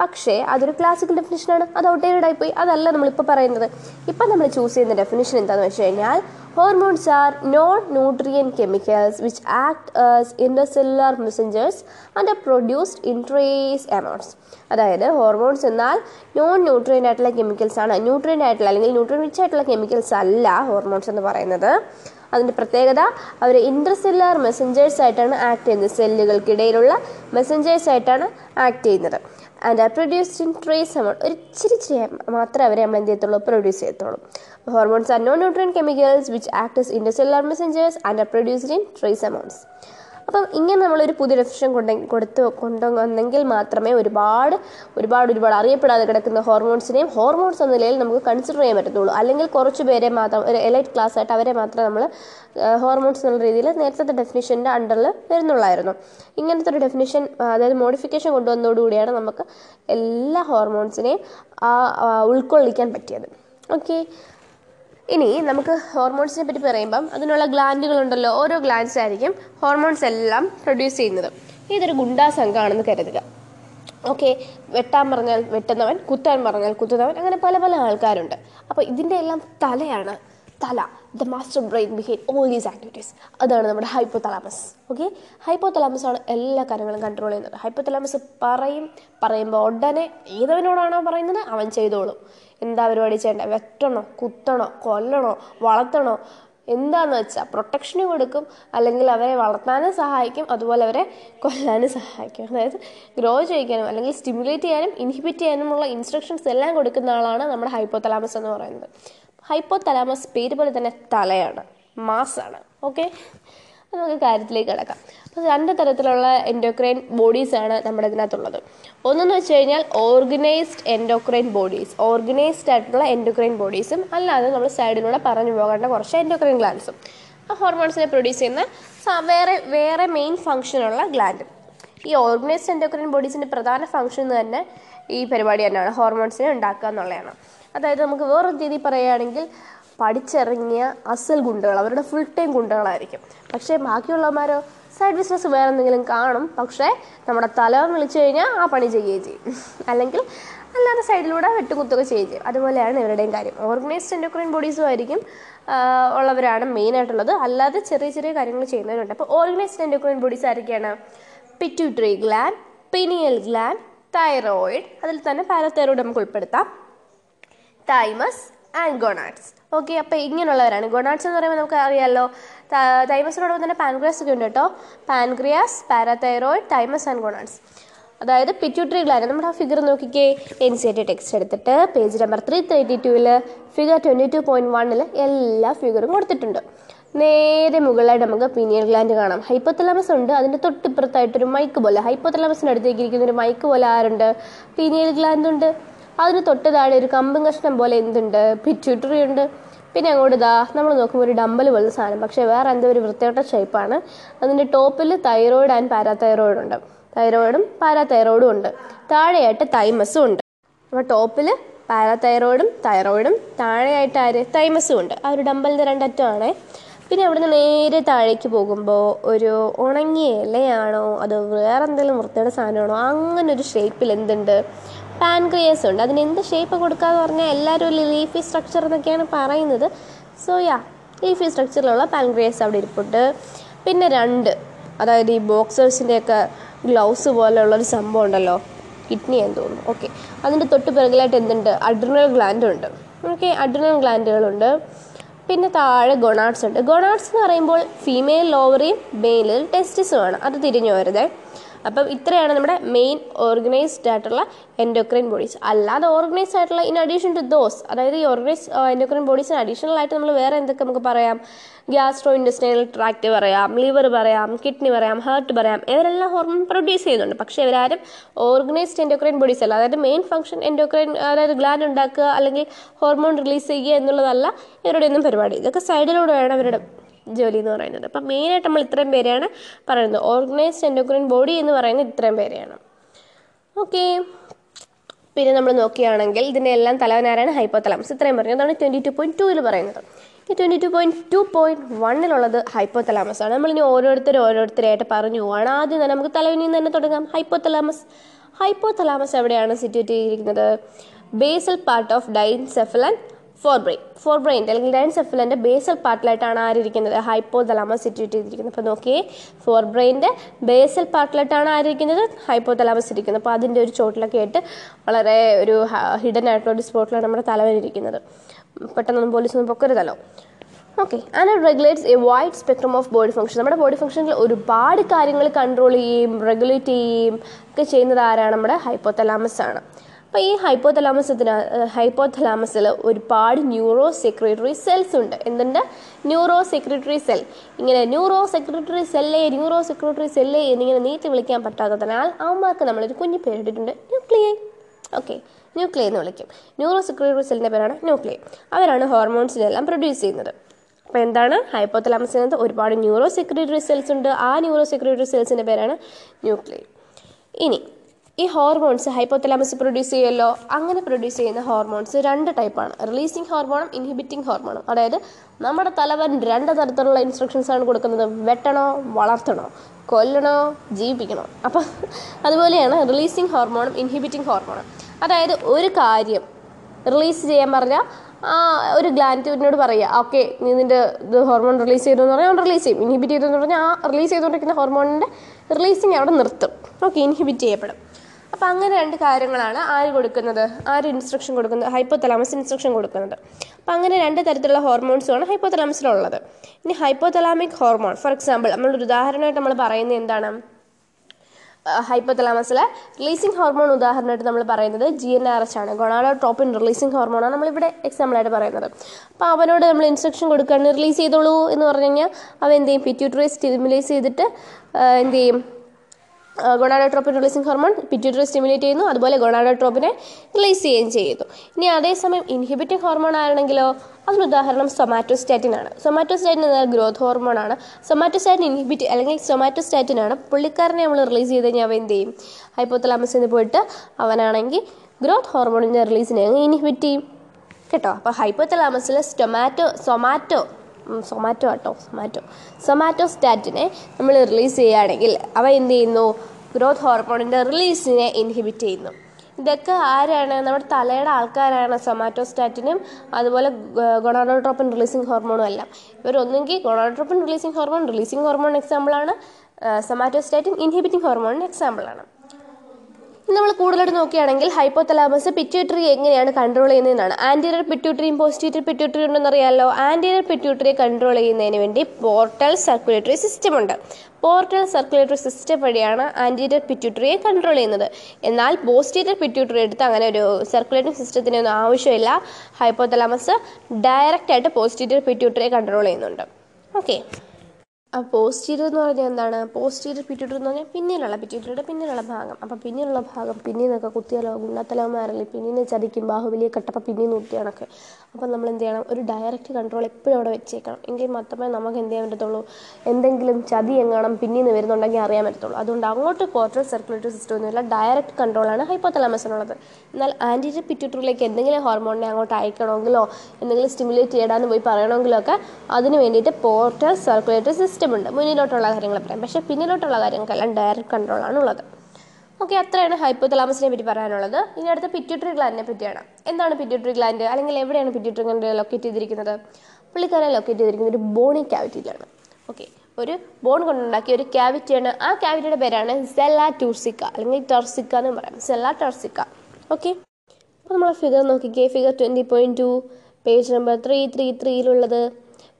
പക്ഷേ അതൊരു ക്ലാസിക്കൽ ഡെഫിനിഷനാണ് അത് ഔട്ട്ഡേറ്റഡ് ആയിപ്പോയി. അതല്ല നമ്മളിപ്പോൾ പറയുന്നത്. ഇപ്പം നമ്മൾ ചൂസ് ചെയ്യുന്ന ഡെഫിനിഷൻ എന്താണെന്ന് വെച്ച് കഴിഞ്ഞാൽ hormones are non nutrient chemicals which act as intercellular messengers and produced in trace amounts അതായത് ഹോർമോൺസ് എന്നാൽ നോൺ ന്യൂട്രിയൻ ആയിട്ടുള്ള കെമിക്കൽസ് ആണ്. ന്യൂട്രിയൻ ആയിട്ടുള്ള അല്ലെങ്കിൽ ന്യൂട്രിയൻ റിച്ച് ആയിട്ടുള്ള കെമിക്കൽസ് അല്ല ഹോർമോൺസ് എന്ന് പറയുന്നത്. അതിന്റെ പ്രത്യേകത അവർ ഇൻട്രസെല്ലുലാർ മെസ്സഞ്ചേഴ്സ് ആയിട്ടാണ് ആക്ട് ചെയ്യുന്നത്. സെല്ലുകൾക്കിടയിലുള്ള മെസ്സഞ്ചേഴ്സ് ആയിട്ടാണ് ആക്ട് ചെയ്യുന്നത്. ആൻഡ് ആ പ്രൊഡ്യൂസ്ഡ് ഇൻ ട്രേസ് എമൗണ്ട് ഒരു ഇച്ചിരി മാത്രമേ അവരെ നമ്മൾ എന്ത് ചെയ്യത്തുള്ളൂ? പ്രൊഡ്യൂസ് ചെയ്യത്തുള്ളൂ. Hormones are non nutrient chemicals which act as intercellular messengers and are produced in trace amounts അപ്പം ഇങ്ങനെ നമ്മളൊരു പുതിയ ഡെഫിഷൻ കൊണ്ട കൊടുത്ത് കൊണ്ടുവന്നെങ്കിൽ മാത്രമേ ഒരുപാട് ഒരുപാട് ഒരുപാട് അറിയപ്പെടാതെ കിടക്കുന്ന ഹോർമോൺസിനെയും ഹോർമോൺസ് എന്ന നിലയിൽ നമുക്ക് കൺസിഡർ ചെയ്യാൻ പറ്റത്തുള്ളൂ. അല്ലെങ്കിൽ കുറച്ച് പേരെ മാത്രം ഒരു എലൈറ്റ് ക്ലാസ് ആയിട്ട് അവരെ മാത്രം നമ്മൾ ഹോർമോൺസ് എന്നുള്ള രീതിയിൽ നേരത്തെ ഡെഫിനിഷന്റെ അണ്ടറിൽ വരുന്നുള്ളായിരുന്നു. ഇങ്ങനത്തെ ഒരു ഡെഫിനിഷൻ അതായത് മോഡിഫിക്കേഷൻ കൊണ്ടുവന്നതോടുകൂടിയാണ് നമുക്ക് എല്ലാ ഹോർമോൺസിനെയും ഉൾക്കൊള്ളിക്കാൻ പറ്റിയത്. ഓക്കെ ഇനി നമുക്ക് ഹോർമോൺസിനെ പറ്റി പറയുമ്പം അതിനുള്ള ഗ്ലാൻഡുകളുണ്ടല്ലോ ഓരോ ഗ്ലാൻഡ്സ് ആയിരിക്കും ഹോർമോൺസ് എല്ലാം പ്രൊഡ്യൂസ് ചെയ്യുന്നത്. ഇതൊരു ഗുണ്ടാ സംഘമാണെന്ന് കരുതുക. ഓക്കെ വെട്ടാൻ പറഞ്ഞാൽ വെട്ടുന്നവൻ കുത്താൻ പറഞ്ഞാൽ കുത്തുന്നവൻ അങ്ങനെ പല പല ആൾക്കാരുണ്ട്. അപ്പോൾ ഇതിന്റെ എല്ലാം തലയാണ് തല the master brain behind all these activities അതാണ് നമ്മുടെ ഹൈപ്പോ തലാമസ് ഓക്കെ ഹൈപ്പോ തലാമസാണ് ആണ് എല്ലാ കാര്യങ്ങളും കൺട്രോൾ ചെയ്യുന്നത്. ഹൈപ്പോ തലാമസ് പറയും പറയുമ്പോൾ ഉടനെ ഏതവനോടാണോ പറയുന്നത്? അവൻ ചെയ്തോളും. എന്താ പരിപാടി ചെയ്യേണ്ട? വെട്ടണോ? കുത്തണോ? കൊല്ലണോ? വളർത്തണോ? എന്താന്ന് വെച്ചാൽ പ്രൊട്ടക്ഷന് കൊടുക്കും അല്ലെങ്കിൽ അവരെ വളർത്താനും സഹായിക്കും അതുപോലെ അവരെ കൊല്ലാനും സഹായിക്കും. അതായത് ഗ്രോ ചെയ്യിക്കാനും അല്ലെങ്കിൽ സ്റ്റിമുലേറ്റ് ചെയ്യാനും ഇൻഹിബിറ്റ് ചെയ്യാനുമുള്ള ഇൻസ്ട്രക്ഷൻസ് എല്ലാം കൊടുക്കുന്ന ആളാണ് നമ്മുടെ ഹൈപ്പോ തലാമസ് എന്ന് പറയുന്നത്. ഹൈപ്പോ തലാമസ് പേര് പോലെ തന്നെ തലയാണ് മാസാണ്. ഓക്കെ നമുക്ക് കാര്യത്തിലേക്ക് കിടക്കാം. അപ്പോൾ രണ്ട് തരത്തിലുള്ള എൻഡോക്രൈൻ ബോഡീസ് ആണ് നമ്മുടെ ഇതിനകത്തുള്ളത്. ഒന്നെന്ന് വെച്ച് കഴിഞ്ഞാൽ ഓർഗനൈസ്ഡ് എൻഡോക്രൈൻ ബോഡീസ് ഓർഗനൈസ്ഡ് ആയിട്ടുള്ള എൻഡോക്രൈൻ ബോഡീസും അല്ലാതെ നമ്മൾ സൈഡിലൂടെ പറഞ്ഞു പോകേണ്ട കുറച്ച് എൻഡോക്രൈൻ ഗ്ലാൻസും ഹോർമോൺസിനെ പ്രൊഡ്യൂസ് ചെയ്യുന്ന വേറെ വേറെ മെയിൻ ഫങ്ഷനുള്ള ഗ്ലാൻഡ് ഈ ഓർഗനൈസ്ഡ് എൻഡോക്രൈൻ ബോഡീസിന്റെ പ്രധാന ഫങ്ഷൻ തന്നെ ഈ പരിപാടി തന്നെയാണ്. ഹോർമോൺസിനെ ഉണ്ടാക്കുക എന്നുള്ളതാണ്. അതായത് നമുക്ക് വേറൊരു രീതി പറയുകയാണെങ്കിൽ പഠിച്ചിറങ്ങിയ അസൽ ഗുണ്ടകൾ അവരുടെ ഫുൾ ടൈം ഗുണ്ടകളായിരിക്കും. പക്ഷേ ബാക്കിയുള്ളവന്മാരോ സൈഡ് ബിസിനസ് വേറെ എന്തെങ്കിലും കാണും പക്ഷേ നമ്മുടെ തല വിളിച്ചു കഴിഞ്ഞാൽ ആ പണി ചെയ്യുകയും ചെയ്യും. അല്ലെങ്കിൽ അല്ലാതെ സൈഡിലൂടെ വെട്ടുകുത്തൊക്കെ ചെയ്യുകയും ചെയ്യും. അതുപോലെയാണ് ഇവരുടെയും കാര്യം. ഓർഗനൈസ്ഡ് എൻഡോക്രൈൻ ബോഡീസും ആയിരിക്കും ഉള്ളവരാണ് മെയിനായിട്ടുള്ളത് അല്ലാതെ ചെറിയ ചെറിയ കാര്യങ്ങൾ ചെയ്യുന്നവരുണ്ട്. അപ്പോൾ ഓർഗനൈസ്ഡ് എൻഡോക്രൈൻ ബോഡീസ് ആരൊക്കെയാണ്? Pituitary gland pineal gland thyroid അതിൽ തന്നെ പാരതൈറോയിഡ് നമുക്ക് ഉൾപ്പെടുത്താം. തൈമസ് ആൻഡ് ഗൊണാഡ്സ് ഓക്കെ അപ്പോൾ ഇങ്ങനെയുള്ളവരാണ്. ഗൊണാഡ്സ് എന്ന് പറയുമ്പോൾ നമുക്ക് അറിയാമല്ലോ തൈമസിനോടൊപ്പം തന്നെ പാൻക്രിയാസ് ഒക്കെ ഉണ്ട് കേട്ടോ pancreas parathyroid thymus and gonads അതായത് പിറ്റ്യൂട്ടറി ഗ്ലാൻഡ് നമ്മുടെ ആ ഫിഗർ നോക്കിക്കേ. എൻ സി ടി ടെക്സ്റ്റ് എടുത്തിട്ട് പേജ് നമ്പർ ത്രീ തേർട്ടി ടൂവിൽ ഫിഗർ ട്വന്റി ടു പോയിന്റ് വണ്ണിൽ എല്ലാ ഫിഗറും കൊടുത്തിട്ടുണ്ട്. നേരെ മുകളിലായിട്ട് നമുക്ക് പീനിയൽ ഗ്ലാൻഡ് കാണാം. ഹൈപ്പോത്തലാമസ് ഉണ്ട്. അതിന്റെ തൊട്ടിപ്പുറത്തായിട്ടൊരു മൈക്ക് പോലെ. ഹൈപ്പോത്തലാമസിന്റെ അടുത്തേക്ക് ഇരിക്കുന്ന ഒരു മൈക്ക് പോലെ ആരുണ്ട്? പീനിയൽ ഗ്ലാൻഡ് ഉണ്ട്. അതിന് തൊട്ട് താഴെ ഒരു കമ്പും കഷ്ണം പോലെ എന്തുണ്ട്? പിറ്റ്യൂട്ടറി ഉണ്ട് പിന്നെ അങ്ങോട്ട് ഇതാ നമ്മൾ നോക്കുമ്പോൾ ഒരു ഡമ്പൽ പോലത്തെ സാധനം. പക്ഷേ വേറെ എന്തോ ഒരു വൃത്തിയോട്ട ഷേപ്പാണ് അതിന്റെ ടോപ്പിൽ തൈറോയിഡ് ആൻഡ് പാരാതൈറോയിഡ് ഉണ്ട്. തൈറോയിഡും പാരാതൈറോയിഡും ഉണ്ട്. താഴെയായിട്ട് തൈമസും ഉണ്ട്. അപ്പോൾ ടോപ്പിൽ പാരാതൈറോയിഡും തൈറോയിഡും താഴെയായിട്ട് ആര്? തൈമസും ഉണ്ട്. ആ ഒരു ഡമ്പലിന്റെ രണ്ടറ്റമാണേ. പിന്നെ അവിടുന്ന് നേരെ താഴേക്ക് പോകുമ്പോൾ ഒരു ഉണങ്ങിയ ഇലയാണോ? അതോ വേറെ എന്തെങ്കിലും വൃത്തിയുടെ സാധനമാണോ? അങ്ങനെ ഒരു ഷേപ്പിൽ എന്തുണ്ട്? പാൻക്രിയസ് ഉണ്ട്. അതിന് എന്ത് ഷേപ്പ് കൊടുക്കാന്ന് പറഞ്ഞാൽ എല്ലാവരും ലീഫി സ്ട്രക്ചർ എന്നൊക്കെയാണ് പറയുന്നത്. സോ യാ ലീഫി സ്ട്രക്ചറിലുള്ള പാൻക്രിയസ് അവിടെ ഇരിപ്പുണ്ട്. പിന്നെ രണ്ട് അതായത് ഈ ബോക്സേഴ്സിന്റെയൊക്കെ ഗ്ലൗസ് പോലെയുള്ളൊരു സംഭവം ഉണ്ടല്ലോ കിഡ്നി എന്ന് തോന്നുന്നു. ഓക്കെ അതിന്റെ തൊട്ട് പിറകിലായിട്ട് എന്തുണ്ട്? അഡ്രിനൽ ഗ്ലാൻഡ് ഉണ്ട്. ഓക്കെ അഡ്രിനൽ ഗ്ലാൻഡുകളുണ്ട് പിന്നെ താഴെ ഗൊണാട്സ് ഉണ്ട്. ഗൊണാട്സ് എന്ന് പറയുമ്പോൾ ഫീമെയിൽ ലോവറിയും മെയിലിൽ ടെസ്റ്റിസുമാണ് അത് തിരിഞ്ഞു വരുതേ അപ്പം ഇത്രയാണ് നമ്മുടെ മെയിൻ ഓർഗനൈസ്ഡ് ആയിട്ടുള്ള എൻഡോക്രൈൻ ബോഡീസ് അല്ലാതെ ഓർഗനൈസ്ഡ് ആയിട്ടുള്ള ഇൻ അഡീഷൻ ടു ദോസ് അതായത് ഈ ഓർഗനൈസ് എൻഡോക്രൈൻ ബോഡീസിന് അഡീഷണൽ ആയിട്ട് നമ്മൾ വേറെ എന്തൊക്കെ നമുക്ക് പറയാം? ഗ്യാസ്ട്രോ ഇൻഡസ്ട്രിയൽ ട്രാക്ട് പറയാം ലിവർ പറയാം കിഡ്നി പറയാം ഹാർട്ട് പറയാം ഇവരെല്ലാം ഹോർമോൺ പ്രൊഡ്യൂസ് ചെയ്യുന്നുണ്ട്. പക്ഷേ ഇവരാരും ഓർഗനൈസ്ഡ് എൻഡോക്രൈൻ ബോഡീസ് അല്ല. അതായത് മെയിൻ ഫംഗ്ഷൻ എൻഡോക്രൈൻ അതായത് ഗ്ലാൻഡ് ഉണ്ടാക്കുക അല്ലെങ്കിൽ ഹോർമോൺ റിലീസ് ചെയ്യുക എന്നുള്ളതല്ല ഇവരുടെ ഒന്നും പരിപാടി. ഇതൊക്കെ സൈഡിലൂടെ വേണം ഇവരുടെ ജോലി എന്ന് പറയുന്നത്. അപ്പം മെയിനായിട്ട് നമ്മൾ ഇത്രയും പേരെയാണ് പറയുന്നത്. ഓർഗനൈസ്ഡ് എൻഡോക്രൈൻ ബോഡി എന്ന് പറയുന്നത് ഇത്രയും പേരെയാണ്. ഓക്കെ പിന്നെ നമ്മൾ നോക്കുകയാണെങ്കിൽ ഇതിന്റെ എല്ലാം തലവനാരാണ് ഹൈപ്പോതലാമസ് ഇത്രയും പറഞ്ഞു. അതാണ് ട്വന്റി ടു പോയിന്റ് ടൂവിൽ പറയുന്നത്. ഈ twenty two point two point വണ്ണിലുള്ളത് hypothalamus ആണ്. നമ്മളിനി ഓരോരുത്തർ ഓരോരുത്തരായിട്ട് പറഞ്ഞു പോവാണ്. ആദ്യം തന്നെ നമുക്ക് തലവിനിൽ നിന്ന് തന്നെ തുടങ്ങാം. ഹൈപ്പോതലാമസ് ഹൈപ്പോതലാമസ് എവിടെയാണ് സിറ്റുവേറ്റ് ചെയ്തിരിക്കുന്നത്? Basal part of diencephalon forebrain forebrain അല്ലെങ്കിൽ ഡൈൻസെഫലന്റെ ബേസൽ പാർട്ടിലായിട്ടാണ് ആരിയിരിക്കുന്നത് ഹൈപ്പോതലാമസ് സിറ്റുവേറ്റ് ചെയ്തിരിക്കുന്നത്. അപ്പോൾ നോക്കിയേ ഫോർ ബ്രെയിന്റെ ബേസൽ പാർട്ടിലായിട്ടാണ് ആരിയിരിക്കുന്നത് ഹൈപ്പോതലാമസ് ഇരിക്കുന്നത്. അപ്പോൾ അതിന്റെ ഒരു ചോട്ടിലൊക്കെ ആയിട്ട് വളരെ ഒരു ഹിഡൻ ആയിട്ടുള്ള ഒരു സ്പോട്ടിലാണ് നമ്മുടെ തലവനിരിക്കുന്നത് പെട്ടെന്നൊന്നും പോലീസൊന്നും പൊക്കരുതല്ലോ. Okay and regulates a wide spectrum of body function നമ്മുടെ ബോഡി ഫംഗ്ഷനിൽ ഒരുപാട് കാര്യങ്ങൾ കൺട്രോൾ ചെയ്യുകയും റെഗുലേറ്റ് ചെയ്യുകയും ഒക്കെ ചെയ്യുന്നത് ആരാണ്? നമ്മുടെ ഹൈപ്പോതലാമസ് ആണ്. അപ്പോൾ ഈ ഹൈപ്പോതലാമസത്തിന് ഹൈപ്പോതലാമസിൽ ഒരുപാട് ന്യൂറോ സെക്രട്ടറി സെൽസ് ഉണ്ട്. എന്തുണ്ട്? Neurosecretory cell. ഇങ്ങനെ ന്യൂറോ സെക്രട്ടറി സെല്ലേ ന്യൂറോ സെക്രട്ടറി സെല്ലേ എന്നിങ്ങനെ നീട്ടി വിളിക്കാൻ പറ്റാത്തതിനാൽ അവന്മാർക്ക് നമ്മളൊരു കുഞ്ഞു പേരിട്ടിട്ടുണ്ട് ന്യൂക്ലിയ. ഓക്കെ. ന്യൂക്ലിയ എന്ന് വിളിക്കും. ന്യൂറോ സെക്രട്ടറി സെല്ലിന്റെ പേരാണ് ന്യൂക്ലിയ. അവരാണ് ഹോർമോൺസിനെല്ലാം പ്രൊഡ്യൂസ് ചെയ്യുന്നത്. അപ്പോൾ എന്താണ്? ഹൈപ്പോതലാമസിനകത്ത് ഒരുപാട് ന്യൂറോ സെക്രട്ടറി സെൽസ് ഉണ്ട്. ആ ന്യൂറോ സെക്രട്ടറി സെൽസിന്റെ പേരാണ് ന്യൂക്ലിയ. ഇനി ഈ ഹോർമോൺസ് ഹൈപ്പോതലാമസ് പ്രൊഡ്യൂസ് ചെയ്യുമല്ലോ? അങ്ങനെ പ്രൊഡ്യൂസ് ചെയ്യുന്ന ഹോർമോൺസ് രണ്ട് ടൈപ്പാണ് റിലീസിങ് ഹോർമോണും ഇൻഹിബിറ്റിംഗ് ഹോർമോണും അതായത് നമ്മുടെ തലവൻ രണ്ട് തരത്തിലുള്ള ഇൻസ്ട്രക്ഷൻസ് ആണ് കൊടുക്കുന്നത്. വെട്ടണോ വളർത്തണോ കൊല്ലണോ ജീവിപ്പിക്കണോ? അപ്പം അതുപോലെയാണ് റിലീസിങ് ഹോർമോണും ഇൻഹിബിറ്റിംഗ് ഹോർമോണും അതായത് ഒരു കാര്യം റിലീസ് ചെയ്യാൻ പറഞ്ഞാൽ ആ ഒരു ഗ്ലാന്റിനോട് പറയുക ഓക്കെ നീ നിന്റെ ഇത് ഹോർമോൺ റിലീസ് ചെയ്തു എന്ന് പറഞ്ഞാൽ അവൻ റിലീസ് ചെയ്യും. ഇൻഹിബിറ്റ് ചെയ്തു എന്ന് പറഞ്ഞാൽ ആ റിലീസ് ചെയ്തുകൊണ്ടിരിക്കുന്ന ഹോർമോണിന്റെ റിലീസിങ് അവിടെ നിർത്തും. ഓക്കെ ഇൻഹിബിറ്റ് ചെയ്യപ്പെടും. അപ്പം അങ്ങനെ രണ്ട് കാര്യങ്ങളാണ് ആര് കൊടുക്കുന്നത്? ആര് ഇൻസ്ട്രക്ഷൻ കൊടുക്കുന്നത്? ഹൈപ്പോതലാമസ് ഇൻസ്ട്രക്ഷൻ കൊടുക്കുന്നത്. അപ്പം അങ്ങനെ രണ്ട് തരത്തിലുള്ള ഹോർമോൺസുമാണ് ഹൈപ്പോതലാമസിലുള്ളത് ഇനി ഹൈപ്പോതലാമിക് ഹോർമോൺ ഫോർ എക്സാമ്പിൾ നമ്മളൊരു ഉദാഹരണമായിട്ട് നമ്മൾ പറയുന്നത് എന്താണ്? ഹൈപ്പോതലാമസിലെ റിലീസിങ് ഹോർമോൺ ഉദാഹരണമായിട്ട് നമ്മൾ പറയുന്നത് ജി എൻ ആർ എച്ച് ആണ്. ഗൊണാഡോട്രോപ്പിൻ റിലീസിങ് ഹോർമോണാണ് നമ്മളിവിടെ എക്സാമ്പിളായിട്ട് പറയുന്നത്. അപ്പോൾ അവനോട് നമ്മൾ ഇൻസ്ട്രക്ഷൻ കൊടുക്കുകയാണ് റിലീസ് ചെയ്തോളൂ എന്ന് പറഞ്ഞു കഴിഞ്ഞാൽ അവൻ എന്ത് ചെയ്യും? പിറ്റ്യൂട്ടറി സ്റ്റിമുലേസ് ചെയ്തിട്ട് എന്ത് ചെയ്യും? Gonadotropin releasing hormone pituitary stimulate ചെയ്യുന്നു. അതുപോലെ ഗൊണാഡോട്രോപ്പിനെ റിലീസ് ചെയ്യുകയും ചെയ്യുന്നു ഇനി അതേസമയം ഇൻഹിബിറ്റിംഗ് ഹോർമോൺ ആണെങ്കിലോ അതിന് ഉദാഹരണം സൊമാറ്റോസ്റ്റാറ്റിൻ ആണ്. സൊമാറ്റോസ്റ്റാറ്റിൻ എന്നാൽ ഗ്രോത്ത് ഹോർമോൺ ആണ്. സൊമാറ്റോസ്റ്റാറ്റിൻ ഇൻഹിബിറ്റ് അല്ലെങ്കിൽ സൊമാറ്റോസ്റ്റാറ്റിൻ ആണ്. പുള്ളിക്കാരനെ നമ്മൾ റിലീസ് ചെയ്ത് കഴിഞ്ഞാൽ അവൻ എന്ത് ചെയ്യും? ഹൈപ്പോത്തലാമസിൽ നിന്ന് പോയിട്ട് അവനാണെങ്കിൽ ഗ്രോത്ത് ഹോർമോണിന്റെ റിലീസിനെ ഇൻഹിബിറ്റ് ചെയ്യും. കേട്ടോ? അപ്പോൾ ഹൈപ്പോത്തലാമസിൽ സ്റ്റൊമാറ്റോ സൊമാറ്റോ സൊമാറ്റോ ആട്ടോ സൊമാറ്റോ സ്റ്റാറ്റിനെ നമ്മൾ റിലീസ് ചെയ്യുകയാണെങ്കിൽ അവ എന്ത് ചെയ്യുന്നു? ഗ്രോത്ത് ഹോർമോണിന്റെ റിലീസിനെ ഇൻഹിബിറ്റ് ചെയ്യുന്നു. ഇതൊക്കെ ആരാണ്? നമ്മുടെ തലയുടെ ആൾക്കാരാണ് സൊമാറ്റോസ്റ്റാറ്റിനും അതുപോലെ ഗൊണാഡോട്രോപ്പിൻ റിലീസിങ് ഹോർമോണും എല്ലാം. ഇവരൊന്നെങ്കിൽ gonadotropin releasing hormone releasing hormone എക്സാമ്പിളാണ് സൊമാറ്റോസ്റ്റാറ്റിൻ ഇൻഹിബിറ്റിംഗ് ഹോർമോണിന് എക്സാമ്പിളാണ് നമ്മൾ കൂടുതലായിട്ട് നോക്കുകയാണെങ്കിൽ ഹൈപ്പോതലാമസ് പിറ്റ്യൂട്ടറി എങ്ങനെയാണ് കൺട്രോൾ ചെയ്യുന്നതെന്നാണ്. ആന്റീരിയർ പിറ്റ്യൂട്ടറിയും പോസ്റ്റീരിയർ പിറ്റ്യൂട്ടറി ഉണ്ടെന്നറിയാമല്ലോ ആന്റീരിയർ പിറ്റ്യൂട്ടറിയെ കൺട്രോൾ ചെയ്യുന്നതിന് വേണ്ടി പോർട്ടൽ സർക്കുലേറ്ററി സിസ്റ്റം ഉണ്ട്. പോർട്ടൽ സർക്കുലേറ്ററി സിസ്റ്റം വഴിയാണ് ആന്റീരിയർ പിറ്റ്യൂട്ടറിയെ കൺട്രോൾ ചെയ്യുന്നത്. എന്നാൽ പോസ്റ്റീരിയർ പിറ്റ്യൂട്ടറി എടുത്ത് അങ്ങനെ ഒരു സർക്കുലേറ്ററി സിസ്റ്റത്തിനൊന്നും ആവശ്യമില്ല. ഹൈപ്പോതലാമസ് ഡയറക്റ്റ് ആയിട്ട് പോസ്റ്റീരിയർ പിറ്റ്യൂട്ടറിയെ കൺട്രോൾ ചെയ്യുന്നുണ്ട്. ഓക്കെ പോസ്റ്റീരിയർ എന്ന് പറഞ്ഞാൽ എന്താണ്? പോസ്റ്റീരിയർ പിറ്റ്യൂട്ടറി എന്ന് പറഞ്ഞാൽ പിന്നിലുള്ള പിറ്റ്യൂട്ടറിയുടെ പിന്നിലുള്ള ഭാഗം. അപ്പം പിന്നിലുള്ള ഭാഗം പിന്നിൽ നിന്നൊക്കെ കുത്തിയാലോ ഗുണ്ടത്തലവന്മാരല്ലേ പിന്നിൽ നിന്ന് ചതിക്കും ബാഹുബലിയെ കട്ടപ്പ പിന്നിൽ കുത്തി കണക്ക് അപ്പം നമ്മൾ എന്ത് ചെയ്യണം? ഒരു ഡയറക്റ്റ് കൺട്രോൾ എപ്പോഴും അവിടെ വെച്ചേക്കണം. എങ്കിൽ മാത്രമേ നമുക്ക് എന്ത് ചെയ്യാൻ പറ്റത്തുള്ളൂ? എന്തെങ്കിലും ചതി എങ്ങാണം പിന്നിൽ നിന്ന് വരുന്നുണ്ടെങ്കിൽ അറിയാൻ പറ്റത്തുള്ളൂ. അതുകൊണ്ട് അങ്ങോട്ട് പോർട്ടൽ സർക്കുലേറ്ററി സിസ്റ്റം ഒന്നുമില്ല ഡയറക്റ്റ് കൺട്രോളാണ് ഹൈപ്പോത്തലാമസിനുള്ളത് എന്നാൽ ആന്റിജൻ പിറ്റ്യൂട്ടറിലേക്ക് എന്തെങ്കിലും ഹോർമോണിനെ അങ്ങോട്ട് അയക്കണമെങ്കിലോ എന്തെങ്കിലും സ്റ്റിമുലേറ്റ് ചെയ്യണമെന്ന് പോയി പറയണമെങ്കിലോ ഒക്കെ അതിന് വേണ്ടിയിട്ട് പോർട്ടൽ സർക്കുലേറ്ററി സിസ്റ്റം ഉണ്ട്. മുന്നിലോട്ടുള്ള കാര്യങ്ങൾ പറയാം. പക്ഷേ പിന്നിലോട്ടുള്ള കാര്യങ്ങൾക്കെല്ലാം ഡയറക്റ്റ് കൺട്രോളാണ് ഉള്ളത്. ഓക്കെ അത്രയാണ് ഹൈപ്പോതലാമസിനെ പറ്റി പറയാനുള്ളത്. ഇനി അടുത്ത പിറ്റ്യൂട്ടറി ഗ്ലാൻഡിനെ പറ്റിയാണ്. എന്താണ് പിറ്റ്യൂട്ടറി ഗ്ലാൻഡ് അല്ലെങ്കിൽ എവിടെയാണ് പിറ്റ്യൂട്ടറി ഗ്ലാൻഡ് ലൊക്കേറ്റ് ചെയ്തിരിക്കുന്നത്? പുള്ളിക്കാരെ ലൊക്കേറ്റ് ചെയ്തിരിക്കുന്നത് ഒരു ബോണി ക്യാവിറ്റിയിലാണ് ഓക്കെ ഒരു ബോൺ കൊണ്ടുണ്ടാക്കിയ ഒരു ക്യാവിറ്റിയാണ് ആ ക്യാവിറ്റിയുടെ പേരാണ് സെല്ല ടൂർസിക്ക അല്ലെങ്കിൽ ടർസിക്ക എന്ന് പറയാം. സെല്ല ടർസിക്ക ഓക്കെ അപ്പോൾ നമ്മൾ ഫിഗർ നോക്കിക്കേ. Figure twenty point two page number three three ത്രീയിലുള്ളത്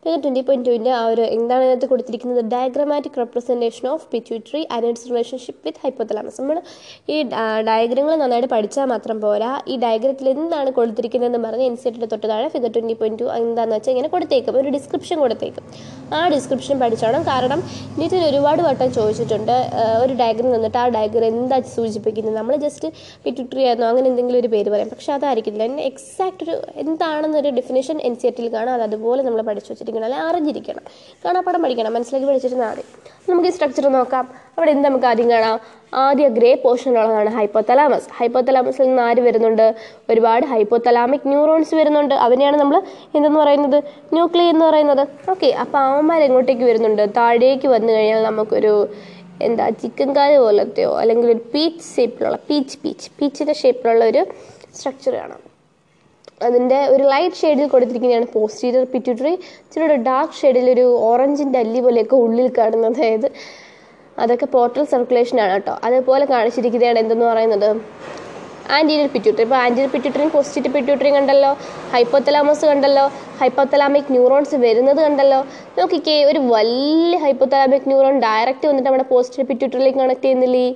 figure twenty point ടുവിന്റെ ആ ഒരു എന്താണ് ഇതിനകത്ത് കൊടുത്തിരിക്കുന്നത്? Diagrammatic representation of pituitary and its relationship with hypothalamus നമ്മൾ ഈ ഡയഗ്രങ്ങൾ നന്നായിട്ട് പഠിച്ചാൽ മാത്രം പോരാ. ഈ ഡയഗ്രത്തിൽ എന്താണ് കൊടുത്തിരിക്കുന്നതെന്ന് പറഞ്ഞ് എൻ സി ടിയുടെ തൊട്ട് താഴെ ഫിഗർ ട്വന്റി പോയിന്റ് ടു എന്താണെന്ന് വെച്ചാൽ ഇങ്ങനെ കൊടുത്തേക്കും. ഒരു ഡിസ്ക്രിപ്ഷൻ കൊടുത്തേക്കും. ആ ഡിസ്ക്രിപ്ഷൻ പഠിച്ചോണം. കാരണം നീറ്റിൽ ഒരുപാട് വട്ടം ചോദിച്ചിട്ടുണ്ട്. ഒരു ഡയഗ്രം തന്നിട്ട് ആ ഡയഗ്രം എന്താ സൂചിപ്പിക്കുന്നത്? നമ്മൾ ജസ്റ്റ് പിറ്റുട്രി ആയിരുന്നോ? അങ്ങനെ എന്തെങ്കിലും ഒരു പേര് പറയാം. പക്ഷേ അതായിരിക്കില്ല. എക്സാക്റ്റ് ഒരു എന്താണെന്നൊരു ഡെഫിനേഷൻ എൻ സി ടിയിൽ കാണാം. അത് അതുപോലെ നമ്മൾ പഠിച്ചു വെച്ചിരിക്കണം അല്ലെങ്കിൽ അറിഞ്ഞിരിക്കണം. കാണാപ്പാടം പഠിക്കണം മനസ്സിലാക്കി പഠിച്ചിരുന്നാൽ മതി നമുക്ക് ഈ സ്ട്രക്ചർ നോക്കാം. അവിടെ എന്ത് നമുക്ക് ആദ്യം കാണാം? ആദ്യ ഗ്രേ പോർഷനുള്ളതാണ് ഹൈപ്പോതലാമസ് ഹൈപ്പോതലാമസിൽ നിന്ന് ആര് വരുന്നുണ്ട്? ഒരുപാട് ഹൈപ്പോതലാമിക് ന്യൂറോൺസ് വരുന്നുണ്ട്. അവനെയാണ് നമ്മൾ എന്തെന്ന് പറയുന്നത്? ന്യൂക്ലിയർ എന്ന് പറയുന്നത്. ഓക്കെ അപ്പോൾ അവന്മാർ എങ്ങോട്ടേക്ക് വരുന്നുണ്ട്? താഴേക്ക് വന്നു കഴിഞ്ഞാൽ നമുക്കൊരു എന്താ ചിക്കൻ കാൽ പോലത്തെയോ? അല്ലെങ്കിൽ ഒരു പീച്ച് ഷേപ്പിലുള്ള പീച്ച് പീച്ച് പീച്ചിന്റെ ഷേപ്പിലുള്ള ഒരു സ്ട്രക്ചർ കാണാം. അതിന്റെ ഒരു ലൈറ്റ് ഷെയ്ഡിൽ കൊടുത്തിരിക്കുന്നതാണ് പോസ്റ്റീരിയർ പിറ്റ്യൂട്ടറി ഇച്ചിരി ഡാർക്ക് ഷെയ്ഡിൽ ഒരു ഓറഞ്ചിന്റെ അല്ലി പോലെയൊക്കെ ഉള്ളിൽ കാണുന്നത്. അതായത് അതൊക്കെ പോർട്ടൽ സർക്കുലേഷനാണ് കേട്ടോ. അതേപോലെ കാണിച്ചിരിക്കുന്നതാണ് എന്തെന്ന് പറയുന്നത്? ആന്റീരിയർ പിറ്റ്യൂട്ടറി ഇപ്പോൾ ആന്റീരിയർ പിറ്റ്യൂട്ടറിയും പോസിറ്റീവ് പിറ്റ്യൂട്ടറിയും കണ്ടല്ലോ. ഹൈപ്പോത്തലാമസ് കണ്ടല്ലോ. ഹൈപ്പോത്തലാമിക് ന്യൂറോൺസ് വരുന്നത് കണ്ടല്ലോ. നോക്കിക്കേ ഒരു വലിയ ഹൈപ്പോത്തലാമിക് ന്യൂറോൺ ഡയറക്റ്റ് വന്നിട്ട് നമ്മുടെ പോസിറ്റീവ് പിറ്റ്യൂട്ടറിലേക്ക് കണക്ട് ചെയ്യുന്നില്ലേ?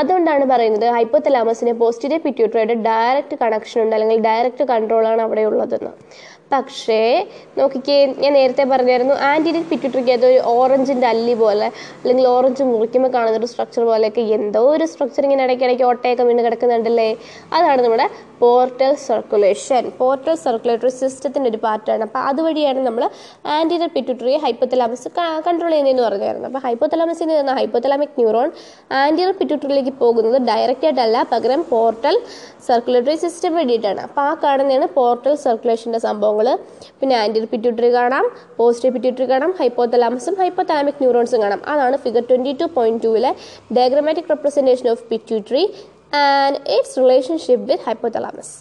അതുകൊണ്ടാണ് പറയുന്നത് ഹൈപ്പോത്തലാമസിന് പോസിറ്റീവ് പിറ്റ്യൂട്ടറിയുടെ ഡയറക്റ്റ് കണക്ഷൻ ഉണ്ട് അല്ലെങ്കിൽ ഡയറക്റ്റ് കൺട്രോളാണ് അവിടെ ഉള്ളതെന്ന്. പക്ഷേ നോക്കിക്കേ ഞാൻ നേരത്തെ പറഞ്ഞായിരുന്നു ആന്റീരിയർ പിറ്റ്യൂട്ടറിക്ക് അത് ഒരു ഓറഞ്ചിന്റെ അല്ലി പോലെ അല്ലെങ്കിൽ ഓറഞ്ച് മുറിക്കുമ്പോൾ കാണുന്ന ഒരു സ്ട്രക്ചർ പോലെയൊക്കെ എന്തോ ഒരു സ്ട്രക്ചർ ഇങ്ങനെ ഇടയ്ക്കിടയ്ക്ക് ഒട്ടയൊക്കെ വീണ് കിടക്കുന്നുണ്ടല്ലേ? അതാണ് നമ്മുടെ പോർട്ടൽ സർക്കുലേഷൻ പോർട്ടൽ സർക്കുലേറ്ററി സിസ്റ്റത്തിന്റെ ഒരു പാർട്ടാണ്. അപ്പോൾ അതുവഴിയാണ് നമ്മൾ ആന്റീരിയർ പിറ്റ്യൂട്ടറി ഹൈപ്പോത്തലാമസ് കൺട്രോൾ ചെയ്യുന്നതെന്ന് പറഞ്ഞായിരുന്നു. അപ്പോൾ ഹൈപ്പോത്തലാമസിൽ നിന്ന് ഹൈപ്പോത്തലാമിക് ന്യൂറോൺ ആന്റീരിയർ പിറ്റ്യൂട്ടറിയിലേക്ക് പോകുന്നത് ഡയറക്റ്റ് ആയിട്ടല്ല പകരം പോർട്ടൽ സർക്കുലേറ്ററി സിസ്റ്റം വേണ്ടിയിട്ടാണ്. അപ്പോൾ ആ കാണുന്നതാണ് പോർട്ടൽ സർക്കുലേഷന്റെ സംഭവങ്ങൾ. പിന്നെ ആന്റീരിയർ പിറ്റ്യൂട്ടറി കാണാം പോസ്റ്റർ പിറ്റ്യൂട്ടറി കാണാം ഹൈപ്പോതലാമസും ഹൈപ്പോതാമിക് ന്യൂറോൺസും കാണാം. അതാണ് figure twenty two point ടുവിലെ diagrammatic representation of pituitary and its relationship with hypothalamus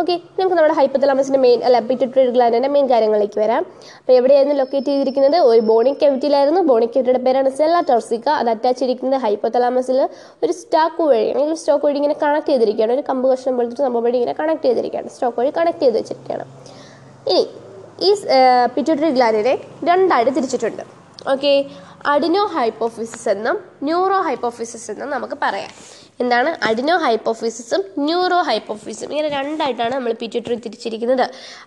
okay നമുക്ക് നമ്മുടെ ഹൈപ്പത്തലാമസിന്റെ മെയിൻ അല്ല പിറ്റ്യൂട്ടറി ഗ്ലാൻഡിന്റെ മെയിൻ കാര്യങ്ങളിലേക്ക് വരാം. അപ്പോൾ എവിടെയായിരുന്നു ലൊക്കേറ്റ് ചെയ്തിരിക്കുന്നത്? ഒരു ബോണിക് കെവിറ്റിയിലായിരുന്നു ബോണിക് കെവിറ്റിയുടെ പേരാണ് സെല്ല ടോർസിക്ക അത് അറ്റാച്ച് ചെയ്തിരിക്കുന്നത് ഹൈപ്പത്തലാമസിൽ ഒരു സ്റ്റോക്ക് വഴി അല്ലെങ്കിൽ സ്റ്റോക്ക് വഴി ഇങ്ങനെ കണക്ട് ചെയ്തിരിക്കുകയാണ്. ഒരു കമ്പ് കഷ്ണം പോലത്തെ സംഭവം വഴി ഇങ്ങനെ കണക്ട് ചെയ്തിരിക്കുകയാണ്. സ്റ്റോക്ക് വഴി കണക്ട് ചെയ്ത് വെച്ചിരിക്കുകയാണ്. ഇനി ഈ പിറ്റ്യൂട്ടറി ഗ്ലാൻഡിനെ രണ്ടായിട്ട് തിരിച്ചിട്ടുണ്ട്. ഓക്കെ? അഡിനോ ഹൈപ്പോഫിസിസ് എന്നും ന്യൂറോ ഹൈപ്പോഫിസിസ് എന്നും നമുക്ക് പറയാം. എന്താണ് അഡിനോ ഹൈപ്പോഫിസിസും ന്യൂറോ ഹൈപ്പോഫിസും ഇങ്ങനെ രണ്ടായിട്ടാണ് നമ്മൾ പിറ്റ്യൂട്ടറി തിരിച്ചിരിക്കുന്നത്.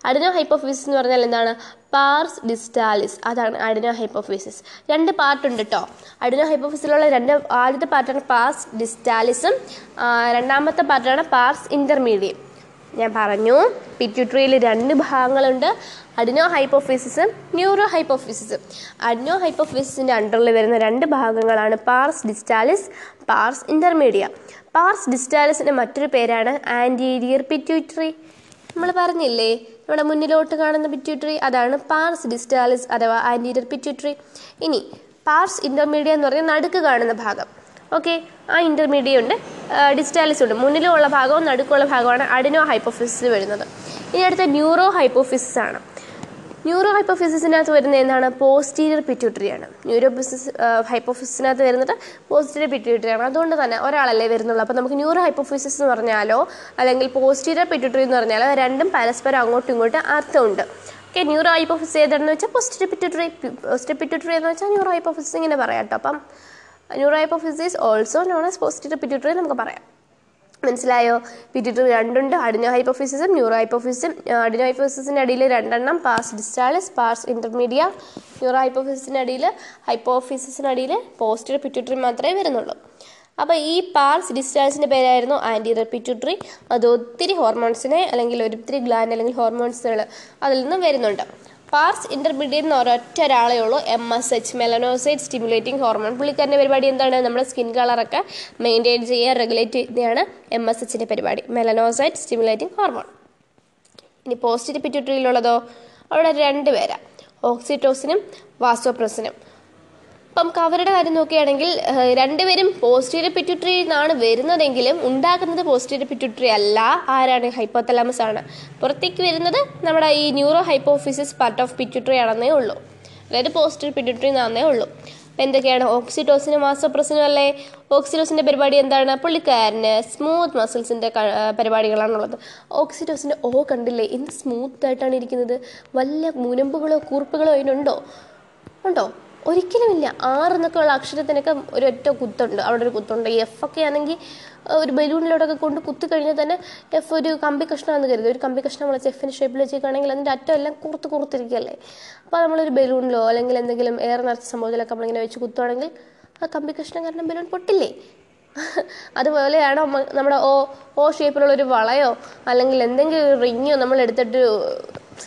അഡിനോ ഹൈപ്പോഫിസിസ് എന്ന് പറഞ്ഞാൽ എന്താണ്? പാർസ് ഡിസ്റ്റാലിസ് അതാണ് അഡിനോ ഹൈപ്പോഫിസിസ് രണ്ട് പാർട്ടുണ്ട് കേട്ടോ അഡിനോ ഹൈപ്പോഫിസിലുള്ള രണ്ട് ആദ്യത്തെ പാർട്ടാണ് പാർസ് ഡിസ്റ്റാലിസും രണ്ടാമത്തെ പാർട്ടാണ് പാർസ് ഇന്റർമീഡിയം ഞാൻ പറഞ്ഞു. പിറ്റ്യൂട്ടറിയിൽ രണ്ട് ഭാഗങ്ങളുണ്ട്. അഡിനോ ഹൈപ്പോഫിസിസും ന്യൂറോ ഹൈപ്പോഫിസിസും അഡിനോ ഹൈപ്പോഫിസിസിന്റെ അണ്ടറിൽ വരുന്ന രണ്ട് ഭാഗങ്ങളാണ് pars distalis pars intermedia pars ഡിസ്റ്റാലിസിന്റെ മറ്റൊരു പേരാണ് ആന്റീരിയർ പിറ്റ്യൂട്ടറി നമ്മൾ പറഞ്ഞില്ലേ നമ്മുടെ മുന്നിലോട്ട് കാണുന്ന പിറ്റ്യൂട്ടറി അതാണ് പാർസ് ഡിസ്റ്റാലിസ് അഥവാ ആന്റീരിയർ പിറ്റ്യൂട്ടറി ഇനി പാർസ് ഇന്റർമീഡിയ എന്ന് പറഞ്ഞാൽ നടുക്ക് കാണുന്ന ഭാഗം. ഓക്കെ ആ ഇന്റർമീഡിയ ഉണ്ട്. ഡിസ്റ്റാലിസ് ഉണ്ട്. മുന്നിലുള്ള ഭാഗവും നടുക്കുള്ള ഭാഗമാണ് അഡിനോ ഹൈപ്പോഫിസിസ് വരുന്നത്. ഇനി അടുത്ത ന്യൂറോ ഹൈപ്പോഫിസിസ് ആണ്. ന്യൂറോ ഹൈപ്പോഫിസിസിനകത്ത് വരുന്നത് എന്താണ്? പോസ്റ്റീരിയർ പിറ്റ്യൂട്ടറി ആണ്. ന്യൂറോ ബിസിസ് ഹൈപ്പോഫിസിനകത്ത് വരുന്നത് പോസ്റ്റീരിയർ പിറ്റ്യൂട്ടറിയാണ് അതുകൊണ്ട് തന്നെ ഒരാളല്ലേ വരുന്നുള്ളൂ. അപ്പോൾ നമുക്ക് ന്യൂറോ ഹൈപ്പോഫിസിസ് എന്ന് പറഞ്ഞാലോ അല്ലെങ്കിൽ പോസ്റ്റീരിയർ പിറ്റ്യൂട്ടറി എന്ന് പറഞ്ഞാലോ രണ്ടും പരസ്പരം അങ്ങോട്ടും ഇങ്ങോട്ടും അർത്ഥമുണ്ട്. ഓക്കെ ന്യൂറോ ഹൈപ്പോഫിസിസ് ഏതാണെന്ന് വെച്ചാൽ പോസ്റ്റീരിയർ പിറ്റ്യൂട്ടറി പോസ്റ്റീരിയർ പിറ്റ്യൂട്ടറി എന്ന് വെച്ചാൽ ന്യൂറോ ഹൈപ്പോഫിസിസ് ഇങ്ങനെ പറയാം കേട്ടോ. അപ്പം neurohypophysis also known as posterior pituitary നമുക്ക് പറയാം. മനസ്സിലായോ? പിറ്റ്യൂട്ടറി രണ്ടുണ്ട്. അഡിനോ ഹൈപ്പോഫിസിസും ന്യൂറോ ഹൈപ്പോഫിസും അഡിനോ ഹൈപ്പോഫിസിന്റെ അടിയിൽ രണ്ടെണ്ണം പാസ് ഡിസ്റ്റാളിസ് പാസ് ഇന്റർമീഡിയ ന്യൂറോ ഹൈപ്പോഫിസിന്റെ അടിയിൽ ഹൈപ്പോഫിസിസിന്റെ അടിയിൽ പോസ്റ്റീരിയർ പിറ്റ്യൂട്ടറി മാത്രമേ വരുന്നുള്ളൂ. അപ്പോൾ ഈ പാർസ് ഡിസ്റ്റാൻസിന്റെ പേരായിരുന്നു ആന്റീരിയർ റെപ്പിറ്റ്യൂട്ടറി അത് ഒത്തിരി ഹോർമോൺസിനെ അല്ലെങ്കിൽ ഒത്തിരി ഗ്ലാൻഡ് അല്ലെങ്കിൽ ഹോർമോൺസുകൾ അതിൽ നിന്നും വരുന്നുണ്ട്. പാർസ് ഇന്റർമീഡിയറ്റ് എന്ന് ഒരൊറ്റ ഒരാളേ ഉള്ളൂ. M S H melanocyte stimulating hormone പുള്ളിക്കാരന്റെ പരിപാടി എന്താണ്? നമ്മുടെ സ്കിൻ കളറൊക്കെ മെയിന്റെയിൻ ചെയ്യുക റെഗുലേറ്റ് ചെയ്യുന്നതാണ് എം എസ് എച്ചിന്റെ പരിപാടി. മെലനോസൈഡ് സ്റ്റിമുലേറ്റിംഗ് ഹോർമോൺ ഇനി പോസിറ്റീവ് പിറ്റ്യൂട്ടറിയിലുള്ളതോ അവിടെ രണ്ട് പേരാണ് ഓക്സിറ്റോസിനും വാസോപ്രസിനും അപ്പം കവറുടെ കാര്യം നോക്കുകയാണെങ്കിൽ രണ്ടുപേരും പോസ്റ്റീരിയർ പിറ്റ്യൂട്ടറി നിന്നാണ് വരുന്നതെങ്കിലും ഉണ്ടാക്കുന്നത് പോസ്റ്റീരിയർ പിറ്റ്യൂട്ടറി അല്ല. ആരാണ്? ഹൈപ്പോത്തലാമസ് ആണ്. പുറത്തേക്ക് വരുന്നത് നമ്മുടെ ഈ neuro hypophysis part of pituitary ആണെന്നേ ഉള്ളൂ. അതായത് പോസ്റ്റീരിയർ പിറ്റ്യൂട്ടറി എന്നാണെന്നേ ഉള്ളൂ. അപ്പം എന്തൊക്കെയാണ്? ഓക്സിറ്റോസിന് വാസോപ്രസിനും അല്ലേ? ഓക്സിറ്റോസിന്റെ പരിപാടി എന്താണ്? പുള്ളിക്കാരന് സ്മൂത്ത് മസിൽസിന്റെ പരിപാടികളാണുള്ളത്. ഓക്സിറ്റോസിന്റെ ഓ കണ്ടില്ലേ? എന്ത് സ്മൂത്ത് ആയിട്ടാണ് ഇരിക്കുന്നത്? വല്ല മുനമ്പുകളോ കൂർപ്പുകളോ അതിനുണ്ടോ? ഉണ്ടോ? ഒരിക്കലുമില്ല. ആർ എന്നൊക്കെ ഉള്ള അക്ഷരത്തിനൊക്കെ ഒരൊറ്റ കുത്തുണ്ട്. അവിടെ ഒരു കുത്തുണ്ട് എഫ് ഒക്കെ ആണെങ്കിൽ ഒരു ബലൂണിലോട്ടൊക്കെ കൊണ്ട് കുത്തി കഴിഞ്ഞാൽ തന്നെ എഫ് ഒരു കമ്പി കഷ്ണമാണെന്ന് കരുതി. ഒരു കമ്പി കഷ്ണം വിളിച്ച് എഫിന്റെ ഷേപ്പിൽ വെച്ചിരിക്കുകയാണെങ്കിൽ അതിന്റെ അറ്റം എല്ലാം കുറുത്ത് കുറുത്തിരിക്കുകയല്ലേ? അപ്പോൾ നമ്മളൊരു ബലൂണിലോ അല്ലെങ്കിൽ എന്തെങ്കിലും എയർ നിറച്ച സംഭവത്തിലൊക്കെ നമ്മളിങ്ങനെ വെച്ച് കുത്തുവാണെങ്കിൽ ആ കമ്പി കഷ്ണം കാരണം ബലൂൺ പൊട്ടില്ലേ? അതുപോലെയാണ് നമ്മുടെ ഓ ഓ ഷേപ്പിലുള്ള ഒരു വളയോ അല്ലെങ്കിൽ എന്തെങ്കിലും റിങ്ങോ നമ്മൾ എടുത്തിട്ട്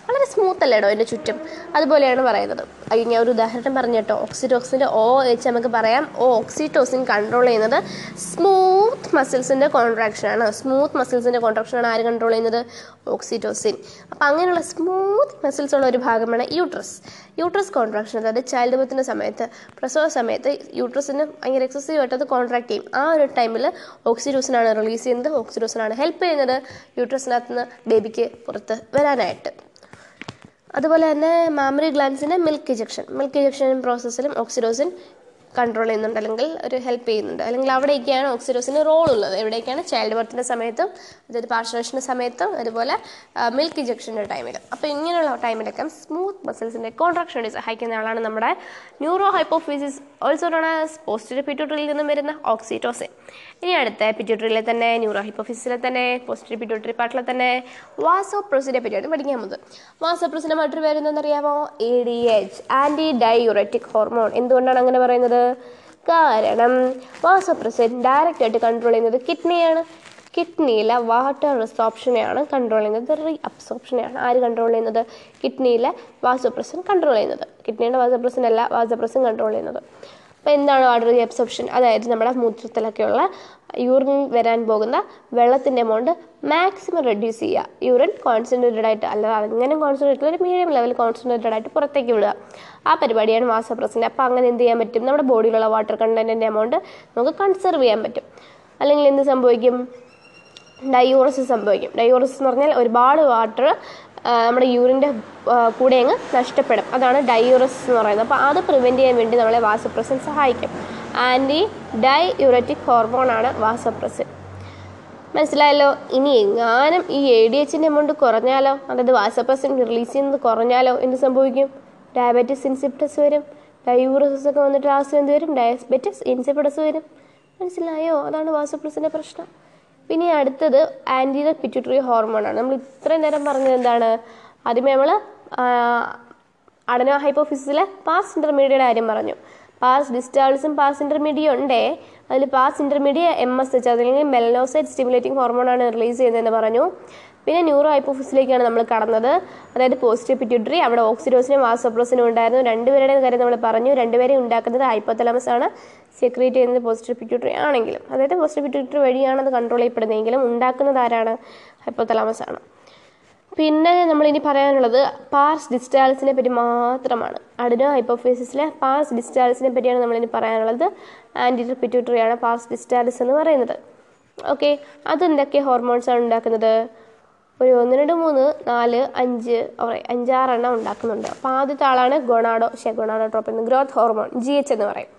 വളരെ സ്മൂത്ത് അല്ലേടോ എന്റെ ചുറ്റും? അതുപോലെയാണ് പറയുന്നത്. ഞാൻ ഒരു ഉദാഹരണം പറഞ്ഞു ഓക്സിറ്റോക്സിന്റെ ഓ എച്ച് നമുക്ക് പറയാം. ഓ ഓക്സിറ്റോസിൻ കൺട്രോൾ ചെയ്യുന്നത് സ്മൂത്ത് മസിൽസിന്റെ കോൺട്രാക്ഷനാണ് സ്മൂത്ത് മസിൽസിന്റെ കോൺട്രാക്ഷനാണ് ആര് കൺട്രോൾ ചെയ്യുന്നത്? ഓക്സിറ്റോസിൻ അപ്പം അങ്ങനെയുള്ള സ്മൂത്ത് മസിൽസ് ഉള്ള ഒരു ഭാഗമാണ് യൂട്രസ് യൂട്രസ് കോൺട്രാക്ഷൻ അതായത് ചൈൽഡ് ബർത്തിന്റെ സമയത്ത് പ്രസവ സമയത്ത് യൂട്രസിന് ഭയങ്കര എക്സസീവ് ആയിട്ട് അത് കോൺട്രാക്ട് ചെയ്യും. ആ ഒരു ടൈമിൽ ഓക്സിറ്റോസിനാണ് റിലീസ് ചെയ്യുന്നത്. ഓക്സിറ്റോസിനാണ് ഹെൽപ്പ് ചെയ്യുന്നത് യൂട്രസിനകത്ത് നിന്ന് ബേബിക്ക് പുറത്ത് വരാനായിട്ട്. അതുപോലെ തന്നെ മാമറി ഗ്ലാൻസിന്റെ മിൽക്ക് ഇജക്ഷൻ മിൽക്ക് ഇജക്ഷൻ പ്രോസസ്സിലും ഓക്സിഡോസിൻ കൺട്രോൾ ചെയ്യുന്നുണ്ട്. അല്ലെങ്കിൽ ഒരു ഹെൽപ്പ് ചെയ്യുന്നുണ്ട്. അല്ലെങ്കിൽ അവിടെയൊക്കെയാണ് ഓക്സിഡോസിന് റോൾ ഉള്ളത്. എവിടെയൊക്കെയാണ് ചൈൽഡ് ബർത്തിന്റെ സമയത്തും അതായത് പാർശ്വേഷന്റെ സമയത്തും അതുപോലെ മിൽക്ക് ഇജക്ഷന്റെ ടൈമിലും അപ്പോൾ ഇങ്ങനെയുള്ള ടൈമിലൊക്കെ സ്മൂത്ത് മസിൽസിന്റെ കോൺട്രാക്ഷൻ വേണ്ടി സഹായിക്കുന്ന ആളാണ് നമ്മുടെ neuro hypophysis also known as പിറ്റ്യൂട്ടറിയിൽ നിന്നും വരുന്ന ഓക്സിറ്റോസിൻ ഇനി അടുത്ത പിറ്റ്യൂട്ടറിയിലെ തന്നെ ന്യൂറോ ഹിപ്പോഫിസിലെ തന്നെ പോസ്റ്റർ പിറ്റ്യൂട്ടറി പാർട്ടിലെ തന്നെ വാസോ പ്രോസിനെ പറ്റിയാണ് പഠിക്കാൻ പോകുന്നത് വാസോ പ്രോസിനെ മറ്റൊരു പേര് എന്താണെന്നറിയാമോ A D H anti diuretic hormone എന്തുകൊണ്ടാണ് അങ്ങനെ പറയുന്നത്? കാരണം വാസോപ്രസിൻ ഡയറക്റ്റ് ആയിട്ട് കൺട്രോൾ ചെയ്യുന്നത് കിഡ്നിയാണ് കിഡ്നിയിലെ വാട്ടർ റിസോപ്ഷനെയാണ് കൺട്രോൾ ചെയ്യുന്നത്. റീ അബ്സോപ്ഷനെയാണ് ആര് കൺട്രോൾ ചെയ്യുന്നത്? കിഡ്നിയിലെ വാസോപ്രസിൻ കൺട്രോൾ ചെയ്യുന്നത്. കിഡ്നിയുടെ വാസോപ്രസിൻ അല്ല വാസോപ്രസിൻ കൺട്രോൾ ചെയ്യുന്നത്. അപ്പോൾ എന്താണ് വാട്ടർ അബ്സോപ്ഷൻ അതായത് നമ്മുടെ മൂത്രത്തിലൊക്കെയുള്ള യൂറിൻ വരാൻ പോകുന്ന വെള്ളത്തിന്റെ എമൗണ്ട് മാക്സിമം റെഡ്യൂസ് ചെയ്യുക. യൂറിൻ കോൺസെൻട്രേറ്റഡ് ആയിട്ട് അല്ലാതെ അങ്ങനെ കോൺസെൻട്രേറ്റഡ് ഒരു മീഡിയം ലെവൽ കോൺസെൻട്രേറ്റഡ് ആയിട്ട് പുറത്തേക്ക് വിടുക. ആ പരിപാടിയാണ് വാസോപ്രസിന്റെ അപ്പോൾ അങ്ങനെ എന്ത് ചെയ്യാൻ പറ്റും? നമ്മുടെ ബോഡിയിലുള്ള വാട്ടർ കണ്ടന്റിന്റെ എമൗണ്ട് നമുക്ക് കൺസർവ് ചെയ്യാൻ പറ്റും. അല്ലെങ്കിൽ എന്ത് സംഭവിക്കും? ഡയോറസിസ് സംഭവിക്കും. ഡയോറസിസ് എന്ന് പറഞ്ഞാൽ ഒരുപാട് വാട്ടർ നമ്മുടെ യൂറിന്റെ കൂടെ അങ്ങ് നഷ്ടപ്പെടും. അതാണ് ഡയൂറസ് എന്ന് പറയുന്നത്. അപ്പോൾ അത് പ്രിവെന്റ് ചെയ്യാൻ വേണ്ടി നമ്മളെ വാസപ്രസിൻ സഹായിക്കും. ആന്റി ഡൈയൂററ്റിക് ഹോർമോണാണ് വാസപ്രസിൻ മനസ്സിലായല്ലോ? ഇനി എങ്ങാനും ഈ എ ഡി എച്ചിന്റെ എമൗണ്ട് കുറഞ്ഞാലോ? അതായത് വാസപ്രസിൻ റിലീസ് ചെയ്യുന്നത് കുറഞ്ഞാലോ? എന്ത് സംഭവിക്കും? ഡയബറ്റിസ് ഇൻസിപ്റ്റസ് വരും. ഡയൂറസിസ് ഒക്കെ വന്നിട്ട് ലാസ്റ്റ് എന്ത് വരും? ഡയബറ്റിസ് ഇൻസിപ്റ്റസ് വരും. മനസ്സിലായോ? അതാണ് വാസപ്രസിന്റെ പ്രശ്നം. പിന്നെ അടുത്തത് ആന്റിന പിറ്റ്യൂട്ടറി ഹോർമോണാണ് നമ്മൾ ഇത്രയും നേരം പറഞ്ഞത് എന്താണ്? ആദ്യമേ നമ്മൾ അഡനോ ഹൈപ്പോഫിസിലെ പാസ് ഇന്റർമീഡിയറ്റ് കാര്യം പറഞ്ഞു. പാസ് ഡിസ്റ്റാൾസും പാസ് ഇന്റർമീഡിയ ഉണ്ട്. അതിൽ pars intermedia M S H അതല്ലെങ്കിൽ മെലനോസൈറ്റ് സ്റ്റിമുലേറ്റിംഗ് ഹോർമോണാണ് റിലീസ് ചെയ്യുന്നതെന്ന് പറഞ്ഞു. പിന്നെ ന്യൂറോ ഹൈപ്പോഫിസിലേക്കാണ് നമ്മൾ കടന്നത്. അതായത് പോസിറ്റീവ് പിറ്റ്യൂട്ടറി അവിടെ ഓക്സിഡോസിനും വാസോപ്രോസിനും ഉണ്ടായിരുന്നു. രണ്ടുപേരുടെ കാര്യം നമ്മൾ പറഞ്ഞു. രണ്ടുപേരെയും ഉണ്ടാക്കുന്നത് ഹൈപ്പോതലമസ് ആണ്. സെക്രീറ്റ് ചെയ്യുന്നത് പോസിറ്റീവ് പിറ്റ്യൂട്ടറി ആണെങ്കിലും അതായത് പോസിറ്റീവ് പിറ്റ്യൂട്ടറി വഴിയാണ് അത് കൺട്രോൾ ചെയ്യപ്പെടുന്നതെങ്കിലും ഉണ്ടാക്കുന്നത് ആരാണ്? ഹൈപ്പോതലാമസ് ആണ്. പിന്നെ നമ്മൾ ഇനി പറയാനുള്ളത് പാർസ് ഡിസ്റ്റാൽസിനെ പറ്റി മാത്രമാണ്. അഡിനോ ഹൈപ്പോഫേസിസിലെ പാർസ് ഡിസ്റ്റാൽസിനെ പറ്റിയാണ് നമ്മളിനി പറയാനുള്ളത്. ആന്റി പിറ്റ്യൂട്ടറിയാണ് പാർസ് ഡിസ്റ്റാലിസ് എന്ന് പറയുന്നത്. ഓക്കെ അതെന്തൊക്കെ ഹോർമോൺസാണ് ഉണ്ടാക്കുന്നത്? ഒരു ഒന്ന് രണ്ട് മൂന്ന് നാല് അഞ്ച് അഞ്ചാറെണ്ണം ഉണ്ടാക്കുന്നുണ്ട്. അപ്പോൾ ആദ്യത്തെ ആളാണ് ഗൊണാഡോ. ഷെ ഗൊണാഡോട്രോപ്പ് എന്ന് ഗ്രോത്ത് ഹോർമോൺ ജി എച്ച് എന്ന് പറയും.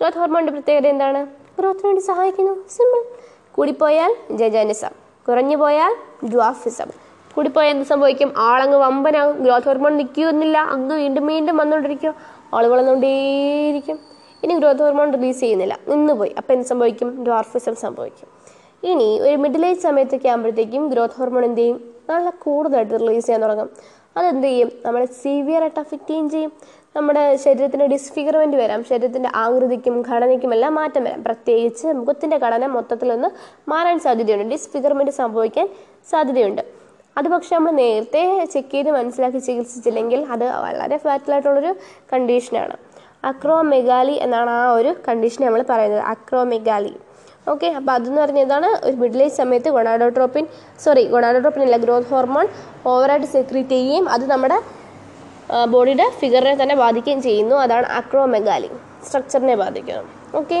ഗ്രോത്ത് ഹോർമോണിന്റെ പ്രത്യേകത എന്താണ്? ഗ്രോത്തിന് വേണ്ടി സഹായിക്കുന്നു. സിമ്പിൾ കൂടിപ്പോയാൽ ജജാനിസം. കുറഞ്ഞു പോയാൽ ഡ്വാഫിസം കൂടിപ്പോയാൽ എന്ത് സംഭവിക്കും? ആളങ്ങ് വമ്പനാകും. ഗ്രോത്ത് ഹോർമോൺ നിൽക്കുകയൊന്നുമില്ല അങ്ങ് വീണ്ടും വീണ്ടും വന്നുകൊണ്ടിരിക്കും. ആൾ വളർന്നുകൊണ്ടേയിരിക്കും. ഇനി ഗ്രോത്ത് ഹോർമോൺ റിലീസ് ചെയ്യുന്നില്ല. നിന്ന് പോയി അപ്പോൾ എന്ത് സംഭവിക്കും? ഡ്വാർഫിസം സംഭവിക്കും. ഇനി ഒരു മിഡിൽ ഏജ് സമയത്തൊക്കെ ആകുമ്പോഴത്തേക്കും ഗ്രോത്ത് ഹോർമോൺ എന്ത് ചെയ്യും? നല്ല കൂടുതലായിട്ട് റിലീസ് ചെയ്യാൻ തുടങ്ങും. അതെന്ത് ചെയ്യും? നമ്മളെ സിവിയറായിട്ട് അഫക്റ്റ് ചെയ്യും ചെയ്യും. നമ്മുടെ ശരീരത്തിന് ഡിസ്ഫിഗർമെന്റ് വരാം. ശരീരത്തിന്റെ ആകൃതിക്കും ഘടനയ്ക്കും എല്ലാം മാറ്റം വരാം. പ്രത്യേകിച്ച് മുഖത്തിന്റെ ഘടന മൊത്തത്തിലൊന്ന് മാറാൻ സാധ്യതയുണ്ട്. ഡിസ്ഫിഗർമെന്റ് സംഭവിക്കാൻ സാധ്യതയുണ്ട്. അത് പക്ഷെ നമ്മൾ നേരത്തെ ചെക്ക് ചെയ്ത് മനസ്സിലാക്കി ചികിത്സിച്ചില്ലെങ്കിൽ അത് വളരെ ഫാറ്റലായിട്ടുള്ളൊരു കണ്ടീഷനാണ് അക്രോമെഗാലി എന്നാണ് ആ ഒരു കണ്ടീഷൻ നമ്മൾ പറയുന്നത്. അക്രോമെഗാലി ഓക്കെ അപ്പോൾ അതെന്ന് പറഞ്ഞതാണ് ഒരു മിഡിൽ ഏജ് സമയത്ത് ഗൊണാഡോട്രോപ്പിൻ സോറി ഗൊണാഡോട്രോപ്പിൻ അല്ല ഗ്രോത്ത് ഹോർമോൺ ഓവറായിട്ട് സെക്രീറ്റ് ചെയ്യുകയും അത് നമ്മുടെ ബോഡിയുടെ ഫിഗറിനെ തന്നെ ബാധിക്കുകയും ചെയ്യുന്നു. അതാണ് അക്രോമെഗാലി സ്ട്രക്ചറിനെ ബാധിക്കുന്നത് ഓക്കെ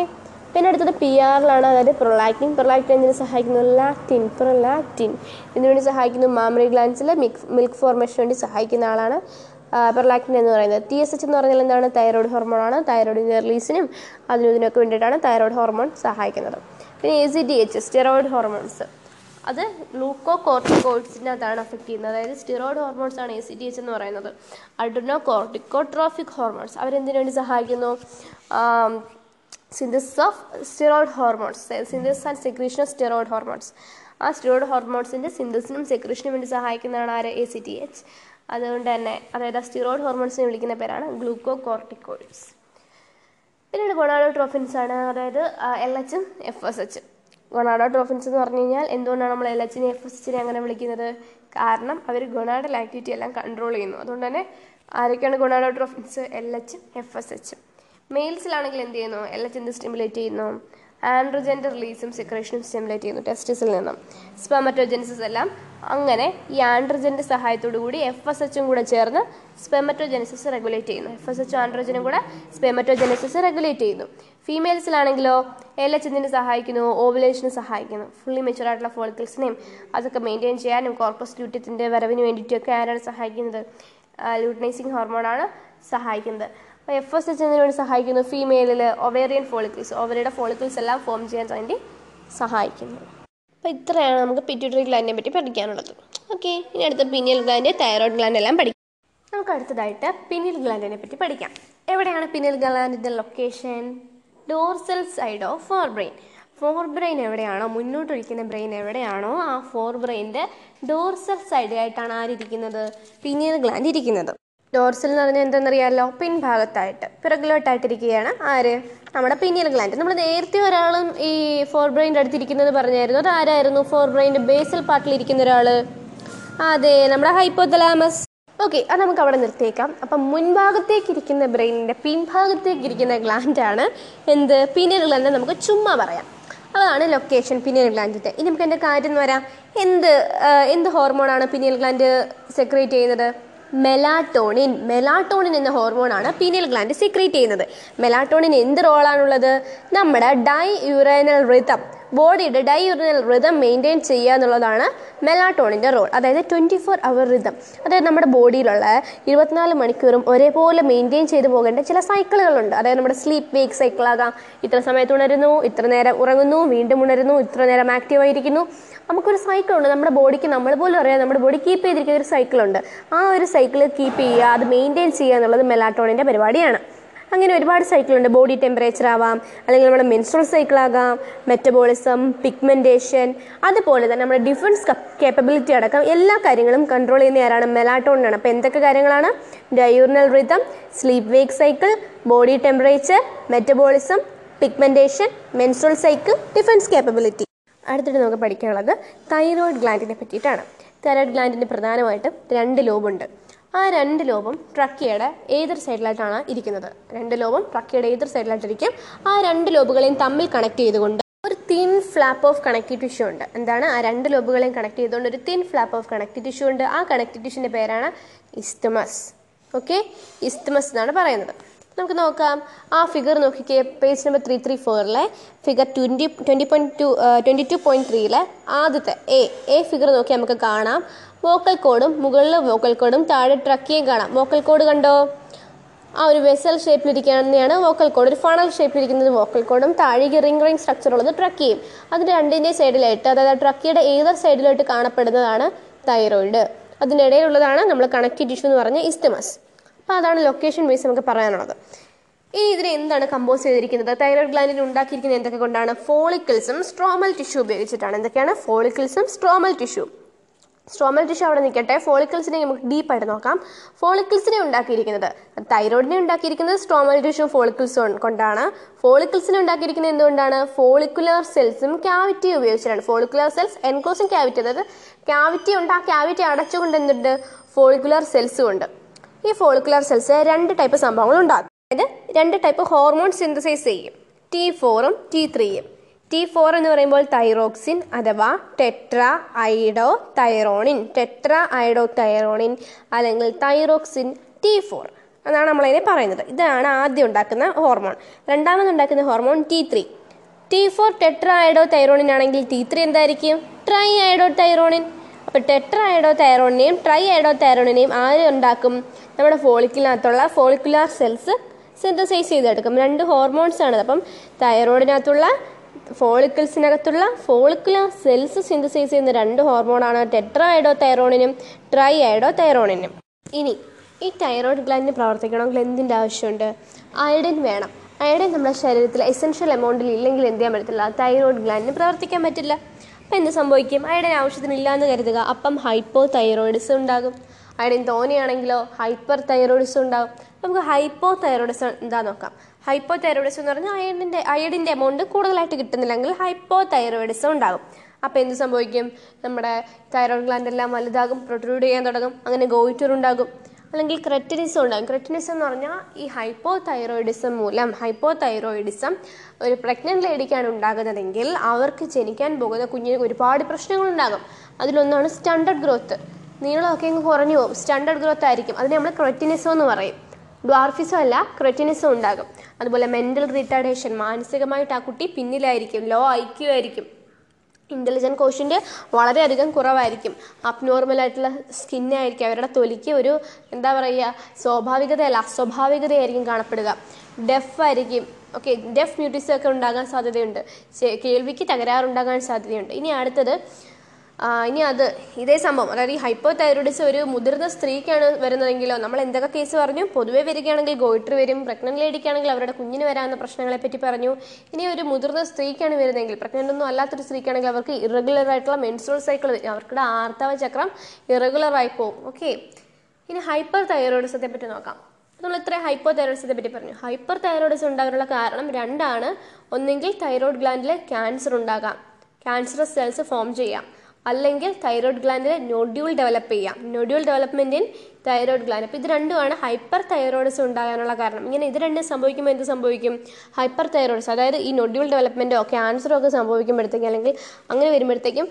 പിന്നെ അടുത്തത് പി ആറിലാണ് അതായത് പ്രൊലാക്റ്റിൻ പ്രൊലാക്റ്റിൻ എന്തിനു സഹായിക്കുന്നു? ലാക്റ്റിൻ പ്രൊലാക്റ്റിൻ ഇതിനുവേണ്ടി സഹായിക്കുന്നു മാമറി ഗ്ലാൻസിലെ മിൽക്ക് മിൽക്ക് ഫോർമേഷന് വേണ്ടി സഹായിക്കുന്ന ആളാണ് പ്രൊലാക്റ്റിൻ എന്ന് പറയുന്നത്. ടി എസ് എച്ച് എന്ന് പറഞ്ഞാൽ എന്താണ്? തൈറോയ്ഡ് ഹോർമോണാണ് തൈറോയിഡിന്റെ റിലീസിനും അതിനും ഇതിനൊക്കെ വേണ്ടിയിട്ടാണ് തൈറോയ്ഡ് ഹോർമോൺ സഹായിക്കുന്നത്. പിന്നെ A C D H steroid hormones അത് ലൂക്കോ കോർട്ടിക്കോയിഡ്സിനെ അതാണ് അഫക്റ്റ് ചെയ്യുന്നത്. അതായത് സ്റ്റിറോയിഡ് ഹോർമോൺസ് ആണ് എ സി ടി എച്ച് എന്ന് പറയുന്നത്. അഡ്രിനോ കോർട്ടിക്കോട്രോഫിക് ഹോർമോൺസ് അവരെന്തിനു വേണ്ടി സഹായിക്കുന്നു? Synthesis of steroid hormones synthesis and secretion of steroid hormones ആ സ്റ്റിറോയിഡ് ഹോർമോൺസിന്റെ സിന്തസിനും സെക്രീഷനും വേണ്ടി സഹായിക്കുന്നതാണ് ആര്? എ സി ടി എച്ച് അതുകൊണ്ട് തന്നെ അതായത് ആ സ്റ്റിറോയിഡ് ഹോർമോൺസിനെ വിളിക്കുന്ന പേരാണ് ഗ്ലൂക്കോ കോർട്ടിക്കോയിഡ്സ് പിന്നീട് ഗൊണാഡോട്രോഫിൻസ് ആണ് അതായത് എൽ എച്ചും എഫ് എസ് എച്ചും ഗൊണാഡോട്രോഫിൻസ് എന്ന് പറഞ്ഞു കഴിഞ്ഞാൽ എന്തുകൊണ്ടാണ് നമ്മൾ എൽ എച്ചിനെ എഫ് എസ് എച്ചിനെ അങ്ങനെ വിളിക്കുന്നത്? കാരണം അവർ ഗൊണാഡൽ ആക്ടിവിറ്റി എല്ലാം കൺട്രോൾ ചെയ്യുന്നു. അതുകൊണ്ട് തന്നെ ആരൊക്കെയാണ് ഗൊണാഡോട്രോഫിൻസ് എൽ എച്ചും എഫ് എസ് എച്ചും. മെയിൽസിലാണെങ്കിൽ എന്ത് ചെയ്യുന്നു? എൽ എച്ച് എന്ത് സ്റ്റിമുലേറ്റ് ചെയ്യുന്നു? ആൻഡ്രോജന്റെ റിലീസും സെക്രേഷനും സ്റ്റിമുലേറ്റ് ചെയ്യുന്നു ടെസ്റ്റിസിൽ നിന്നും. സ്പെമറ്റോജെനിസിസ് എല്ലാം. അങ്ങനെ ഈ ആൻഡ്രോജന്റെ സഹായത്തോടു കൂടി എഫ് എസ് എച്ചും കൂടെ ചേർന്ന് സ്പെമറ്റോജെനിസിസ് റെഗുലേറ്റ് ചെയ്യുന്നു. എഫ് എസ് എച്ചും ആൻഡ്രോജനും കൂടെ സ്പെമറ്റോജെനിസിസ് റെഗുലേറ്റ് ചെയ്യുന്നു. ഫീമെയിൽസിലാണെങ്കിലോ എൽ എച്ച് എന്തിനെ സഹായിക്കുന്നു ഓവുലേഷന് സഹായിക്കുന്നു. ഫുള്ളി മെച്ചുവർ ആയിട്ടുള്ള ഫോളിക്കിൾസിനെയും അതൊക്കെ മെയിന്റെയിൻ ചെയ്യാനും കോർപ്പസ് ലൂട്ടിയത്തിന്റെ വരവിന് വേണ്ടിയിട്ടൊക്കെ ആരാണ് സഹായിക്കുന്നത്? ലൂട്ടനൈസിങ് ഹോർമോണാണ് സഹായിക്കുന്നത്. എഫ് എസ് എച്ച് എന്നതിന് വേണ്ടി സഹായിക്കുന്നു. ഫീമെയിലിൽ ഒവേറിയൻ ഫോളിക്കിൾസ് ഓവറിയുടെ ഫോളിക്കിൾസ് എല്ലാം ഫോം ചെയ്യാൻ വേണ്ടി സഹായിക്കുന്നു. അപ്പോൾ ഇത്രയാണ് നമുക്ക് പിറ്റ്യൂട്ടറി ഗ്ലാൻഡിനെ പറ്റി പഠിക്കാനുള്ളത്. ഓക്കെ ഇനി അടുത്ത പിനിയൽ ഗ്ലാൻഡ് തൈറോയ്ഡ് ഗ്ലാൻഡ് എല്ലാം പഠിക്കാം. നമുക്ക് അടുത്തതായിട്ട് പിനിയൽ ഗ്ലാൻഡിനെ പറ്റി പഠിക്കാം. എവിടെയാണ് pineal ഗ്ലാൻഡിന്റെ location dorsal side of forebrain forebrain എവിടെയാണോ? മുന്നോട്ടൊഴിക്കുന്ന ബ്രെയിൻ എവിടെയാണോ? ആ ഫോർ ബ്രെയിന്റെ ഡോർസൽ സൈഡിലായിട്ടാണ് ആരിയ്ക്കുന്നത് പിനിയൽ ഗ്ലാൻഡ് ഇരിക്കുന്നത്. ഡോർസൽ എന്ന് പറഞ്ഞാൽ എന്തെന്നറിയാമല്ലോ പിൻഭാഗത്തായിട്ട്. പിറകിലോട്ടായിട്ടിരിക്കുകയാണ്. ആര്? നമ്മുടെ പിന്നിയൽ ഗ്ലാൻഡ്. നമ്മൾ നേരത്തെ ഒരാളും ഈ ഫോർ ബ്രെയിന്റെ അടുത്തിരിക്കുന്നത് പറഞ്ഞായിരുന്നു. അത് ആരായിരുന്നു ഫോർ ബ്രെയിന്റെ ബേസൽ പാർട്ടിൽ ഇരിക്കുന്ന ഒരാൾ അതെ നമ്മുടെ ഹൈപ്പോതലാമസ്. ഓക്കെ അത് നമുക്ക് അവിടെ നിർത്തിയേക്കാം. അപ്പം മുൻഭാഗത്തേക്ക് ഇരിക്കുന്ന ബ്രെയിനിന്റെ പിൻഭാഗത്തേക്ക് ഇരിക്കുന്ന ഗ്ലാൻഡാണ് എന്ത്? പിന്നിയൽ ഗ്ലാൻഡ് നമുക്ക് ചുമ്മാ പറയാം. അതാണ് ലൊക്കേഷൻ പിനിയൽ ഗ്ലാൻഡിന്റെ. ഇനി നമുക്ക് എന്റെ കാര്യം എന്ന് വരാം? എന്ത് എന്ത് ഹോർമോണാണ് പിനിയൽ ഗ്ലാൻഡ് സെക്രേറ്റ് ചെയ്യുന്നത്? മെലാട്ടോണിൻ. മെലാട്ടോണിൻ എന്ന ഹോർമോണാണ് പീനിയൽ ഗ്ലാൻഡ് സീക്രീറ്റ് ചെയ്യുന്നത്. മെലാട്ടോണിൻ എന്ത് റോളാണുള്ളത് നമ്മുടെ ഡൈ യുറൈനൽ റിതം ബോഡിയുടെ ഡൈ യുറൈനൽ റിതം മെയിന്റെയിൻ ചെയ്യുക എന്നുള്ളതാണ് മെലാട്ടോണിന്റെ റോൾ അതായത് ട്വന്റി ഫോർ അവർ റിതം അതായത് നമ്മുടെ ബോഡിയിലുള്ള ഇരുപത്തിനാല് മണിക്കൂറും ഒരേപോലെ മെയിന്റെയിൻ ചെയ്തു പോകേണ്ട ചില സൈക്കിളുകളുണ്ട് അതായത് നമ്മുടെ സ്ലീപ്പ് വേക്ക് സൈക്കിളാകാം ഇത്ര സമയത്ത് ഉണരുന്നു ഇത്ര നേരം ഉറങ്ങുന്നു വീണ്ടും ഉണരുന്നു ഇത്ര നേരം ആക്റ്റീവ് ആയിരിക്കുന്നു. നമുക്കൊരു സൈക്കിളുണ്ട് നമ്മുടെ ബോഡിക്ക് നമ്മൾ പോലും അറിയാം നമ്മുടെ ബോഡി കീപ്പ് ചെയ്തിരിക്കുന്ന ഒരു സൈക്കിളുണ്ട് ആ ഒരു സൈക്കിൾ കീപ്പ് ചെയ്യുക അത് മെയിന്റെയിൻ ചെയ്യുക എന്നുള്ളത് മെലാട്ടോണിന്റെ പരിപാടിയാണ്. അങ്ങനെ ഒരുപാട് സൈക്കിളുണ്ട് ബോഡി ടെമ്പറേച്ചർ ആവാം അല്ലെങ്കിൽ നമ്മുടെ മെൻസ്ട്രൽ സൈക്കിൾ ആകാം മെറ്റബോളിസം പിഗ്മെന്റേഷൻ അതുപോലെ തന്നെ നമ്മുടെ ഡിഫൻസ് കേപ്പബിലിറ്റി അടക്കം എല്ലാ കാര്യങ്ങളും കൺട്രോൾ ചെയ്യുന്ന ആരാണ്? മെലാട്ടോണിനാണ് അപ്പോൾ എന്തൊക്കെ കാര്യങ്ങളാണ്? Diurnal rhythm sleep wake cycle body temperature metabolism pigmentation menstrual cycle defence capability അടുത്തിട്ട് നമുക്ക് പഠിക്കാനുള്ളത് തൈറോയിഡ് ഗ്ലാൻഡിനെ പറ്റിയിട്ടാണ്. തൈറോയിഡ് ഗ്ലാൻഡിന് പ്രധാനമായിട്ടും രണ്ട് ലോബുണ്ട് ആ രണ്ട് ലോബും ട്രക്കിയുടെ ഏതൊരു സൈഡിലായിട്ടാണ് ഇരിക്കുന്നത്? രണ്ട് ലോബും ട്രക്കിയുടെ ഏതൊരു സൈഡിലായിട്ടിരിക്കും? ആ രണ്ട് ലോബുകളെയും തമ്മിൽ കണക്ട് ചെയ്തുകൊണ്ട് ഒരു thin flap of connective tissue ഉണ്ട്. എന്താണ്? ആ രണ്ട് ലോബുകളെയും കണക്ട് ചെയ്തുകൊണ്ട് ഒരു thin flap of connective tissue ഉണ്ട്. ആ കണക്റ്റീവ് ടിഷ്യൂന്റെ പേരാണ് ഇസ്തുമസ് ഓക്കെ ഇസ്തുമസ് എന്നാണ് പറയുന്നത്. നമുക്ക് നോക്കാം. ആ ഫിഗർ നോക്കിക്കേ. Page number three three ഫോറിലെ figure twenty twenty point two twenty two point ത്രീയിലെ ആദ്യത്തെ എ എ ഫിഗർ നോക്കി നമുക്ക് കാണാം. വോക്കൽ കോഡും മുകളിലെ വോക്കൽ കോഡും താഴെ ട്രക്കിയും കാണാം. വോക്കൽ കോഡ് കണ്ടോ? ആ ഒരു വെസൽ ഷേപ്പിലിരിക്കുന്നതാണ് വോക്കൽ കോഡ് ഒരു ഫണൽ ഷേപ്പിലിരിക്കുന്നത് വോക്കൽ കോഡും താഴേക്ക് റിംഗ് റിംഗ് സ്ട്രക്ചർ ഉള്ളത് ട്രക്കിയും അതിന്റെ രണ്ടിന്റെ സൈഡിലായിട്ട് അതായത് ട്രക്കിയുടെ ഏതർ സൈഡിലായിട്ട് കാണപ്പെടുന്നതാണ് തൈറോയിഡ് അതിന്റെ ഇടയിലുള്ളതാണ് നമ്മൾ കണക്റ്റീവ് ടിഷ്യൂ എന്ന് പറഞ്ഞ ഇസ്തമസ് അപ്പോൾ അതാണ് ലൊക്കേഷൻ വൈസ് നമുക്ക് പറയാനുള്ളത്. ഇനി ഇതിനെ എന്താണ് കമ്പോസ് ചെയ്തിരിക്കുന്നത്? തൈറോയിഡ് ഗ്ലാൻഡിൽ ഉണ്ടാക്കിയിരിക്കുന്നത് എന്തൊക്കെ കൊണ്ടാണ്? ഫോളിക്കിൾസും സ്ട്രോമൽ ടിഷ്യൂ ഉപയോഗിച്ചിട്ടാണ്. എന്തൊക്കെയാണ്? ഫോളിക്കിൾസും സ്ട്രോമൽ ടിഷ്യൂ സ്ട്രോമൽ ടിഷ്യൂ അവിടെ നിൽക്കട്ടെ. ഫോളിക്കിൾസിനെ നമുക്ക് ഡീപ്പായിട്ട് നോക്കാം. ഫോളിക്കിൾസിനെ ഉണ്ടാക്കിയിരിക്കുന്നത്. തൈറോയിഡിനെ ഉണ്ടാക്കിയിരിക്കുന്നത് സ്ട്രോമൽ ടിഷ്യൂ ഫോളിക്കിൾസും കൊണ്ടാണ്. ഫോളിക്കിൾസിനെ ഉണ്ടാക്കിയിരിക്കുന്നത് എന്തുകൊണ്ടാണ്? ഫോളിക്കുലർ സെൽസും ക്യാവിറ്റി ഉപയോഗിച്ചിട്ടാണ്. ഫോളിക്കുലർ സെൽസ് എൻക്ലോസും ക്യാവിറ്റി അതായത് ക്യാവിറ്റി ഉണ്ട്. ആ ക്യാവിറ്റി അടച്ചുകൊണ്ട് എന്തുണ്ട്? ഫോളിക്കുലർ സെൽസ് ഉണ്ട്. ഈ ഫോളിക്കുലർ സെൽസ് രണ്ട് ടൈപ്പ് സംഭവങ്ങൾ ഉണ്ടാകും അതായത് രണ്ട് ടൈപ്പ് ഹോർമോൺ സിന്തസൈസ് ചെയ്യും. ടി ഫോറും ടി ത്രീയും ടി ഫോർ എന്ന് പറയുമ്പോൾ തൈറോക്സിൻ അഥവാ tetra iodo thyronine tetra iodo thyronine അല്ലെങ്കിൽ തൈറോക്സിൻ ടി ഫോർ എന്നാണ് നമ്മളതിനെ പറയുന്നത്. ഇതാണ് ആദ്യം ഉണ്ടാക്കുന്ന ഹോർമോൺ രണ്ടാമത് ഉണ്ടാക്കുന്ന hormone T three T four tetra iodo thyronine ആണെങ്കിൽ ടി ത്രീ എന്തായിരിക്കും? ട്രൈ ഐഡോ തൈറോണിൻ അപ്പോൾ ടെട്ര ഐഡോ തൈറോണിനെയും ട്രൈ ഐഡോ തൈറോണിനെയും ആര് ഉണ്ടാക്കും? നമ്മുടെ ഫോളിക്കിനകത്തുള്ള ഫോളിക്കുലാർ സെൽസ് സിന്തസൈസ് ചെയ്തെടുക്കും. രണ്ട് ഹോർമോൺസ് ആണ്. അപ്പം തൈറോയിഡിനകത്തുള്ള ഫോളിക്കിൾസിനകത്തുള്ള ഫോളിക്കുലർ സെൽസ് സിന്തസൈസ് ചെയ്യുന്ന രണ്ട് ഹോർമോണാണ് ടെട്രൈഡോ തൈറോണിനും ട്രൈ ഐഡോ തൈറോണിനും ഇനി ഈ തൈറോയ്ഡ് ഗ്ലാൻഡിന് പ്രവർത്തിക്കണമെങ്കിൽ എന്തിന്റെ ആവശ്യമുണ്ട്? അയഡിൻ വേണം. അയഡിൻ നമ്മുടെ ശരീരത്തിൽ എസെൻഷ്യൽ എമൗണ്ടിൽ ഇല്ലെങ്കിൽ എന്ത് ചെയ്യാൻ പറ്റത്തില്ല തൈറോയ്ഡ് ഗ്ലാൻഡിന് പ്രവർത്തിക്കാൻ പറ്റില്ല. അപ്പം എന്ത് സംഭവിക്കും? അയഡിൻ ആവശ്യത്തിന് ഇല്ലാന്ന് കരുതുക. അപ്പം ഹൈപ്പോ തൈറോയിഡ്സ് ഉണ്ടാകും. അയഡിൻ തോനെയാണെങ്കിലോ ഹൈപ്പർ തൈറോയിഡ്സ് ഉണ്ടാകും. നമുക്ക് ഹൈപ്പോ തൈറോയിഡ്സ് എന്താ നോക്കാം? ഹൈപ്പോ തൈറോയിഡിസം എന്ന് പറഞ്ഞാൽ അയഡിന്റെ അയഡിന്റെ എമൗണ്ട് കൂടുതലായിട്ട് കിട്ടുന്നില്ലെങ്കിൽ ഹൈപ്പോ തൈറോയിഡിസം ഉണ്ടാകും. അപ്പോൾ എന്ത് സംഭവിക്കും? നമ്മുടെ തൈറോയിഡ് ഗ്ലാൻഡ് എല്ലാം വലുതാകും പ്രൊട്രൂഡ് ചെയ്യാൻ തുടങ്ങും അങ്ങനെ ഗോയിറ്റർ ഉണ്ടാകും. അല്ലെങ്കിൽ ക്രെറ്റിനിസം ഉണ്ടാകും. ക്രെറ്റിനിസം എന്ന് പറഞ്ഞാൽ ഈ ഹൈപ്പോ തൈറോയിഡിസം മൂലം ഹൈപ്പോ തൈറോയിഡിസം ഒരു പ്രഗ്നന്റ് ലേഡിക്കാണ് ഉണ്ടാകുന്നതെങ്കിൽ അവർക്ക് ജനിക്കാൻ പോകുന്ന കുഞ്ഞിന് ഒരുപാട് പ്രശ്നങ്ങളുണ്ടാകും അതിലൊന്നാണ് സ്റ്റാൻഡേർഡ് ഗ്രോത്ത് നീളമൊക്കെ അങ്ങ് കുറഞ്ഞു പോകും. സ്റ്റാൻഡേർഡ് ഗ്രോത്ത് ആയിരിക്കും. അതിനെ നമ്മൾ ക്രെറ്റിനിസം എന്ന് പറയും. ഡ്വാർഫിസം അല്ല ക്രെറ്റിനിസം ഉണ്ടാകും. അതുപോലെ മെന്റൽ റിട്ടാർഡേഷൻ മാനസികമായിട്ട് ആ കുട്ടി പിന്നിലായിരിക്കും ലോ ഐക്യു ആയിരിക്കും ഇന്റലിജന്റ് കോഷ്യന്റ് വളരെയധികം കുറവായിരിക്കും. അബ്നോർമൽ ആയിട്ടുള്ള സ്കിന്നായിരിക്കും അവരുടെ തൊലിക്ക് ഒരു എന്താ പറയുക സ്വാഭാവികതയല്ല അസ്വാഭാവികതയായിരിക്കും കാണപ്പെടുക. ഡെഫ് ആയിരിക്കും. ഓക്കെ ഡെഫ് മ്യൂട്ടീസൊക്കെ ഉണ്ടാകാൻ സാധ്യതയുണ്ട്. കേൾവിക്ക് തകരാറുണ്ടാകാൻ സാധ്യതയുണ്ട്. ഇനി അടുത്തത് ഇനി അത് ഇതേ സംഭവം. അതായത് ഈ ഹൈപ്പോ തൈറോയിഡിസം ഒരു മുതിർന്ന സ്ത്രീക്കാണ് വരുന്നതെങ്കിലോ നമ്മൾ എന്തൊക്കെ കേസ് പറഞ്ഞു? പൊതുവെ വരികയാണെങ്കിൽ ഗോയിട്ടർ വരും പ്രഗ്നന്റ് ലേഡിക്കാണെങ്കിൽ അവരുടെ കുഞ്ഞിന് വരാവുന്ന പ്രശ്നങ്ങളെ പറ്റി പറഞ്ഞു. ഇനി ഒരു മുതിർന്ന സ്ത്രീക്കാണ് വരുന്നതെങ്കിൽ പ്രഗ്നന്റ് ഒന്നും അല്ലാത്തൊരു സ്ത്രീക്കാണെങ്കിൽ അവർക്ക് ഇറഗുലർ ആയിട്ടുള്ള മെൻസ്ട്രൽ സൈക്കിൾ വരും. അവരുടെ ആർത്തവ ചക്രം ഇറഗുലർ ആയി പോകും. ഓക്കെ ഇനി ഹൈപ്പർ തൈറോയിഡിസത്തെ പറ്റി നോക്കാം. നമ്മൾ ഇത്ര ഹൈപ്പോ തൈറോയിഡിസത്തെ പറ്റി പറഞ്ഞു. ഹൈപ്പർ തൈറോയിഡിസം ഉണ്ടാകാനുള്ള കാരണം രണ്ടാണ്. ഒന്നെങ്കിൽ തൈറോയിഡ് ഗ്ലാൻഡിൽ ക്യാൻസർ ഉണ്ടാകാം. ക്യാൻസറസ് സെൽസ് ഫോം ചെയ്യാം. അല്ലെങ്കിൽ തൈറോയ്ഡ് ഗ്ലാൻഡിൽ നോഡ്യൂൾ ഡെവലപ്പ് ചെയ്യാം. Nodule development in thyroid gland അപ്പോൾ ഇത് രണ്ടുമാണ് ഹൈപ്പർ തൈറോയിഡ്സ് ഉണ്ടാകാനുള്ള കാരണം. ഇങ്ങനെ ഇത് രണ്ടും സംഭവിക്കുമ്പോൾ എന്ത് സംഭവിക്കും? ഹൈപ്പർ തൈറോയിഡ്സ് അതായത് ഈ നോഡ്യൂൾ ഡെവലപ്മെന്റോ ക്യാൻസറോ ഒക്കെ സംഭവിക്കുമ്പോഴത്തേക്കും അല്ലെങ്കിൽ അങ്ങനെ വരുമ്പോഴത്തേക്കും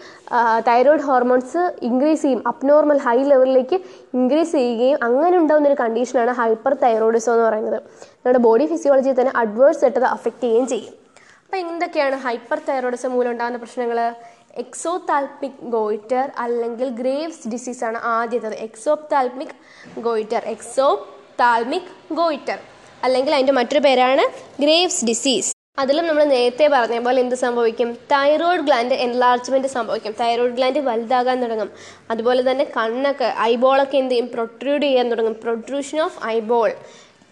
തൈറോയ്ഡ് ഹോർമോൺസ് ഇൻക്രീസ് ചെയ്യും. അബ്നോർമൽ ഹൈ ലെവലിലേക്ക് ഇൻക്രീസ് ചെയ്യുകയും അങ്ങനെ ഉണ്ടാകുന്ന ഒരു കണ്ടീഷനാണ് ഹൈപ്പർ തൈറോയിഡിസം എന്ന് പറയുന്നത്. നമ്മുടെ ബോഡി ഫിസിയോളജിയിൽ തന്നെ അഡ്വേഴ്സ് ആയിട്ട് അത് അഫക്റ്റ് ചെയ്യുകയും ചെയ്യും. അപ്പോൾ എന്തൊക്കെയാണ് ഹൈപ്പർ തൈറോയിഡിസം മൂലം ഉണ്ടാകുന്ന പ്രശ്നങ്ങൾ എക്സോതാൽമിക് ഗോയിറ്റർ അല്ലെങ്കിൽ ഗ്രേവ്സ് ഡിസീസ് ആണ് ആദ്യത്തത്. Exophthalmic goitre exophthalmic goitre. അല്ലെങ്കിൽ അതിന്റെ മറ്റൊരു പേരാണ് ഗ്രേവ്സ് ഡിസീസ്. അതിലും നമ്മൾ നേരത്തെ പറഞ്ഞ പോലെ എന്ത് സംഭവിക്കും? തൈറോയ്ഡ് ഗ്ലാൻഡ് എൻലാർജ്മെന്റ് സംഭവിക്കും. തൈറോയ്ഡ് ഗ്ലാൻഡ് വലുതാകാൻ തുടങ്ങും. അതുപോലെ തന്നെ കണ്ണൊക്കെ ഐബോളൊക്കെ എന്ത് ചെയ്യും? പ്രൊട്രൂഡ് ചെയ്യാൻ തുടങ്ങും. പ്രൊട്രൂഷൻ ഓഫ് ഐബോൾ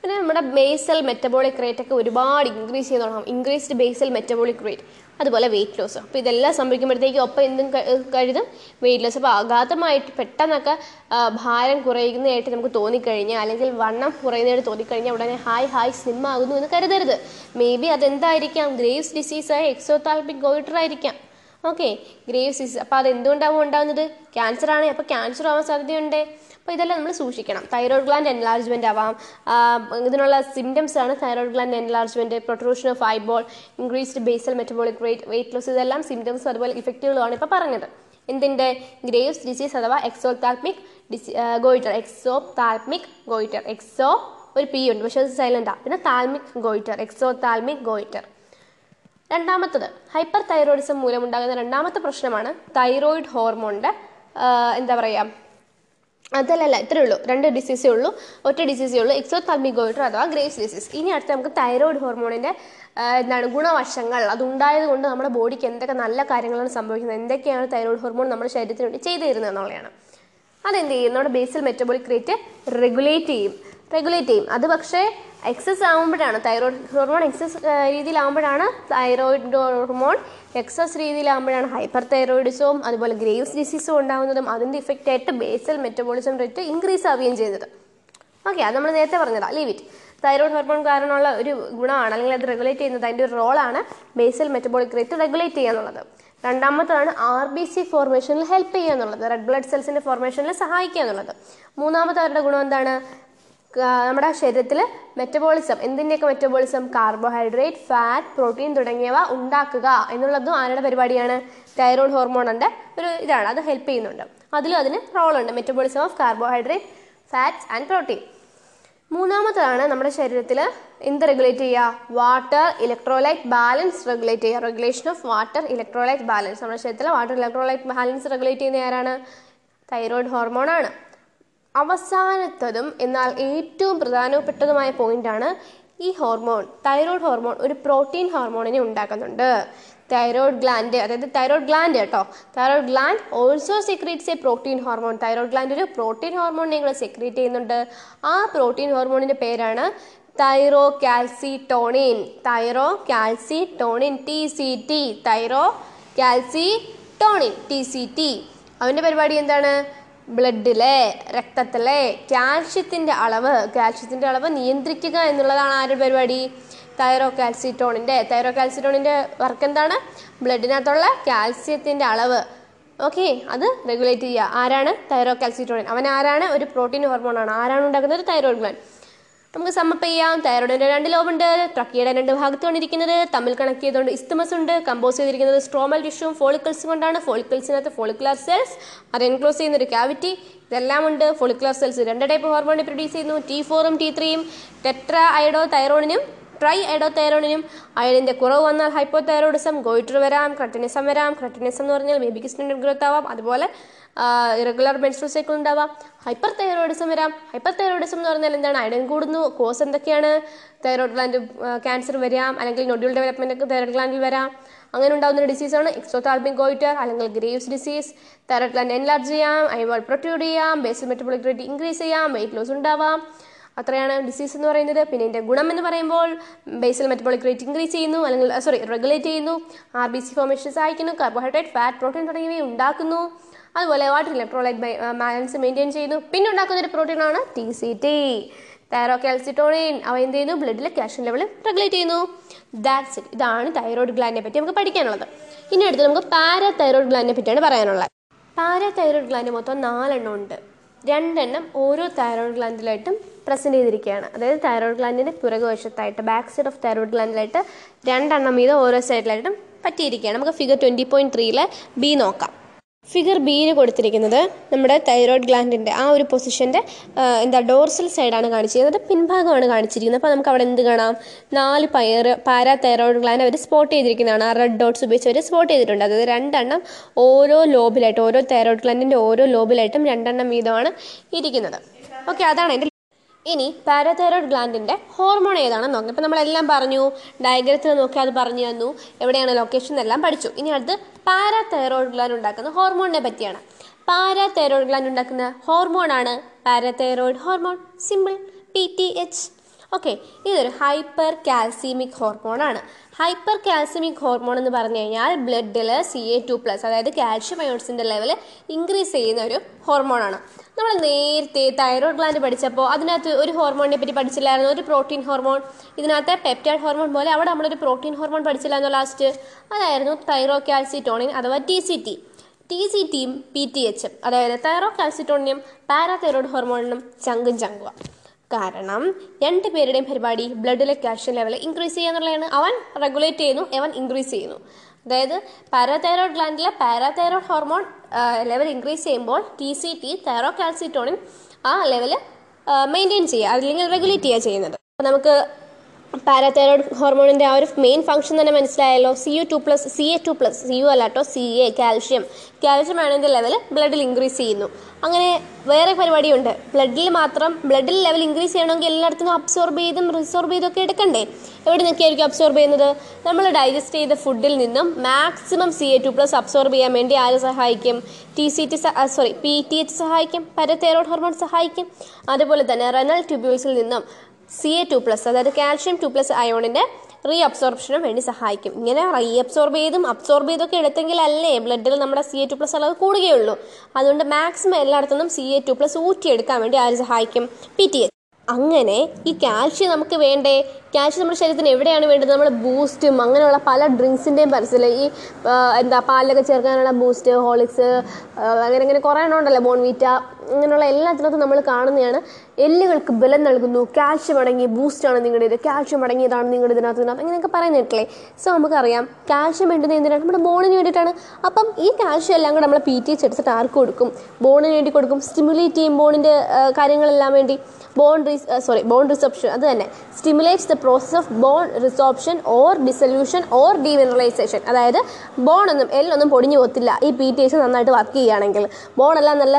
പിന്നെ നമ്മുടെ ബേസൽ മെറ്റബോളിക് റേറ്റ് ഒക്കെ ഒരുപാട് ഇൻക്രീസ് ചെയ്യാൻ തുടങ്ങും. ഇൻക്രീസ്ഡ് ബേസൽ മെറ്റബോളിക് റേറ്റ് അതുപോലെ വെയിറ്റ് ലോസ് അപ്പോൾ ഇതെല്ലാം സംഭവിക്കുമ്പോഴത്തേക്കും ഒപ്പം എന്തും കരുതും? വെയിറ്റ് ലോസ് അപ്പോൾ അഗാധമായിട്ട് പെട്ടെന്നൊക്കെ ഭാരം കുറയുന്നതായിട്ട് നമുക്ക് തോന്നിക്കഴിഞ്ഞാൽ അല്ലെങ്കിൽ വണ്ണം കുറയുന്നതായിട്ട് തോന്നിക്കഴിഞ്ഞാൽ ഉടനെ ഹായ് ഹായ് സ്ലിം ആകുന്നു എന്ന് കരുതരുത്. മേ ബി അതെന്തായിരിക്കാം ഗ്രേവ്സ് ഡിസീസായ എക്സോതാൽപിക് ഗോയിട്ടർ ആയിരിക്കാം. ഓക്കെ ഗ്രേവ്സ് ഡിസീസ് അപ്പോൾ അത് എന്തുകൊണ്ടാവും ഉണ്ടാകുന്നത് ക്യാൻസർ ആണ്. അപ്പോൾ ക്യാൻസർ ആവാൻ സാധ്യതയുണ്ട്. അപ്പോൾ ഇതെല്ലാം നമ്മൾ സൂക്ഷിക്കണം. തൈറോയ്ഡ് ഗ്ലാൻഡ് എൻലാർജ്മെന്റ് ആവാം. ഇതിനുള്ള സിംറ്റംസ് ആണ് thyroid gland enlargement protrusion of eyeball increased basal metabolic rate weight loss ഇതെല്ലാം സിംറ്റംസ് അതുപോലെ ഇഫക്റ്റുകളുമാണ് ഇപ്പോൾ പറഞ്ഞത്. എന്തിന്റെ? ഗ്രേവ്സ് ഡിസീസ് അഥവാ exophthalmic disease goitre exophthalmic goitre exo ഒരു പി ഉണ്ട് പക്ഷേ അത് സൈലന്റാണ് പിന്നെ താൽമിക് ഗോയിറ്റർ എക്സോ താൽമിക് ഗോയിറ്റർ രണ്ടാമത്തത് ഹൈപ്പർ തൈറോയിഡിസം മൂലമുണ്ടാകുന്ന രണ്ടാമത്തെ പ്രശ്നമാണ് തൈറോയിഡ് ഹോർമോണിന്റെ എന്താ പറയുക അതല്ലല്ല ഇത്രേ ഉള്ളൂ. രണ്ട് ഡിസീസേ ഉള്ളൂ ഒറ്റ ഡിസീസേ ഉള്ളൂ. എക്സോതാൽമിഗോയിഡർ അഥവാ ഗ്രേസ് ഡിസീസ് ഇനി അടുത്ത് നമുക്ക് തൈറോയിഡ് ഹോർമോണിന്റെ എന്താണ് ഗുണവശങ്ങൾ. അതുണ്ടായത് കൊണ്ട് നമ്മുടെ ബോഡിക്ക് എന്തൊക്കെ നല്ല കാര്യങ്ങളാണ് സംഭവിക്കുന്നത്. എന്തൊക്കെയാണ് തൈറോയിഡ് ഹോർമോൺ നമ്മുടെ ശരീരത്തിന് വേണ്ടി ചെയ്തു തരുന്നത് എന്നുള്ളതാണ്. അതെന്ത് ചെയ്യും? നമ്മുടെ ബേസിൽ മെറ്റബോളിക് റേറ്റ് റെഗുലേറ്റ് ചെയ്യും. റെഗുലേറ്റ് ചെയ്യും. അത് പക്ഷേ എക്സസ് ആകുമ്പോഴാണ് തൈറോയ്ഡ് ഹോർമോൺ എക്സസ് രീതിയിലാകുമ്പോഴാണ് തൈറോയിഡ് ഹോർമോൺ എക്സസ് രീതിയിലാകുമ്പോഴാണ് ഹൈപ്പർ തൈറോയിഡിസവും അതുപോലെ ഗ്രേവ്സ് ഡിസീസും ഉണ്ടാകുന്നതും അതിന്റെ ഇഫക്റ്റ് ആയിട്ട് ബേസൽ മെറ്റബോളിസം റേറ്റ് ഇൻക്രീസ് ആവുകയും ചെയ്തത് ഓക്കെ അത് നമ്മൾ നേരത്തെ പറഞ്ഞതാണ് ലീവ് ഇറ്റ് തൈറോയ്ഡ് ഹോർമോൺ കാരണമുള്ള ഒരു ഗുണമാണ് അല്ലെങ്കിൽ അത് റെഗുലേറ്റ് ചെയ്യുന്നത് അതിന്റെ ഒരു റോളാണ് ബേസൽ മെറ്റബോളിക് റേറ്റ് റെഗുലേറ്റ് ചെയ്യുക എന്നുള്ളത്. രണ്ടാമത്തതാണ് ആർ ബി സി ഫോർമേഷനിൽ ഹെൽപ്പ് ചെയ്യുക എന്നുള്ളത്. റെഡ് ബ്ലഡ് സെൽസിന്റെ ഫോർമേഷനിൽ സഹായിക്കുക എന്നുള്ളത്. മൂന്നാമത്തെ അവരുടെ ഗുണം എന്താണ്? നമ്മുടെ ശരീരത്തിൽ മെറ്റബോളിസം എന്തിന്റെയൊക്കെ മെറ്റബോളിസം കാർബോഹൈഡ്രേറ്റ് ഫാറ്റ് പ്രോട്ടീൻ തുടങ്ങിയവ ഉണ്ടാക്കുക എന്നുള്ളതും ആരുടെ പരിപാടിയാണ്. തൈറോയ്ഡ് ഹോർമോണിന്റെ ഒരു ഇതാണ്. അത് ഹെൽപ്പ് ചെയ്യുന്നുണ്ട്. അതിലും അതിന് റോളുണ്ട് metabolism of carbohydrate fats and protein മൂന്നാമത്തതാണ് നമ്മുടെ ശരീരത്തിൽ എന്ത് റെഗുലേറ്റ് ചെയ്യുക? വാട്ടർ ഇലക്ട്രോലൈറ്റ് ബാലൻസ് റെഗുലേറ്റ് ചെയ്യുക. Regulation of water electrolyte balance നമ്മുടെ ശരീരത്തിലെ വാട്ടർ ഇലക്ട്രോലൈറ്റ് ബാലൻസ് റെഗുലേറ്റ് ചെയ്യുന്ന ആരാണ്? തൈറോയ്ഡ് ഹോർമോണാണ് അവസാനത്തതും എന്നാൽ ഏറ്റവും പ്രധാനപ്പെട്ടതുമായ പോയിന്റാണ് ഈ ഹോർമോൺ തൈറോയ്ഡ് ഹോർമോൺ ഒരു പ്രോട്ടീൻ ഹോർമോണിനെ ഉണ്ടാക്കുന്നുണ്ട്. തൈറോയ്ഡ് ഗ്ലാൻഡ് അതായത് തൈറോയ്ഡ് ഗ്ലാൻഡ് കേട്ടോ. Thyroid gland also secretes a protein hormone thyroid gland ഒരു പ്രോട്ടീൻ ഹോർമോൺ നിങ്ങൾ സെക്രീറ്റ് ചെയ്യുന്നുണ്ട്. ആ പ്രോട്ടീൻ ഹോർമോണിന്റെ പേരാണ് thyrocalcitonin thyrocalcitonin T C T thyrocalcitonin T C T അവന്റെ പരിപാടി എന്താണ്? ബ്ലഡിലെ രക്തത്തിലെ കാൽഷ്യത്തിന്റെ അളവ് കാൽഷ്യത്തിന്റെ അളവ് നിയന്ത്രിക്കുക എന്നുള്ളതാണ് ആരുടെ പരിപാടി? തൈറോ കാൽസിറ്റോണിന്റെ തൈറോ കാൽസിറ്റോണിന്റെ വർക്ക് എന്താണ്? ബ്ലഡിനകത്തുള്ള കാൽസ്യത്തിന്റെ അളവ്. ഓക്കെ അത് റെഗുലേറ്റ് ചെയ്യുക. ആരാണ്? തൈറോ കാൽസിറ്റോണിൻ അവൻ ആരാണ് ഒരു പ്രോട്ടീൻ ഹോർമോണാണ് ആരാണ് ഉണ്ടാക്കുന്നത്? തൈറോയ്ഡ് ഗ്ലാൻഡ് നമുക്ക് സമ്മപ്പ് ചെയ്യാം. തൈറോയിഡിന്റെ രണ്ട് ലോബുണ്ട് ട്രക്കിയുടെ രണ്ട് ഭാഗത്തുമാണ് ഇരിക്കുന്നത്. തമ്മിൽ കണക്ട് ചെയ്തുകൊണ്ട് ഇസ്തമസ് ഉണ്ട്. കമ്പോസ് ചെയ്തിരിക്കുന്നത് സ്ട്രോമൽ ടിഷ്യൂവും ഫോളിക്കിൾസും കൊണ്ടാണ്. ഫോളിക്കിൾസിനകത്ത് ഫോളിക്കുലർ സെൽസ് അത് എൻക്ലോസ് ചെയ്യുന്ന ഒരു ക്യാവിറ്റി ഇതെല്ലാം ഉണ്ട്. ഫോളിക്കുലർ സെൽസ് രണ്ട് ടൈപ്പ് ഹോർമോൺ പ്രൊഡ്യൂസ് ചെയ്യുന്നു. ടി ഫോറും ടി ത്രീയും ടെട്ര അയഡോ തൈറോണിനും ട്രൈ അയഡോ തൈറോണിനും അയഡിന്റെ കുറവ് വന്നാൽ ഹൈപ്പോ തൈറോയിഡിസം ഗോയിറ്റർ വരാം ക്രട്ടിനിസം വരാം. ക്രട്ടിനിസം എന്ന് പറഞ്ഞാൽ ബേബിക്ക് സ്റ്റാൻഡേർഡ് ഗ്രോത്ത് ആവാം. അതുപോലെ ഇറഗുലർ മെൻസ്ട്രൽ സൈക്കിൾ ഉണ്ടാവാം. ഹൈപ്പർ തൈറോയിഡിസം വരാം. ഹൈപ്പർ തൈറോയിഡിസം എന്ന് പറഞ്ഞാൽ എന്താണ്? അയഡൻ കൂടുന്നു. കോസ് എന്തൊക്കെയാണ്? തൈറോയിഡ് ഗ്ലാൻഡ് ക്യാൻസർ വരാം. അല്ലെങ്കിൽ നൊഡ്യൂൾ ഡെവലപ്മെന്റ് തൈറോയ്ഡ് ഗ്ലാൻഡിൽ വരാം. അങ്ങനെ ഉണ്ടാകുന്ന ഡിസീസാണ് എക്സോതാൽബിൻ ഗോയിറ്റർ അല്ലെങ്കിൽ Graves disease thyroid gland enlarge ചെയ്യാം. ഐവോൾ പ്രൊട്യൂഡ് ചെയ്യാം. ബേസൽ മെറ്റബോളിക് റേറ്റ് ഇൻക്രീസ് ചെയ്യാം. വെയിറ്റ് ലോസ് ഉണ്ടാവാം. അത്രയാണ് ഡിസീസ് എന്ന് പറയുന്നത്. പിന്നെ ഇതിന്റെ ഗുണം എന്ന് പറയുമ്പോൾ ബേസൽ മെറ്റബോളിക് റേറ്റ് ഇൻക്രീസ് ചെയ്യുന്നു. അല്ലെങ്കിൽ സോറി റെഗുലേറ്റ് ചെയ്യുന്നു. ആർ ബി സി ഫോർമേഷൻ സഹായിക്കുന്നു. കാർബോഹൈഡ്രേറ്റ് ഫാറ്റ് പ്രോട്ടീൻ തുടങ്ങിയവ ഉണ്ടാക്കുന്നു. അതുപോലെ വാട്ടർ ഇലക്ട്രോലൈറ്റ് ബാലൻസ് മെയിന്റെയിൻ ചെയ്യുന്നു. പിന്നെ ഉണ്ടാക്കുന്ന ഒരു പ്രോട്ടീനാണ് T C T Thyro calcitonin അവ എന്ത് ചെയ്യുന്നു? ബ്ലഡിലെ കാൽഷ്യം ലെവൽ റെഗുലേറ്റ് ചെയ്യുന്നു. ദാറ്റ്സ് ഇറ്റ് ഇതാണ് തൈറോയ്ഡ് ഗ്ലാൻഡിനെ പറ്റി നമുക്ക് പഠിക്കാനുള്ളത്. ഇനി അടുത്ത് നമുക്ക് പാരാ തൈറോയ്ഡ് ഗ്ലാൻഡിനെ പറ്റിയാണ് പറയാനുള്ളത്. പാരാ തൈറോയ്ഡ് ഗ്ലാൻഡ് മൊത്തം നാലെണ്ണം ഉണ്ട്. രണ്ടെണ്ണം ഓരോ തൈറോയ്ഡ് ഗ്ലാൻഡിലായിട്ടും പ്രസന്റ് ചെയ്തിരിക്കുകയാണ്. അതായത് തൈറോയ്ഡ് ഗ്ലാൻഡിന്റെ പുറകുവശത്തായിട്ട് ബാക്ക് സൈഡ് ഓഫ് തൈറോയ്ഡ് ഗ്ലാൻഡിലായിട്ട് രണ്ടെണ്ണം വീതം ഓരോ സൈഡിലായിട്ടും പറ്റിയിരിക്കുകയാണ്. നമുക്ക് ഫിഗർ ട്വന്റി പോയിന്റ് ത്രീയിലെ ബി നോക്കാം. ഫിഗർ ബിയിൽ കൊടുത്തിരിക്കുന്നത് നമ്മുടെ തൈറോയ്ഡ് ഗ്ലാൻഡിന്റെ ആ ഒരു പൊസിഷന്റെ എന്താ ഡോർസൽ സൈഡാണ് കാണിച്ചിരിക്കുന്നത് പിൻഭാഗമാണ് കാണിച്ചിരിക്കുന്നത്. അപ്പോൾ നമുക്ക് അവിടെ എന്ത് കാണാം? നാല് പയർ പാരാ തൈറോയ്ഡ് ഗ്ലാൻഡ് അവർ സ്പോട്ട് ചെയ്തിരിക്കുന്നതാണ്. ആ റെഡ് ഡോട്ട്സ് ഉപയോഗിച്ച് അവർ സ്പോട്ട് ചെയ്തിട്ടുണ്ട്. അതായത് രണ്ടെണ്ണം ഓരോ ലോബിലായിട്ട് ഓരോ തൈറോയ്ഡ് ഗ്ലാൻഡിന്റെ ഓരോ ലോബിലായിട്ടും രണ്ടെണ്ണം വീതമാണ് ഇരിക്കുന്നത്. ഓക്കെ അതാണ് എന്റെ ഇനി പാരാതൈറോയ്ഡ് ഗ്ലാൻഡിന്റെ ഹോർമോൺ ഏതാണെന്ന് നോക്കാം. ഇപ്പം നമ്മളെല്ലാം പറഞ്ഞു ഡയഗ്രത്തിൽ നോക്കി അത് പറഞ്ഞു തന്നു എവിടെയാണ് ലൊക്കേഷൻ എല്ലാം പഠിച്ചു. ഇനി അടുത്ത് പാരാതൈറോയ്ഡ് ഗ്ലാൻഡ് ഉണ്ടാക്കുന്ന ഹോർമോണിനെ പറ്റിയാണ്. പാരാതൈറോയ്ഡ് ഗ്ലാൻഡ് ഉണ്ടാക്കുന്ന ഹോർമോണാണ് parathyroid hormone. Simple P T H okay ഇതൊരു ഹൈപ്പർ കാൽസിമിക് ഹോർമോണാണ് ഹൈപ്പർ കാൽസ്യമിക് ഹോർമോൺ എന്ന് പറഞ്ഞു കഴിഞ്ഞാൽ ബ്ലഡിൽ സി എ ടു പ്ലസ് അതായത് കാൽഷ്യം അയോൺസിന്റെ ലെവൽ ഇൻക്രീസ് ചെയ്യുന്ന ഒരു ഹോർമോണാണ് നമ്മൾ നേരത്തെ തൈറോയ്ഡ് ഗ്ലാൻഡ് പഠിച്ചപ്പോൾ അതിനകത്ത് ഒരു ഹോർമോണിനെ പറ്റി പഠിച്ചില്ലായിരുന്നു. ഒരു പ്രോട്ടീൻ ഹോർമോൺ ഇതിനകത്ത് പെപ്റ്റൈഡ് ഹോർമോൺ പോലെ അവിടെ നമ്മളൊരു പ്രോട്ടീൻ ഹോർമോൺ പഠിച്ചില്ലായിരുന്നു ലാസ്റ്റ് അതായിരുന്നു തൈറോ കാൽസിറ്റോണിൻ അഥവാ T C T T C ടിയും പി ടി എച്ചും അതായത് തൈറോ കാൽസിറ്റോണിനും പാരാതൈറോയ്ഡ് ഹോർമോണിനും ചങ്കും ചങ്കുക കാരണം രണ്ട് പേരുടെയും പരിപാടി ബ്ലഡിലെ കാൽഷ്യം ലെവൽ ഇൻക്രീസ് ചെയ്യുക എന്നുള്ളതാണ് അവൻ റെഗുലേറ്റ് ചെയ്യുന്നു അവൻ ഇൻക്രീസ് ചെയ്യുന്നു. അതായത് പാരാതൈറോയ്ഡ് ഗ്ലാൻഡിലെ പാരാതൈറോയ്ഡ് ഹോർമോൺ ലെവൽ ഇൻക്രീസ് ചെയ്യുമ്പോൾ T C T thyro calcitonin ആ ലെവൽ മെയിന്റെയിൻ ചെയ്യുക അല്ലെങ്കിൽ റെഗുലേറ്റ് ചെയ്യുക ചെയ്യുന്നത്. അപ്പോൾ നമുക്ക് പാരാതൈറോയ്ഡ് ഹോർമോണിന്റെ ആ ഒരു മെയിൻ ഫംഗ്ഷൻ തന്നെ മനസ്സിലായല്ലോ. C U two plus C A two plus C U അല്ലാട്ടോ C A calcium calcium ആണെങ്കിൽ ലെവൽ ബ്ലഡിൽ ഇൻക്രീസ് ചെയ്യുന്നു. അങ്ങനെ വേറെ പരിപാടിയുണ്ട്. ബ്ലഡിൽ മാത്രം ബ്ലഡിൽ ലെവൽ ഇൻക്രീസ് ചെയ്യണമെങ്കിൽ എല്ലായിടത്തും അബ്സോർബ് ചെയ്തും റിസോർബ് ചെയ്തും ഒക്കെ എടുക്കണ്ടേ? എവിടെ നിന്നൊക്കെയായിരിക്കും അബ്സോർബ് ചെയ്യുന്നത്? നമ്മൾ ഡൈജസ്റ്റ് ചെയ്ത ഫുഡിൽ നിന്നും maximum C A two plus absorb ചെയ്യാൻ വേണ്ടി ആര് സഹായിക്കും? T C T sorry P T H സഹായിക്കും പാരതൈറോയ്ഡ് ഹോർമോൺ സഹായിക്കും. അതുപോലെ തന്നെ റെനൽ ട്യൂബ്യൂൾസിൽ നിന്നും സി എ ടു പ്ലസ് അതായത് കാൽഷ്യം ടു പ്ലസ് അയോണിന്റെ റീ അബ്സോർപ്ഷനും വേണ്ടി സഹായിക്കും. ഇങ്ങനെ റീ അബ്സോർബ് ചെയ്തും അബ്സോർബ് ചെയ്തൊക്കെ എടുത്തെങ്കിലല്ലേ ബ്ലഡിൽ നമ്മുടെ സി എ ടു പ്ലസ് അളവ് കൂടുകയുള്ളൂ. അതുകൊണ്ട് മാക്സിമം എല്ലായിടത്തുനിന്നും സി എ ടു പ്ലസ് ഊറ്റിയെടുക്കാൻ വേണ്ടി ആര് സഹായിക്കും? പി ടി എച്ച് അങ്ങനെ ഈ കാൽഷ്യം നമുക്ക് വേണ്ടേ? കാൽഷ്യം നമ്മുടെ ശരീരത്തിന് എവിടെയാണ് വേണ്ടത്? നമ്മൾ ബൂസ്റ്റും അങ്ങനെയുള്ള പല ഡ്രിങ്ക്സിന്റെയും പരസ്യമില്ല ഈ എന്താ പാലിലൊക്കെ ചേർക്കാനുള്ള ബൂസ്റ്റ് ഹോളിക്സ് അങ്ങനെ അങ്ങനെ കുറേ എണ്ണം ഉണ്ടല്ലോ ബോൺവീറ്റ അങ്ങനെയുള്ള എല്ലാത്തിനകത്തും നമ്മൾ കാണുന്നതാണ്. എല്ലുകൾക്ക് ബലം നൽകുന്നു. കാൽഷ്യം അടങ്ങിയ ബൂസ്റ്റാണ് നിങ്ങളുടേത് കാൽഷ്യം അടങ്ങിയതാണ് നിങ്ങളുടെ ഇതിനകത്ത്. ഇതിനകത്ത് അങ്ങനെയൊക്കെ പറയുന്നിട്ടില്ലേ സോ നമുക്കറിയാം കാൽഷ്യം വേണ്ടുന്നത് എന്തിനാണ്? നമ്മുടെ ബോണിന് വേണ്ടിയിട്ടാണ്. അപ്പം ഈ കാൽഷ്യം എല്ലാം കൂടെ നമ്മൾ പി ടി എച്ച് എടുത്തിട്ട് ആർക്ക് കൊടുക്കും? ബോണിന് വേണ്ടി കൊടുക്കും. സ്റ്റിമുലേറ്റ് ചെയ്യും ബോണിന്റെ കാര്യങ്ങളെല്ലാം വേണ്ടി. Bone res sorry bone resorption അത് തന്നെ. Stimulates the process of bone resorption or dissolution or demineralisation അതായത് ബോൺ ഒന്നും എല്ലൊന്നും പൊടിഞ്ഞു പോത്തില്ല ഈ പി ടി എച്ച് നന്നായിട്ട് വർക്ക് ചെയ്യുകയാണെങ്കിൽ ബോണെല്ലാം നല്ല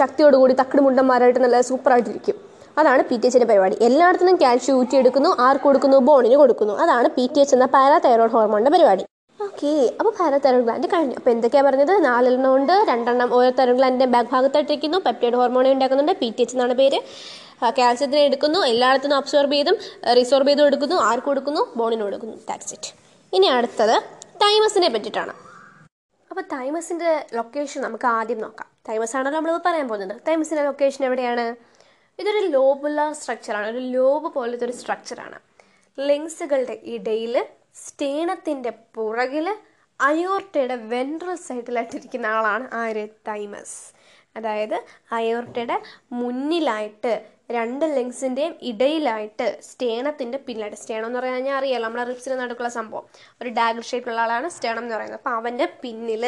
ശക്തിയോടുകൂടി തക്കട് മുണ്ടന്മാരായിട്ട് നല്ല സൂപ്പറായിട്ടിരിക്കും അതാണ് പി ടി എച്ചിന്റെ പരിപാടി. എല്ലായിടത്തും കാൽഷ്യം ഊറ്റിയെടുക്കുന്നു ആർക്ക് കൊടുക്കുന്നു? ബോണിന് കൊടുക്കുന്നു. അതാണ് പി ടി എച്ച് എന്ന പാരാതൈറോയ്ഡ് ഹോർമോണിന്റെ പരിപാടി. ഓക്കെ അപ്പോൾ പാരാതൈറോയ്ഡ് ഗ്ലാൻഡ് കഴിഞ്ഞു. അപ്പോൾ എന്തൊക്കെയാണ് പറഞ്ഞത്? നാലെണ്ണം ഉണ്ട് രണ്ടെണ്ണം ഓരോ തൈറോയ്ഡ് ഗ്ലാൻഡിന്റെ ബാക്ക് ഭാഗത്തായിട്ടിരിക്കുന്നു പെപ്റ്റൈഡ് ഹോർമോണി ഉണ്ടാക്കുന്നുണ്ട് പി ടി എച്ച് എന്നാണ് പേര്. കാൽസ്യത്തിന് എടുക്കുന്നു എല്ലായിടത്തും അബ്സോർബ് ചെയ്തും റിസോർബ് ചെയ്തും എടുക്കുന്നു ആർക്ക് കൊടുക്കുന്നു ബോണിന് കൊടുക്കുന്നു ദാറ്റ്സ് ഇറ്റ് ഇനി അടുത്തത് തൈമസിനെ പറ്റിയിട്ടാണ്. അപ്പോൾ തൈമസിന്റെ ലൊക്കേഷൻ നമുക്ക് ആദ്യം നോക്കാം. തൈമസ് ആണല്ലോ നമ്മൾ പറയാൻ പോകുന്നത്. തൈമസിന്റെ ലൊക്കേഷൻ എവിടെയാണ്? ഇതൊരു ലോബുള്ള സ്ട്രക്ചറാണ് ഒരു ലോബ് പോലത്തെ ഒരു സ്ട്രക്ചറാണ് ലെങ്സുകളുടെ ഇടയിൽ സ്റ്റേണത്തിന്റെ പുറകിൽ അയോർട്ടയുടെ വെൻട്രൽ സൈഡിലായിട്ടിരിക്കുന്ന ആളാണ് ആര്? തൈമസ് അതായത് അയോർട്ടയുടെ മുന്നിലായിട്ട് രണ്ട് ലെങ്സിന്റെയും ഇടയിലായിട്ട് സ്റ്റേണത്തിന്റെ പിന്നിലായിട്ട് സ്റ്റേണം എന്ന് പറഞ്ഞു കഴിഞ്ഞാൽ അറിയാലോ നമ്മുടെ റിപ്സിന് നടുക്കുള്ള സംഭവം. ഒരു ഡാഗർ ഷേപ്പിലുള്ള ആളാണ് സ്റ്റേണം എന്ന് പറയുന്നത്. അപ്പോൾ അവന്റെ പിന്നിൽ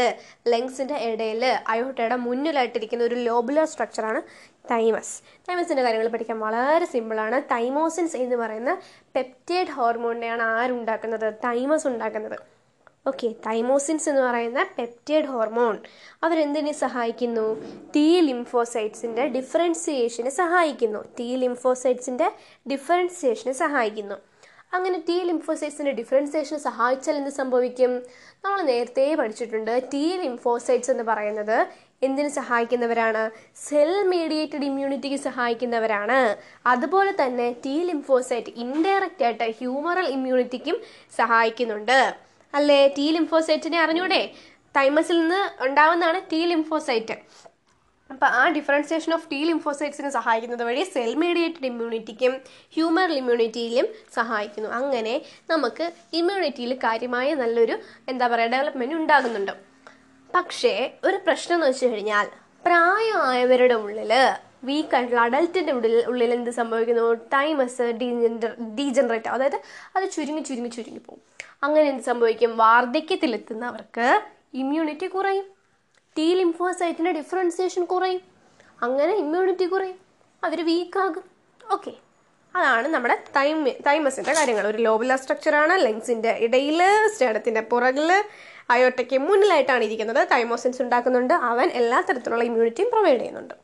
ലെങ്സിന്റെ ഇടയിൽ അയോട്ടയുടെ മുന്നിലായിട്ടിരിക്കുന്ന ഒരു ലോബുലർ സ്ട്രക്ചറാണ് തൈമസ് തൈമസിന്റെ കാര്യങ്ങൾ പഠിക്കാൻ വളരെ സിമ്പിളാണ് തൈമോസിൻസ് എന്ന് പറയുന്ന പെപ്റ്റേഡ് ഹോർമോണിനെയാണ് ആരുണ്ടാക്കുന്നത്? തൈമസ് ഉണ്ടാക്കുന്നത്. ഓക്കെ തൈമോസിൻസ് എന്ന് പറയുന്ന പെപ്റ്റൈഡ് ഹോർമോൺ അവരെന്തിനെ സഹായിക്കുന്നു? തീ ലിംഫോസൈറ്റ്സിന്റെ ഡിഫറൻസിയേഷന് സഹായിക്കുന്നു. തീ ലിംഫോസൈറ്റ്സിന്റെ ഡിഫറൻസിയേഷന് സഹായിക്കുന്നു. അങ്ങനെ ടി ലിംഫോസൈറ്റ്സിന്റെ ഡിഫറൻസിയേഷൻ സഹായിച്ചാൽ എന്ത് സംഭവിക്കും? നമ്മൾ നേരത്തെ പഠിച്ചിട്ടുണ്ട് ടി ലിംഫോസൈറ്റ്സ് എന്ന് പറയുന്നത് എന്തിനു സഹായിക്കുന്നവരാണ്? സെൽ മീഡിയേറ്റഡ് ഇമ്മ്യൂണിറ്റിക്ക് സഹായിക്കുന്നവരാണ്. അതുപോലെ തന്നെ ടി ലിംഫോസൈറ്റ് ഇൻഡയറക്റ്റ് ആയിട്ട് ഹ്യൂമറൽ ഇമ്മ്യൂണിറ്റിക്കും സഹായിക്കുന്നുണ്ട്. അല്ലേ? ടി ലിംഫോസൈറ്റിനെ അറിഞ്ഞൂടെ? തൈമസിൽ നിന്ന് ഉണ്ടാവുന്നതാണ് ടി ലിംഫോസൈറ്റ് അപ്പോൾ ആ ഡിഫറൻസിയേഷൻ ഓഫ് ടി ലിംഫോസൈറ്റ്സിനെ സഹായിക്കുന്നത് വഴി സെൽ മീഡിയേറ്റഡ് ഇമ്മ്യൂണിറ്റിക്കും ഹ്യൂമർ ഇമ്മ്യൂണിറ്റിയിലും സഹായിക്കുന്നു. അങ്ങനെ നമുക്ക് ഇമ്മ്യൂണിറ്റിയിൽ കാര്യമായ നല്ലൊരു എന്താ പറയുക ഡെവലപ്മെന്റ് ഉണ്ടാകുന്നുണ്ട്. പക്ഷേ ഒരു പ്രശ്നം എന്ന് വെച്ച് കഴിഞ്ഞാൽ പ്രായമായവരുടെ ഉള്ളിൽ വീക്കായിട്ടുള്ള അഡൽട്ടിന്റെ ഉള്ളിൽ ഉള്ളിൽ എന്ത് സംഭവിക്കുന്നു? ടൈമസ് ഡീജനറേറ്റ് അതായത് അത് ചുരുങ്ങി ചുരുങ്ങി ചുരുങ്ങി പോകും. അങ്ങനെ എന്ത് സംഭവിക്കും? വാർദ്ധക്യത്തിലെത്തുന്നവർക്ക് ഇമ്മ്യൂണിറ്റി കുറയും. ടി ലിംഫോസൈറ്റിന്റെ ഡിഫറൻസിയേഷൻ കുറയും. അങ്ങനെ ഇമ്മ്യൂണിറ്റി കുറയും. അവർ വീക്കാകും ഓക്കെ അതാണ് നമ്മുടെ തൈമ തൈമസിന്റെ കാര്യങ്ങൾ. ഒരു ലോബുലർ സ്ട്രക്ചറാണ് ലെങ്സിന്റെ ഇടയിൽ സ്റ്റേഡത്തിന്റെ പുറകിൽ അയോട്ടയ്ക്ക് മുന്നിലായിട്ടാണ് ഇരിക്കുന്നത്. തൈമോസിൻസ് ഉണ്ടാക്കുന്നുണ്ട്. അവൻ എല്ലാ തരത്തിലുള്ള ഇമ്മ്യൂണിറ്റിയും പ്രൊവൈഡ് ചെയ്യുന്നുണ്ട്.